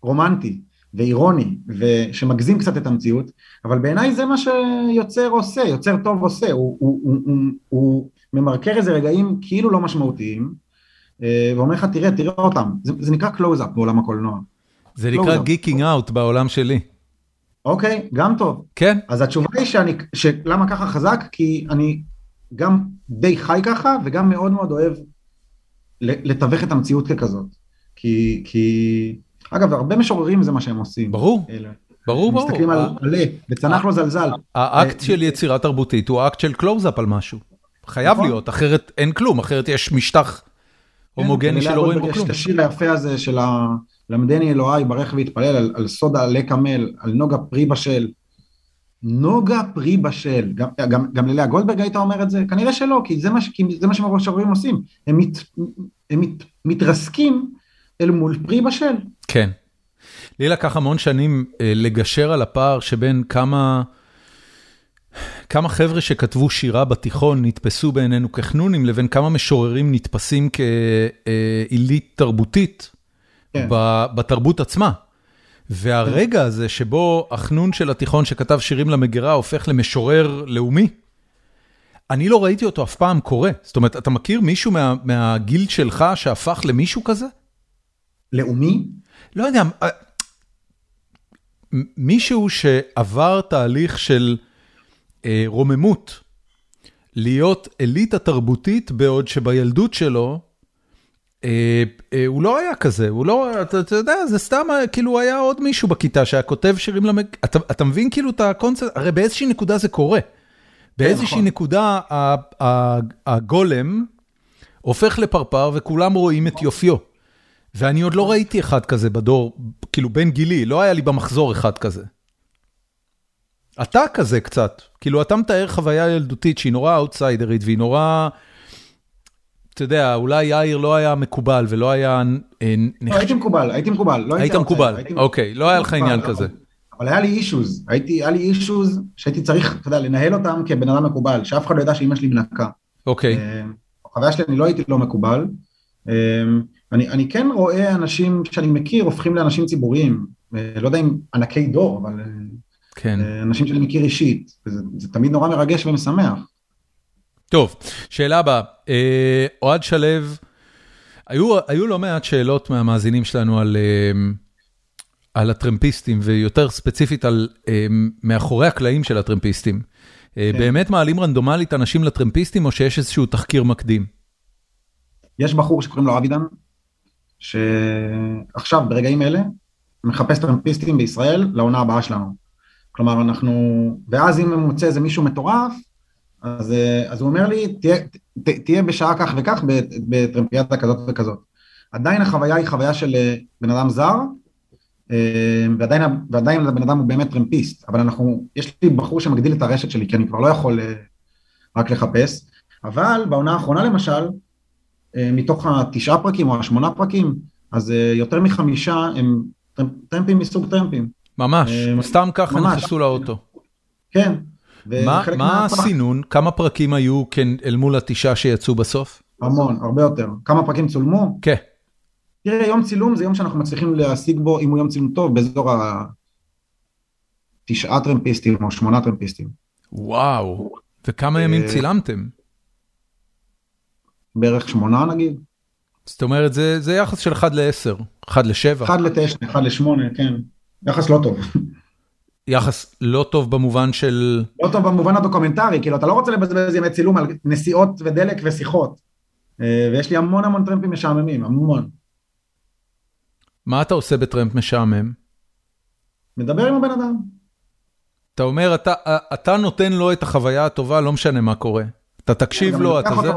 רומנטי ואירוני ושמגזים קצת את המציאות, אבל בעיניי זה מה שיוצר עושה, יוצר טוב עושה, הוא, הוא, הוא, הוא, הוא ממרקר איזה רגעים כאילו לא משמעותיים, אה, ואומר לך תראה, תראה אותם, זה, זה נקרא קלוז-אפ בעולם הקולנוע. זה נקרא geeking out בעולם שלי. אוקיי, גם טוב. כן. אז התשובה היא שאני, שלמה ככה חזק? כי אני גם די חי ככה, וגם מאוד מאוד אוהב לתווך את המציאות ככזאת. כי, כי אגב, הרבה משוררים זה מה שהם עושים. ברור, ברור, ברור. מסתכלים על מלא, וצנח לו זלזל. האקט של יצירה תרבותית הוא אקט של קלוז-אפ על משהו. חייב נכון. להיות, אחרת אין כלום, אחרת יש משטח כן, הומוגני שלא רואים בו כלום. יש את השיר היפה הזה של למדני אלוהי ברך והתפלל על סוד עלה קמל, על נוגה פרי בשל. נוגה פרי בשל, גם, ללאה גולדברג הייתה אומרת את זה? כנראה שלא, כי זה מה, שמשוררים עושים, הם, מת, הם מת, מתרסקים אל מול פרי בשל. כן. לי לקח המון שנים אה, לגשר על הפער שבין כמה... כמה חבר'ה שכתבו שירה בתיכון נתפסו בעינינו כחנונים, לבין כמה משוררים נתפסים כעילית תרבותית כן. בתרבות עצמה. והרגע הזה שבו החנון של התיכון שכתב שירים למגירה הופך למשורר לאומי, אני לא ראיתי אותו אף פעם קורה. זאת אומרת, אתה מכיר מישהו מה, מהגיל שלך שהפך למישהו כזה? לאומי? לא יודע, מישהו שעבר תהליך של אה, רוממות, להיות אליטה תרבותית, בעוד שבילדות שלו, אה, אה, הוא לא היה כזה, הוא לא, אתה, אתה יודע, זה סתם, כאילו היה עוד מישהו בכיתה שהיה כותב שירים למג... אתה, אתה מבין כאילו את הקונספט, הרי באיזושהי נקודה זה קורה. באיזושהי נכון. נקודה הגולם הופך לפרפר וכולם רואים את יופיו. ואני עוד לא ראיתי אחד כזה בדור, כאילו בין גילי, לא היה לי במחזור אחד כזה. אתה כזה קצת, כאילו אתה מתאר חוויה ילדותית שהיא נורא אאוטסיידרית והיא נורא, אתה יודע, אולי יאיר לא היה מקובל ולא היה... אה, לא, הייתי מקובל, הייתי מקובל. לא היית מקובל, אוקיי, לא היה לך עניין כזה. אבל היה לי אישוז, היה לי אישוז שהייתי צריך, אתה יודע, לנהל אותם כבן אדם מקובל, שאף אחד לא ידע שאימא שלי מנקה. אוקיי. החוויה שלי, אני לא הייתי לא מקובל. אה, אני, אני כן רואה אנשים שאני מכיר הופכים לאנשים ציבוריים, אה, לא יודע אם ענקי דור, אבל כן. אנשים שאני מכיר אישית, וזה, זה תמיד נורא מרגש ומשמח. טוב, שאלה הבאה, אוהד שלו, היו, היו לא מעט שאלות מהמאזינים שלנו על... על הטרמפיסטים, ויותר ספציפית על מאחורי הקלעים של הטרמפיסטים. כן. באמת מעלים רנדומלית אנשים לטרמפיסטים, או שיש איזשהו תחקיר מקדים? יש בחור שקוראים לו אבידן, שעכשיו, ברגעים אלה, מחפש טרמפיסטים בישראל לעונה הבאה שלנו. כלומר, אנחנו... ואז אם מוצא איזה מישהו מטורף, אז, אז הוא אומר לי, תהיה, תהיה בשעה כך וכך בטרמפיאדה כזאת וכזאת. עדיין החוויה היא חוויה של בן אדם זר, אה, ועדיין, ועדיין הבן אדם הוא באמת טרמפיסט, אבל אנחנו, יש לי בחור שמגדיל את הרשת שלי, כי אני כבר לא יכול אה, רק לחפש, אבל בעונה האחרונה למשל, אה, מתוך התשעה פרקים או השמונה פרקים, אז יותר מחמישה הם טרמפים מסוג טרמפים. ממש, סתם ככה נכנסו לאוטו. כן. מה, מה הסינון? כמה פרקים היו כן, אל מול התשעה שיצאו בסוף? המון, הרבה יותר. כמה פרקים צולמו? כן. תראה, יום צילום זה יום שאנחנו מצליחים להשיג בו, אם הוא יום צילום טוב, באזור התשעה טרמפיסטים או שמונה טרמפיסטים. וואו, וכמה ימים אה, צילמתם? בערך שמונה נגיד. זאת אומרת, זה, זה יחס של 1 ל-10, 1 ל-7. 1 ל-9, 1 ל-8, כן. יחס לא טוב. יחס לא טוב במובן של... לא טוב במובן הדוקומנטרי, כאילו אתה לא רוצה לבזבז ימי צילום על נסיעות ודלק ושיחות. אה, ויש לי המון המון טרמפים משעממים, המון. מה אתה עושה בטרמפ משעמם? מדבר עם הבן אדם. אתה אומר, אתה, אתה נותן לו את החוויה הטובה, לא משנה מה קורה. אתה תקשיב לו, אתה זה...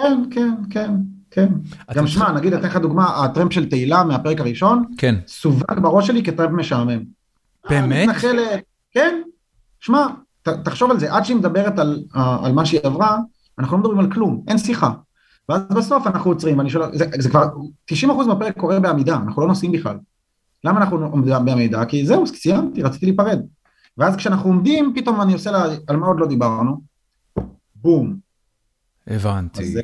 כן, כן, כן, כן. גם שמע, נגיד, אתן לך דוגמה, הטרמפ של תהילה מהפרק הראשון, כן. סווג בראש שלי כטרמפ משעמם. באמת? כן, שמע, תחשוב על זה, עד שהיא מדברת על, על מה שהיא עברה, אנחנו לא מדברים על כלום, אין שיחה. ואז בסוף אנחנו עוצרים, ואני שואל, זה, זה כבר, 90% מהפרק קורה בעמידה, אנחנו לא נוסעים בכלל. למה אנחנו עומדים בעמידה? כי זהו, סיימתי, רציתי להיפרד. ואז כשאנחנו עומדים, פתאום אני עושה לה, על מה עוד לא דיברנו? בום. הבנתי. אז,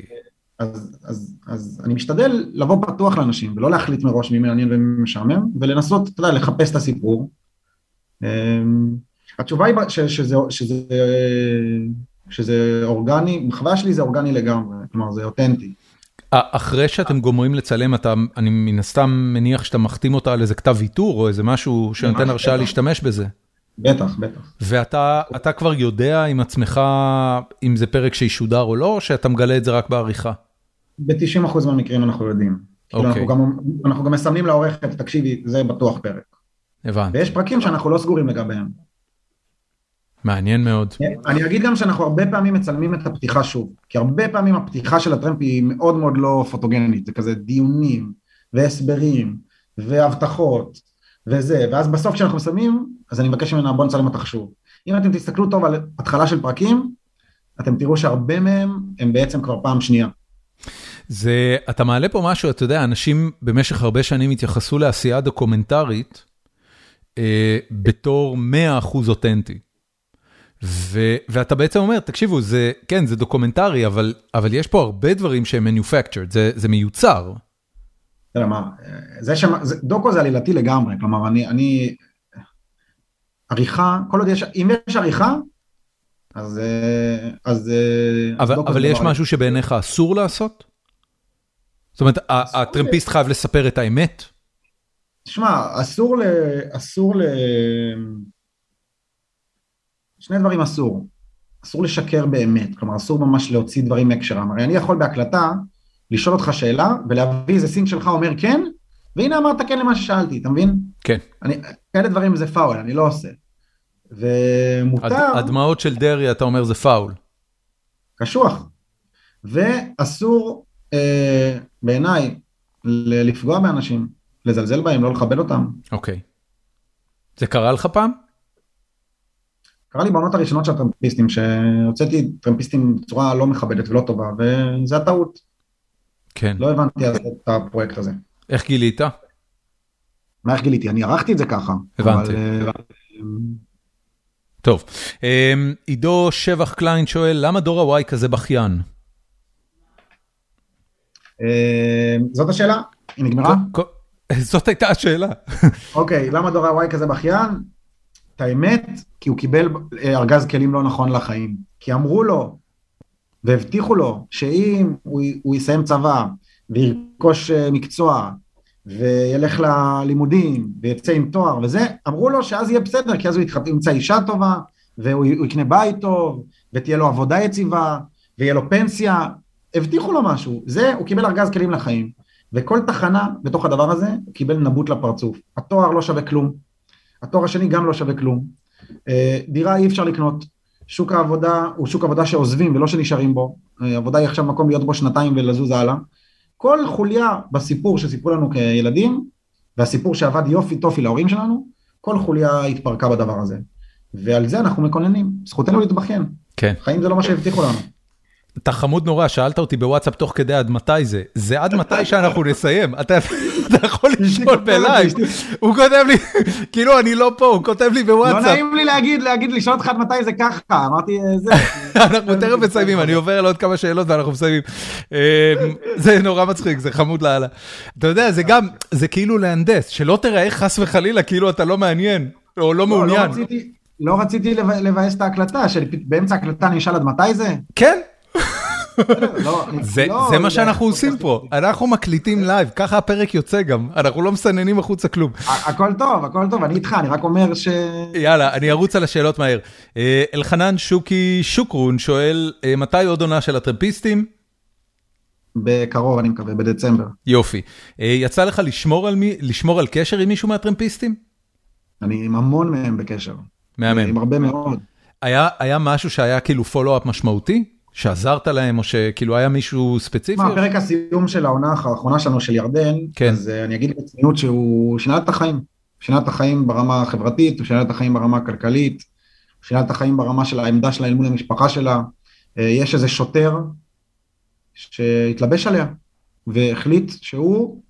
אז, אז, אז אני משתדל לבוא פתוח לאנשים, ולא להחליט מראש מי מעניין ומי משעמם, ולנסות, אתה יודע, לחפש את הסיפור. אמ, התשובה היא שזה, שזה, שזה שזה אורגני, בחוויה שלי זה אורגני לגמרי, כלומר זה אותנטי. אחרי שאתם גומרים לצלם, אתה, אני מן הסתם מניח שאתה מחתים אותה על איזה כתב ויתור או איזה משהו שנותן הרשאה להשתמש בזה. בטח, בטח. ואתה כבר יודע עם עצמך אם זה פרק שישודר או לא, או שאתה מגלה את זה רק בעריכה? ב-90% מהמקרים אנחנו יודעים. אוקיי. אנחנו גם, אנחנו גם מסמנים לעורכת, תקשיבי, זה בטוח פרק. הבנתי. ויש פרקים שאנחנו לא סגורים לגביהם. מעניין מאוד. אני אגיד גם שאנחנו הרבה פעמים מצלמים את הפתיחה שוב, כי הרבה פעמים הפתיחה של הטרמפ היא מאוד מאוד לא פוטוגנית, זה כזה דיונים והסברים והבטחות וזה, ואז בסוף כשאנחנו מסיימים, אז אני מבקש ממנה בוא נצלם אותך שוב. אם אתם תסתכלו טוב על התחלה של פרקים, אתם תראו שהרבה מהם הם בעצם כבר פעם שנייה. זה, אתה מעלה פה משהו, אתה יודע, אנשים במשך הרבה שנים התייחסו לעשייה דוקומנטרית אה, בתור 100% אותנטי. ו- ואתה בעצם אומר, תקשיבו, זה, כן, זה דוקומנטרי, אבל, אבל יש פה הרבה דברים שהם manufactured, זה, זה מיוצר. תראה מה, זה שם, זה, דוקו זה עלילתי לגמרי, כלומר, אני, אני, עריכה, כל עוד יש, אם יש עריכה, אז, אז, אבל, אז אבל יש משהו שבעיניך אסור לעשות? זאת אומרת, הטרמפיסט חייב לספר את האמת? שמע, אסור ל... אסור ל... שני דברים אסור. אסור לשקר באמת, כלומר אסור ממש להוציא דברים מהקשרם. הרי אני יכול בהקלטה לשאול אותך שאלה ולהביא איזה סינק שלך אומר כן, והנה אמרת כן למה ששאלתי, אתה מבין? כן. אני, כאלה דברים זה פאול, אני לא עושה. ומותר... הדמעות של דרעי אתה אומר זה פאול. קשוח. ואסור אה, בעיניי לפגוע באנשים, לזלזל בהם, לא לכבד אותם. אוקיי. זה קרה לך פעם? קרה לי בעונות הראשונות של הטרמפיסטים, שהוצאתי טרמפיסטים בצורה לא מכבדת ולא טובה, וזה הטעות. כן. לא הבנתי אז את הפרויקט הזה. איך גילית? מה איך גיליתי? אני ערכתי את זה ככה. הבנתי. אבל, טוב, אמ, עידו שבח קליין שואל, למה דור ה-Y כזה בכיין? אה, זאת השאלה? היא נגמרה? זאת הייתה השאלה. אוקיי, למה דור ה-Y כזה בכיין? את האמת, כי הוא קיבל אה, ארגז כלים לא נכון לחיים. כי אמרו לו, והבטיחו לו, שאם הוא, הוא יסיים צבא, וירכוש אה, מקצוע, וילך ללימודים, ויצא עם תואר וזה, אמרו לו שאז יהיה בסדר, כי אז הוא ימצא אישה טובה, והוא יקנה בית טוב, ותהיה לו עבודה יציבה, ויהיה לו פנסיה, הבטיחו לו משהו, זה, הוא קיבל ארגז כלים לחיים, וכל תחנה בתוך הדבר הזה, קיבל נבוט לפרצוף. התואר לא שווה כלום, התואר השני גם לא שווה כלום, אה, דירה אי אפשר לקנות, שוק העבודה הוא שוק עבודה שעוזבים ולא שנשארים בו, אה, עבודה היא עכשיו מקום להיות בו שנתיים ולזוז הלאה, כל חוליה בסיפור שסיפרו לנו כילדים, והסיפור שעבד יופי טופי להורים שלנו, כל חוליה התפרקה בדבר הזה. ועל זה אנחנו מקוננים, זכותנו להתבכיין. כן. חיים זה לא מה שהבטיחו לנו. אתה חמוד נורא, שאלת אותי בוואטסאפ תוך כדי עד מתי זה, זה עד מתי שאנחנו נסיים, אתה יכול לשאול בלייב, הוא כותב לי, כאילו אני לא פה, הוא כותב לי בוואטסאפ. לא נעים לי להגיד, להגיד, לשאול אותך עד מתי זה ככה, אמרתי אה, זה. אנחנו תכף מסיימים, אני עובר על עוד כמה שאלות ואנחנו מסיימים. אמ, זה נורא מצחיק, זה חמוד לאללה. אתה יודע, זה גם, זה כאילו להנדס, שלא תראה חס וחלילה כאילו אתה לא מעניין, או לא, לא מעוניין. לא רציתי לבאס את ההקלטה, שבאמצע ההקלטה אני אשאל עד מתי זה? כן. לא, זה לא, מה שאנחנו עושים פה, אנחנו מקליטים לייב, ככה הפרק יוצא גם, אנחנו לא מסננים החוצה כלום. הכל טוב, הכל טוב, אני איתך, אני רק אומר ש... יאללה, אני ארוץ על השאלות מהר. אה, אלחנן שוקי שוקרון שואל, אה, מתי עוד עונה של הטרמפיסטים? בקרוב, אני מקווה, בדצמבר. יופי. אה, יצא לך לשמור על קשר עם מישהו מהטרמפיסטים? אני עם המון מהם בקשר. מהמם. עם הרבה מאוד. היה משהו שהיה כאילו פולו-אפ משמעותי? שעזרת להם, או שכאילו היה מישהו ספציפי? מה, פרק הסיום של העונה האחרונה שלנו של ירדן, כן. אז uh, אני אגיד בצניעות שהוא שינה את החיים. שינה את החיים ברמה החברתית, הוא שינה את החיים ברמה הכלכלית, הוא שינה את החיים ברמה של העמדה שלה אל מול המשפחה שלה. Uh, יש איזה שוטר שהתלבש עליה, והחליט שהוא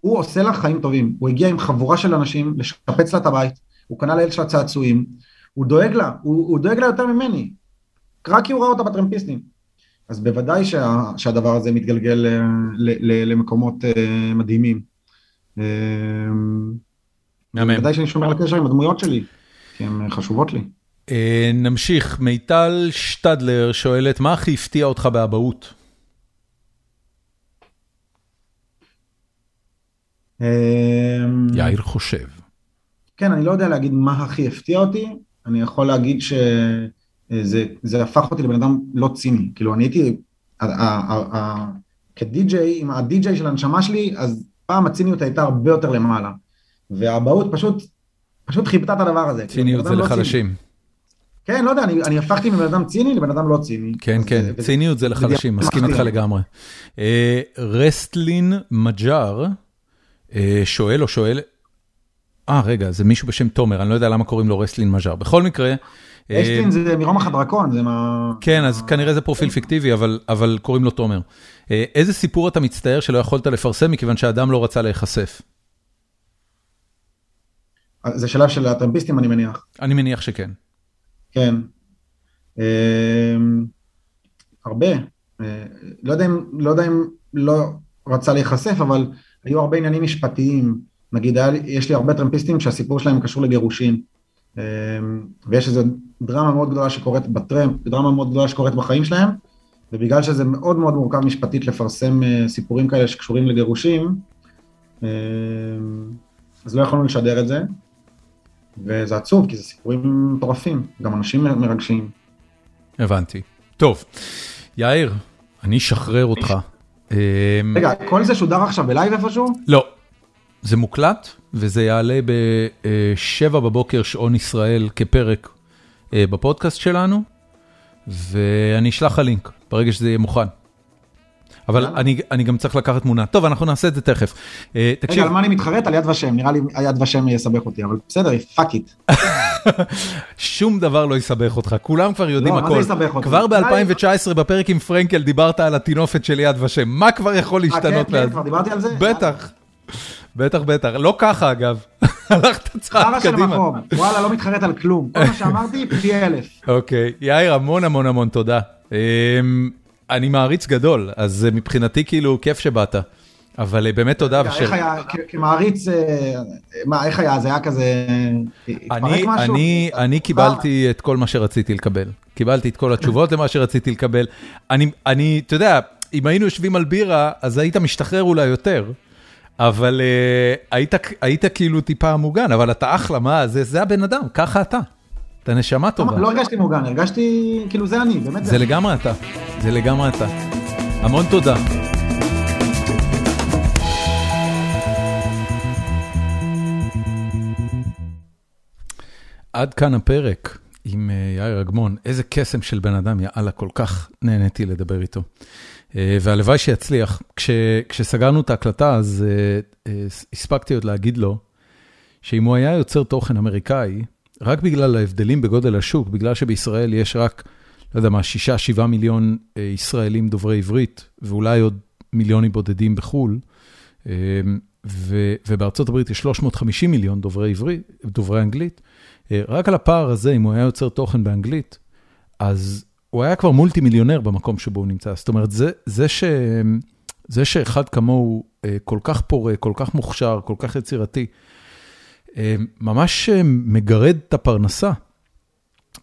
הוא עושה לה חיים טובים. הוא הגיע עם חבורה של אנשים לשפץ לה את הבית, הוא קנה לילד שלה צעצועים, הוא דואג לה, הוא, הוא דואג לה יותר ממני. רק כי הוא ראה אותה בטרמפיסטים. אז בוודאי שה, שהדבר הזה מתגלגל אה, ל, ל, למקומות uh, מדהימים. Uh, בוודאי שאני שומר על הקשר עם הדמויות שלי, כי הן חשובות לי. Uh, נמשיך, מיטל שטדלר שואלת, מה הכי הפתיע אותך באבהות? יאיר חושב. כן, אני לא יודע להגיד מה הכי הפתיע אותי, אני יכול להגיד ש... זה, זה הפך אותי לבן אדם לא ציני, כאילו אני הייתי, כדי-ג'יי, עם הדי-ג'יי של הנשמה שלי, אז פעם הציניות הייתה הרבה יותר למעלה, והאבהות פשוט, פשוט חיפתה את הדבר הזה. כאילו, ציניות זה לא לחלשים. כן, לא יודע, אני, אני הפכתי מבן אדם ציני לבן אדם לא ציני. כן, כן, זה, ציניות זה לחלשים, מסכים איתך לגמרי. אה, רסטלין מג'אר אה, שואל או שואל, אה רגע, זה מישהו בשם תומר, אני לא יודע למה קוראים לו רסטלין מג'אר. בכל מקרה, אשטין אה, זה מרומח הדרקון, זה מה... כן, אז כנראה זה פרופיל פיקטיבי, אבל קוראים לו תומר. אה, איזה סיפור אתה מצטער שלא יכולת לפרסם מכיוון שאדם לא רצה להיחשף? זה שלב של הטרמפיסטים, אני מניח. אני מניח שכן. כן. אה, הרבה. לא יודע אם לא, יודע אם לא רצה להיחשף, אבל היו הרבה עניינים משפטיים. נגיד, יש לי הרבה טרמפיסטים שהסיפור שלהם קשור לגירושים. אמ, ויש איזו דרמה מאוד גדולה שקורית בטרמפ, דרמה מאוד גדולה שקורית בחיים שלהם, ובגלל שזה מאוד מאוד מורכב משפטית לפרסם אה, סיפורים כאלה שקשורים לגירושים, אמ, אז לא יכולנו לשדר את זה, וזה עצוב, כי זה סיפורים מטורפים, גם אנשים מרגשים. הבנתי. טוב, יאיר, אני אשחרר אותך. רגע, כל זה שודר עכשיו בלייב איפשהו? לא, זה מוקלט, וזה יעלה ב-7 בבוקר שעון ישראל כפרק אה, בפודקאסט שלנו, ואני אשלח לך לינק ברגע שזה יהיה מוכן. אבל אני, אני גם צריך לקחת תמונה. טוב, אנחנו נעשה את זה תכף. אה, תקשיב. רגע, על מה אני מתחרט? על יד ושם, נראה לי יד ושם יסבך אותי, אבל בסדר, fuck it. שום דבר לא יסבך אותך, כולם כבר יודעים לא, הכל. לא, מה זה יסבך אותי? כבר ב-2019 בפרק עם פרנקל דיברת על הטינופת של יד ושם, מה כבר יכול להשתנות? אה, כן, כן, כבר דיברתי על זה? בטח. בטח, בטח. לא ככה, אגב. הלכת צעד קדימה. וואלה, לא מתחרט על כלום. כל מה שאמרתי, פי אלף. אוקיי. יאיר, המון המון המון תודה. אמ, אני מעריץ גדול, אז מבחינתי כאילו כיף שבאת. אבל אה, באמת תודה. איך היה, כמעריץ, אה, מה, איך היה, זה היה כזה, התפרק משהו? אני קיבלתי את כל מה שרציתי לקבל. קיבלתי את כל התשובות למה שרציתי לקבל. אני, אתה יודע, אם היינו יושבים על בירה, אז היית משתחרר אולי יותר. אבל uh, היית, היית כאילו טיפה מוגן, אבל אתה אחלה, מה, זה, זה הבן אדם, ככה אתה. אתה נשמה טובה. לא, לא הרגשתי מוגן, הרגשתי כאילו זה אני, באמת זה. זה לגמרי אתה, זה לגמרי אתה. המון תודה. עד כאן הפרק עם אה, יאיר אגמון. איזה קסם של בן אדם, יאללה, כל כך נהניתי לדבר איתו. אה, והלוואי שיצליח. כש, כשסגרנו את ההקלטה, אז uh, הספקתי עוד להגיד לו, שאם הוא היה יוצר תוכן אמריקאי, רק בגלל ההבדלים בגודל השוק, בגלל שבישראל יש רק, לא יודע מה, שישה, שבעה מיליון ישראלים דוברי עברית, ואולי עוד מיליונים בודדים בחו"ל, ו, ובארצות הברית יש 350 מיליון דוברי עברית, דוברי אנגלית, רק על הפער הזה, אם הוא היה יוצר תוכן באנגלית, אז הוא היה כבר מולטי מיליונר במקום שבו הוא נמצא. זאת אומרת, זה, זה, ש, זה שאחד כמוהו אה, כל כך פורה, כל כך מוכשר, כל כך יצירתי, אה, ממש אה, מגרד את הפרנסה.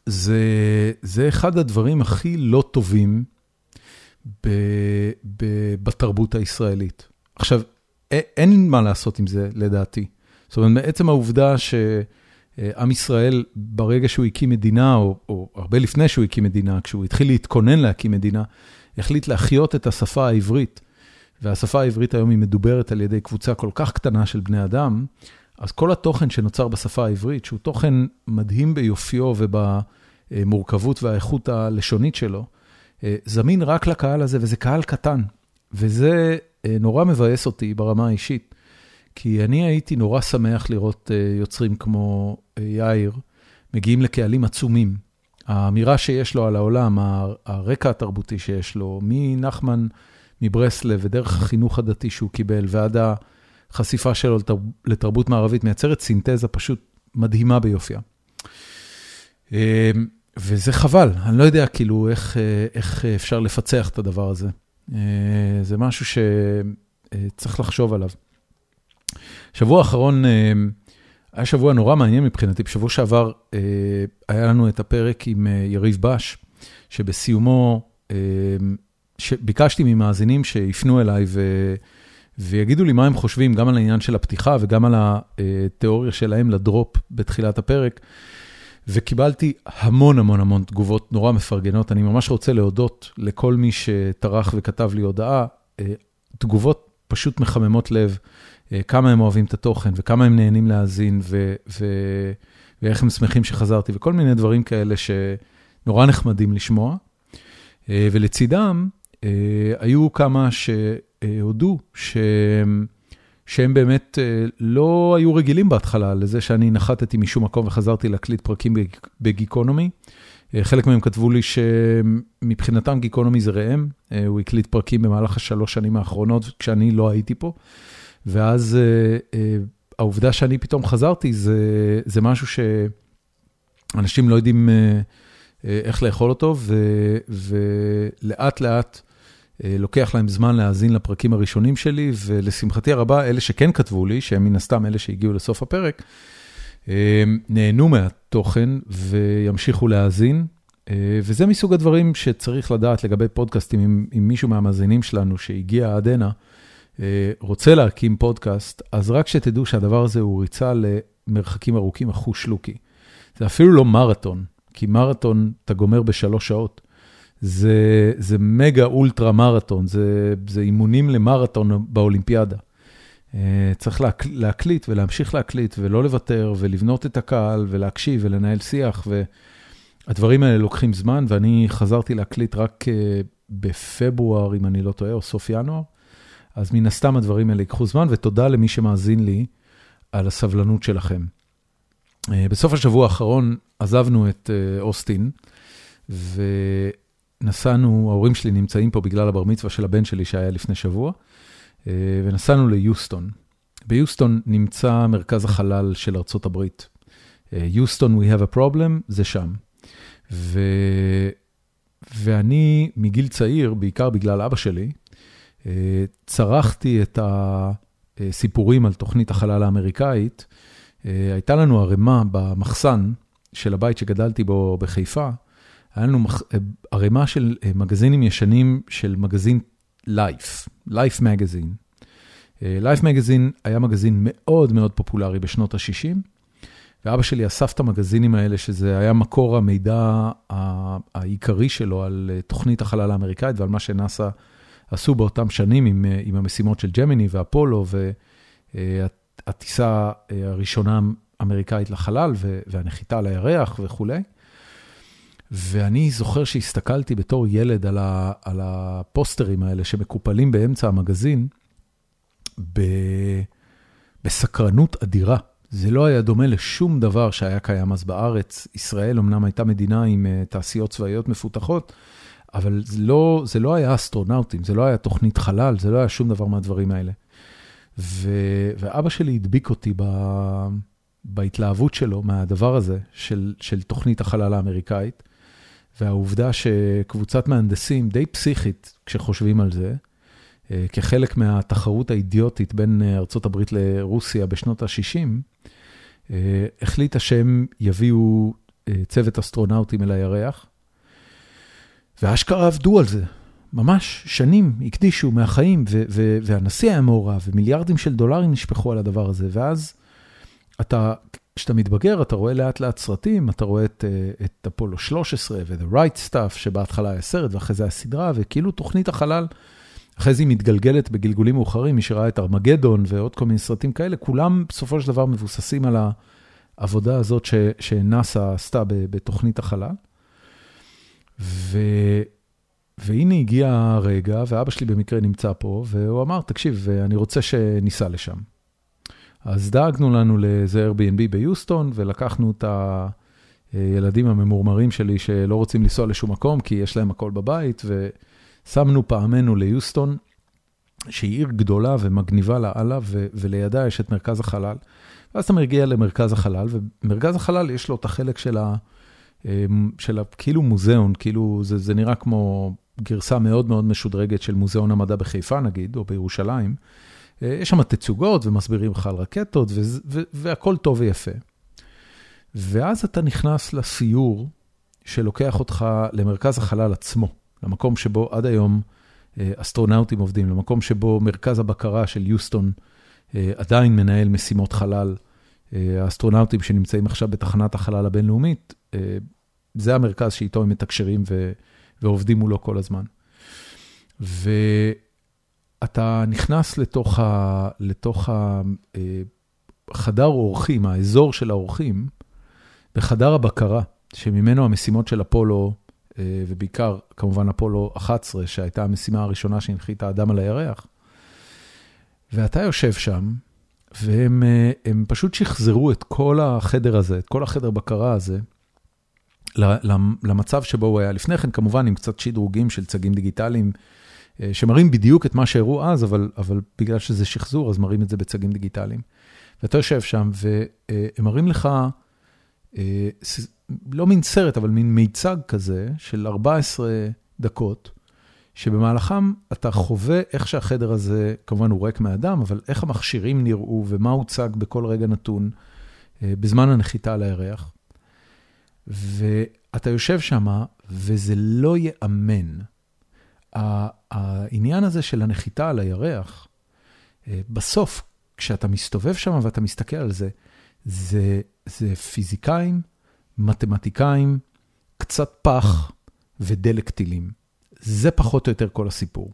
זה, זה אחד הדברים הכי לא טובים ב, ב, בתרבות הישראלית. עכשיו, אין מה לעשות עם זה, לדעתי. זאת אומרת, מעצם העובדה ש... אה, עם ישראל, ברגע שהוא הקים מדינה, או, או הרבה לפני שהוא הקים מדינה, כשהוא התחיל להתכונן להקים מדינה, החליט להחיות את השפה העברית. והשפה העברית היום היא מדוברת על ידי קבוצה כל כך קטנה של בני אדם, אז כל התוכן שנוצר בשפה העברית, שהוא תוכן מדהים ביופיו ובמורכבות והאיכות הלשונית שלו, אה, זמין רק לקהל הזה, וזה קהל קטן. וזה אה, נורא מבאס אותי ברמה האישית, כי אני הייתי נורא שמח לראות יוצרים כמו יאיר, מגיעים לקהלים עצומים. האמירה שיש לו על העולם, הרקע התרבותי שיש לו, מנחמן מברסלב ודרך החינוך הדתי שהוא קיבל ועד החשיפה שלו לתרבות מערבית, מייצרת סינתזה פשוט מדהימה ביופייה. אמ, וזה חבל, אני לא יודע כאילו איך, איך אפשר לפצח את הדבר הזה. אה, זה משהו שצריך לחשוב עליו. שבוע האחרון, אמ, היה שבוע נורא מעניין מבחינתי, בשבוע שעבר אה, היה לנו את הפרק עם אה, יריב בש, שבסיומו אה, ביקשתי ממאזינים שיפנו אליי ויגידו לי מה הם חושבים, גם על העניין של הפתיחה וגם על התיאוריה שלהם לדרופ בתחילת הפרק. וקיבלתי המון המון המון תגובות נורא מפרגנות. אני ממש רוצה להודות לכל מי שטרח וכתב לי הודעה, תגובות פשוט מחממות לב. אה, כמה הם אוהבים את התוכן וכמה הם נהנים להאזין ואיך הם שמחים שחזרתי וכל מיני דברים כאלה שנורא נחמדים לשמוע. אה, ולצידם אה, היו כמה שהודו שהם, שהם באמת לא היו רגילים בהתחלה לזה שאני נחתתי משום מקום וחזרתי להקליט פרקים בגיקונומי. חלק מהם כתבו לי שמבחינתם גיקונומי זה ראם, הוא הקליט פרקים במהלך השלוש שנים האחרונות כשאני לא הייתי פה. ואז uh, uh, העובדה שאני פתאום חזרתי, זה זה משהו שאנשים לא יודעים uh, uh, איך לאכול אותו, ו, ולאט לאט uh, לוקח להם זמן להאזין לפרקים הראשונים שלי, ולשמחתי הרבה, אלה שכן כתבו לי, שהם מן הסתם אלה שהגיעו לסוף הפרק, uh, נהנו מהתוכן וימשיכו להאזין. Uh, וזה מסוג הדברים שצריך לדעת לגבי פודקאסטים, אם, אם מישהו מהמאזינים שלנו שהגיע עד הנה, רוצה להקים פודקאסט, אז רק שתדעו שהדבר הזה הוא ריצה למרחקים ארוכים, אחוש לוקי. זה אפילו לא מרתון, כי מרתון אתה גומר בשלוש שעות. זה, זה מגה אולטרה מרתון, זה, זה אימונים למרתון באולימפיאדה. צריך להק, להקליט ולהמשיך להקליט ולא לוותר ולבנות את הקהל ולהקשיב ולנהל שיח והדברים האלה לוקחים זמן ואני חזרתי להקליט רק בפברואר, אם אני לא טועה, או סוף ינואר. אז מן הסתם הדברים האלה ייקחו זמן, ותודה למי שמאזין לי על הסבלנות שלכם. בסוף השבוע האחרון עזבנו את אוסטין, ונסענו, ההורים שלי נמצאים פה בגלל הבר מצווה של הבן שלי שהיה לפני שבוע, ונסענו ליוסטון. ביוסטון נמצא מרכז החלל של ארצות הברית. יוסטון, we have a problem, זה שם. ו... ואני מגיל צעיר, בעיקר בגלל אבא שלי, צרכתי את הסיפורים על תוכנית החלל האמריקאית. הייתה לנו ערימה במחסן של הבית שגדלתי בו בחיפה, היה לנו ערימה של מגזינים ישנים של מגזין Life, Life Magazine. Life Magazine היה מגזין מאוד מאוד פופולרי בשנות ה-60, ואבא שלי אסף את המגזינים האלה, שזה היה מקור המידע העיקרי שלו על תוכנית החלל האמריקאית ועל מה שנאס"א עשו באותם שנים עם, עם המשימות של ג'מיני ואפולו, והטיסה הראשונה האמריקאית לחלל והנחיתה על הירח וכולי. ואני זוכר שהסתכלתי בתור ילד על, ה, על הפוסטרים האלה שמקופלים באמצע המגזין, ב, בסקרנות אדירה. זה לא היה דומה לשום דבר שהיה קיים אז בארץ. ישראל אמנם הייתה מדינה עם תעשיות צבאיות מפותחות, אבל זה לא, זה לא היה אסטרונאוטים, זה לא היה תוכנית חלל, זה לא היה שום דבר מהדברים האלה. ו, ואבא שלי הדביק אותי ב, בהתלהבות שלו מהדבר הזה, של, של תוכנית החלל האמריקאית, והעובדה שקבוצת מהנדסים די פסיכית, כשחושבים על זה, כחלק מהתחרות האידיוטית בין ארה"ב לרוסיה בשנות ה-60, החליטה שהם יביאו צוות אסטרונאוטים אל הירח, ואשכרה עבדו על זה, ממש שנים הקדישו מהחיים, והנשיא היה מעורב, ומיליארדים של דולרים נשפכו על הדבר הזה, ואז אתה, כשאתה מתבגר, אתה רואה לאט לאט סרטים, אתה רואה את, את אפולו 13 ו-The Right Stuff, שבהתחלה היה סרט, ואחרי זה היה סדרה, וכאילו תוכנית החלל, אחרי זה היא מתגלגלת בגלגולים מאוחרים, מי שראה את ארמגדון ועוד כל מיני סרטים כאלה, כולם בסופו של דבר מבוססים על העבודה הזאת שנאס"א עשתה בתוכנית החלל. ו... והנה הגיע הרגע, ואבא שלי במקרה נמצא פה, והוא אמר, תקשיב, אני רוצה שניסע לשם. אז דאגנו לנו לאיזה Airbnb ביוסטון, ולקחנו את הילדים הממורמרים שלי שלא רוצים לנסוע לשום מקום, כי יש להם הכל בבית, ושמנו פעמנו ליוסטון, שהיא עיר גדולה ומגניבה לאללה, ולידה יש את מרכז החלל. ואז אתה מגיע למרכז החלל, ומרכז החלל יש לו את החלק של ה... של כאילו מוזיאון, כאילו זה, זה נראה כמו גרסה מאוד מאוד משודרגת של מוזיאון המדע בחיפה נגיד, או בירושלים. יש שם תצוגות ומסבירים לך על רקטות, והכל טוב ויפה. ואז אתה נכנס לסיור שלוקח אותך למרכז החלל עצמו, למקום שבו עד היום אסטרונאוטים עובדים, למקום שבו מרכז הבקרה של יוסטון עדיין מנהל משימות חלל. האסטרונאוטים שנמצאים עכשיו בתחנת החלל הבינלאומית, זה המרכז שאיתו הם מתקשרים ו, ועובדים מולו כל הזמן. ואתה נכנס לתוך, ה, לתוך החדר אורחים, האזור של האורחים, בחדר הבקרה, שממנו המשימות של אפולו, ובעיקר כמובן אפולו 11, שהייתה המשימה הראשונה שהנחיתה אדם על הירח, ואתה יושב שם, והם פשוט שחזרו את כל החדר הזה, את כל החדר בקרה הזה, למצב שבו הוא היה לפני כן, כמובן עם קצת שדרוגים של צגים דיגיטליים, שמראים בדיוק את מה שהראו אז, אבל, אבל בגלל שזה שחזור, אז מראים את זה בצגים דיגיטליים. ואתה יושב שם, והם מראים לך, לא מין סרט, אבל מין מיצג כזה, של 14 דקות, שבמהלכם אתה חווה איך שהחדר הזה, כמובן הוא ריק מאדם, אבל איך המכשירים נראו ומה הוצג בכל רגע נתון בזמן הנחיתה על הירח. ואתה יושב שם, וזה לא ייאמן. העניין הזה של הנחיתה על הירח, בסוף, כשאתה מסתובב שם ואתה מסתכל על זה, זה, זה פיזיקאים, מתמטיקאים, קצת פח ודלק טילים. זה פחות או יותר כל הסיפור.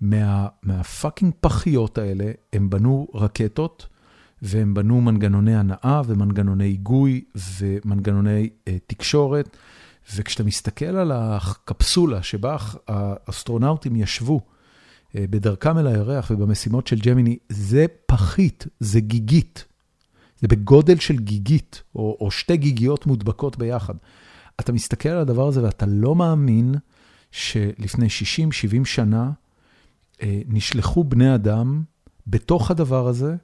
מה, מהפאקינג פחיות האלה, הם בנו רקטות, והם בנו מנגנוני הנאה ומנגנוני היגוי ומנגנוני אה, תקשורת, וכשאתה מסתכל על הקפסולה שבה האסטרונאוטים ישבו אה, בדרכם אל הירח ובמשימות של ג'מיני, זה פחית, זה גיגית. זה בגודל של גיגית, או, או שתי גיגיות מודבקות ביחד. אתה מסתכל על הדבר הזה ואתה לא מאמין שלפני 60-70 שנה אה, נשלחו בני אדם בתוך הדבר הזה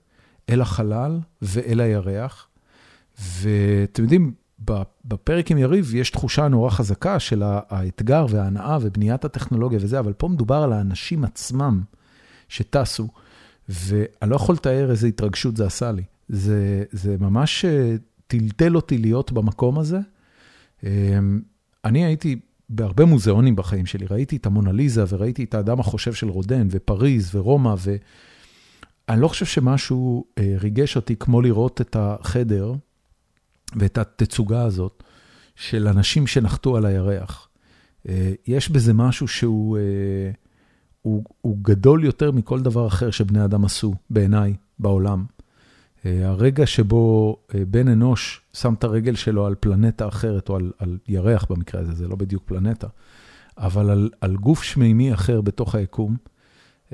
אל החלל ואל הירח. ואתם יודעים, בפרק עם יריב יש תחושה נורא חזקה של האתגר וההנאה ובניית הטכנולוגיה וזה, אבל פה מדובר על האנשים עצמם שטסו, ואני לא יכול לתאר איזה התרגשות זה עשה לי. זה, זה ממש אה, טלטל אותי להיות במקום הזה. אמ, אני הייתי בהרבה מוזיאונים בחיים שלי, ראיתי את המונליזה וראיתי את האדם החושב של רודן ופריז ורומא, ואני לא חושב שמשהו אה, ריגש אותי כמו לראות את החדר ואת התצוגה הזאת של אנשים שנחתו על הירח. אה, יש בזה משהו שהוא הוא, הוא גדול יותר מכל דבר אחר שבני אדם עשו, בעיניי, בעולם. אה, הרגע שבו אה, בן אנוש שם את הרגל שלו על פלנטה אחרת, או על, על ירח במקרה הזה, זה לא בדיוק פלנטה, אבל על, על גוף שמימי אחר בתוך היקום,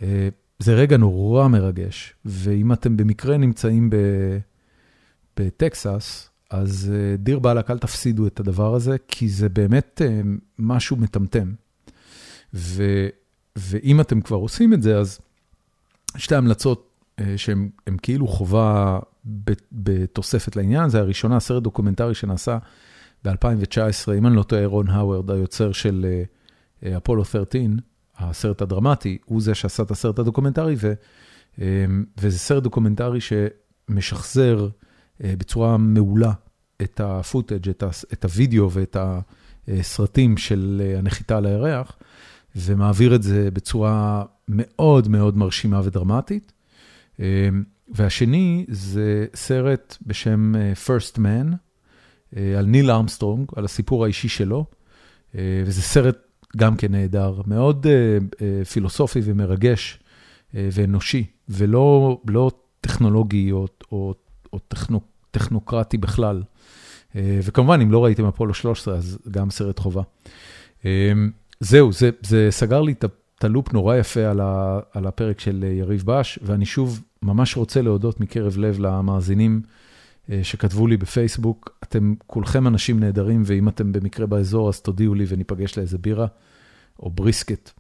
אה, זה רגע נורא מרגש. ואם אתם במקרה נמצאים בטקסס, אז דיר באלק, אל תפסידו את הדבר הזה, כי זה באמת משהו מטמטם. ו, ואם אתם כבר עושים את זה, אז שתי המלצות אה, שהם כאילו חובה בתוספת לעניין, זה הראשונה, סרט דוקומנטרי שנעשה ב-2019, אם אני לא טועה, רון האוורד, היוצר של אה, אה, אפולו 13, הסרט הדרמטי, הוא זה שעשה את הסרט הדוקומנטרי, ו, וזה סרט דוקומנטרי שמשחזר בצורה מעולה את ה footage, את, הוידאו ואת הסרטים של הנחיתה על הירח, ומעביר את זה בצורה מאוד מאוד מרשימה ודרמטית. אמ, והשני זה סרט בשם אה, First Man, אה, על ניל ארמסטרונג, על הסיפור האישי שלו, אה, וזה סרט גם כן נהדר, מאוד פילוסופי ומרגש ואנושי, ולא לא טכנולוגי או, או, טכנו, טכנוקרטי בכלל. וכמובן, אם לא ראיתם אפולו 13, אז גם סרט חובה. זהו, זה, סגר לי את הלופ נורא יפה על, הפרק של יריב בש, ואני שוב ממש רוצה להודות מקרב לב למאזינים אה, שכתבו לי בפייסבוק. אתם כולכם אנשים נהדרים, ואם אתם במקרה באזור, אז תודיעו לי וניפגש לאיזה בירה או בריסקט.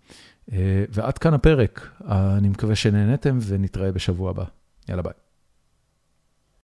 אה, ועד כאן הפרק. אני מקווה שנהנתם ונתראה בשבוע הבא. יאללה ביי.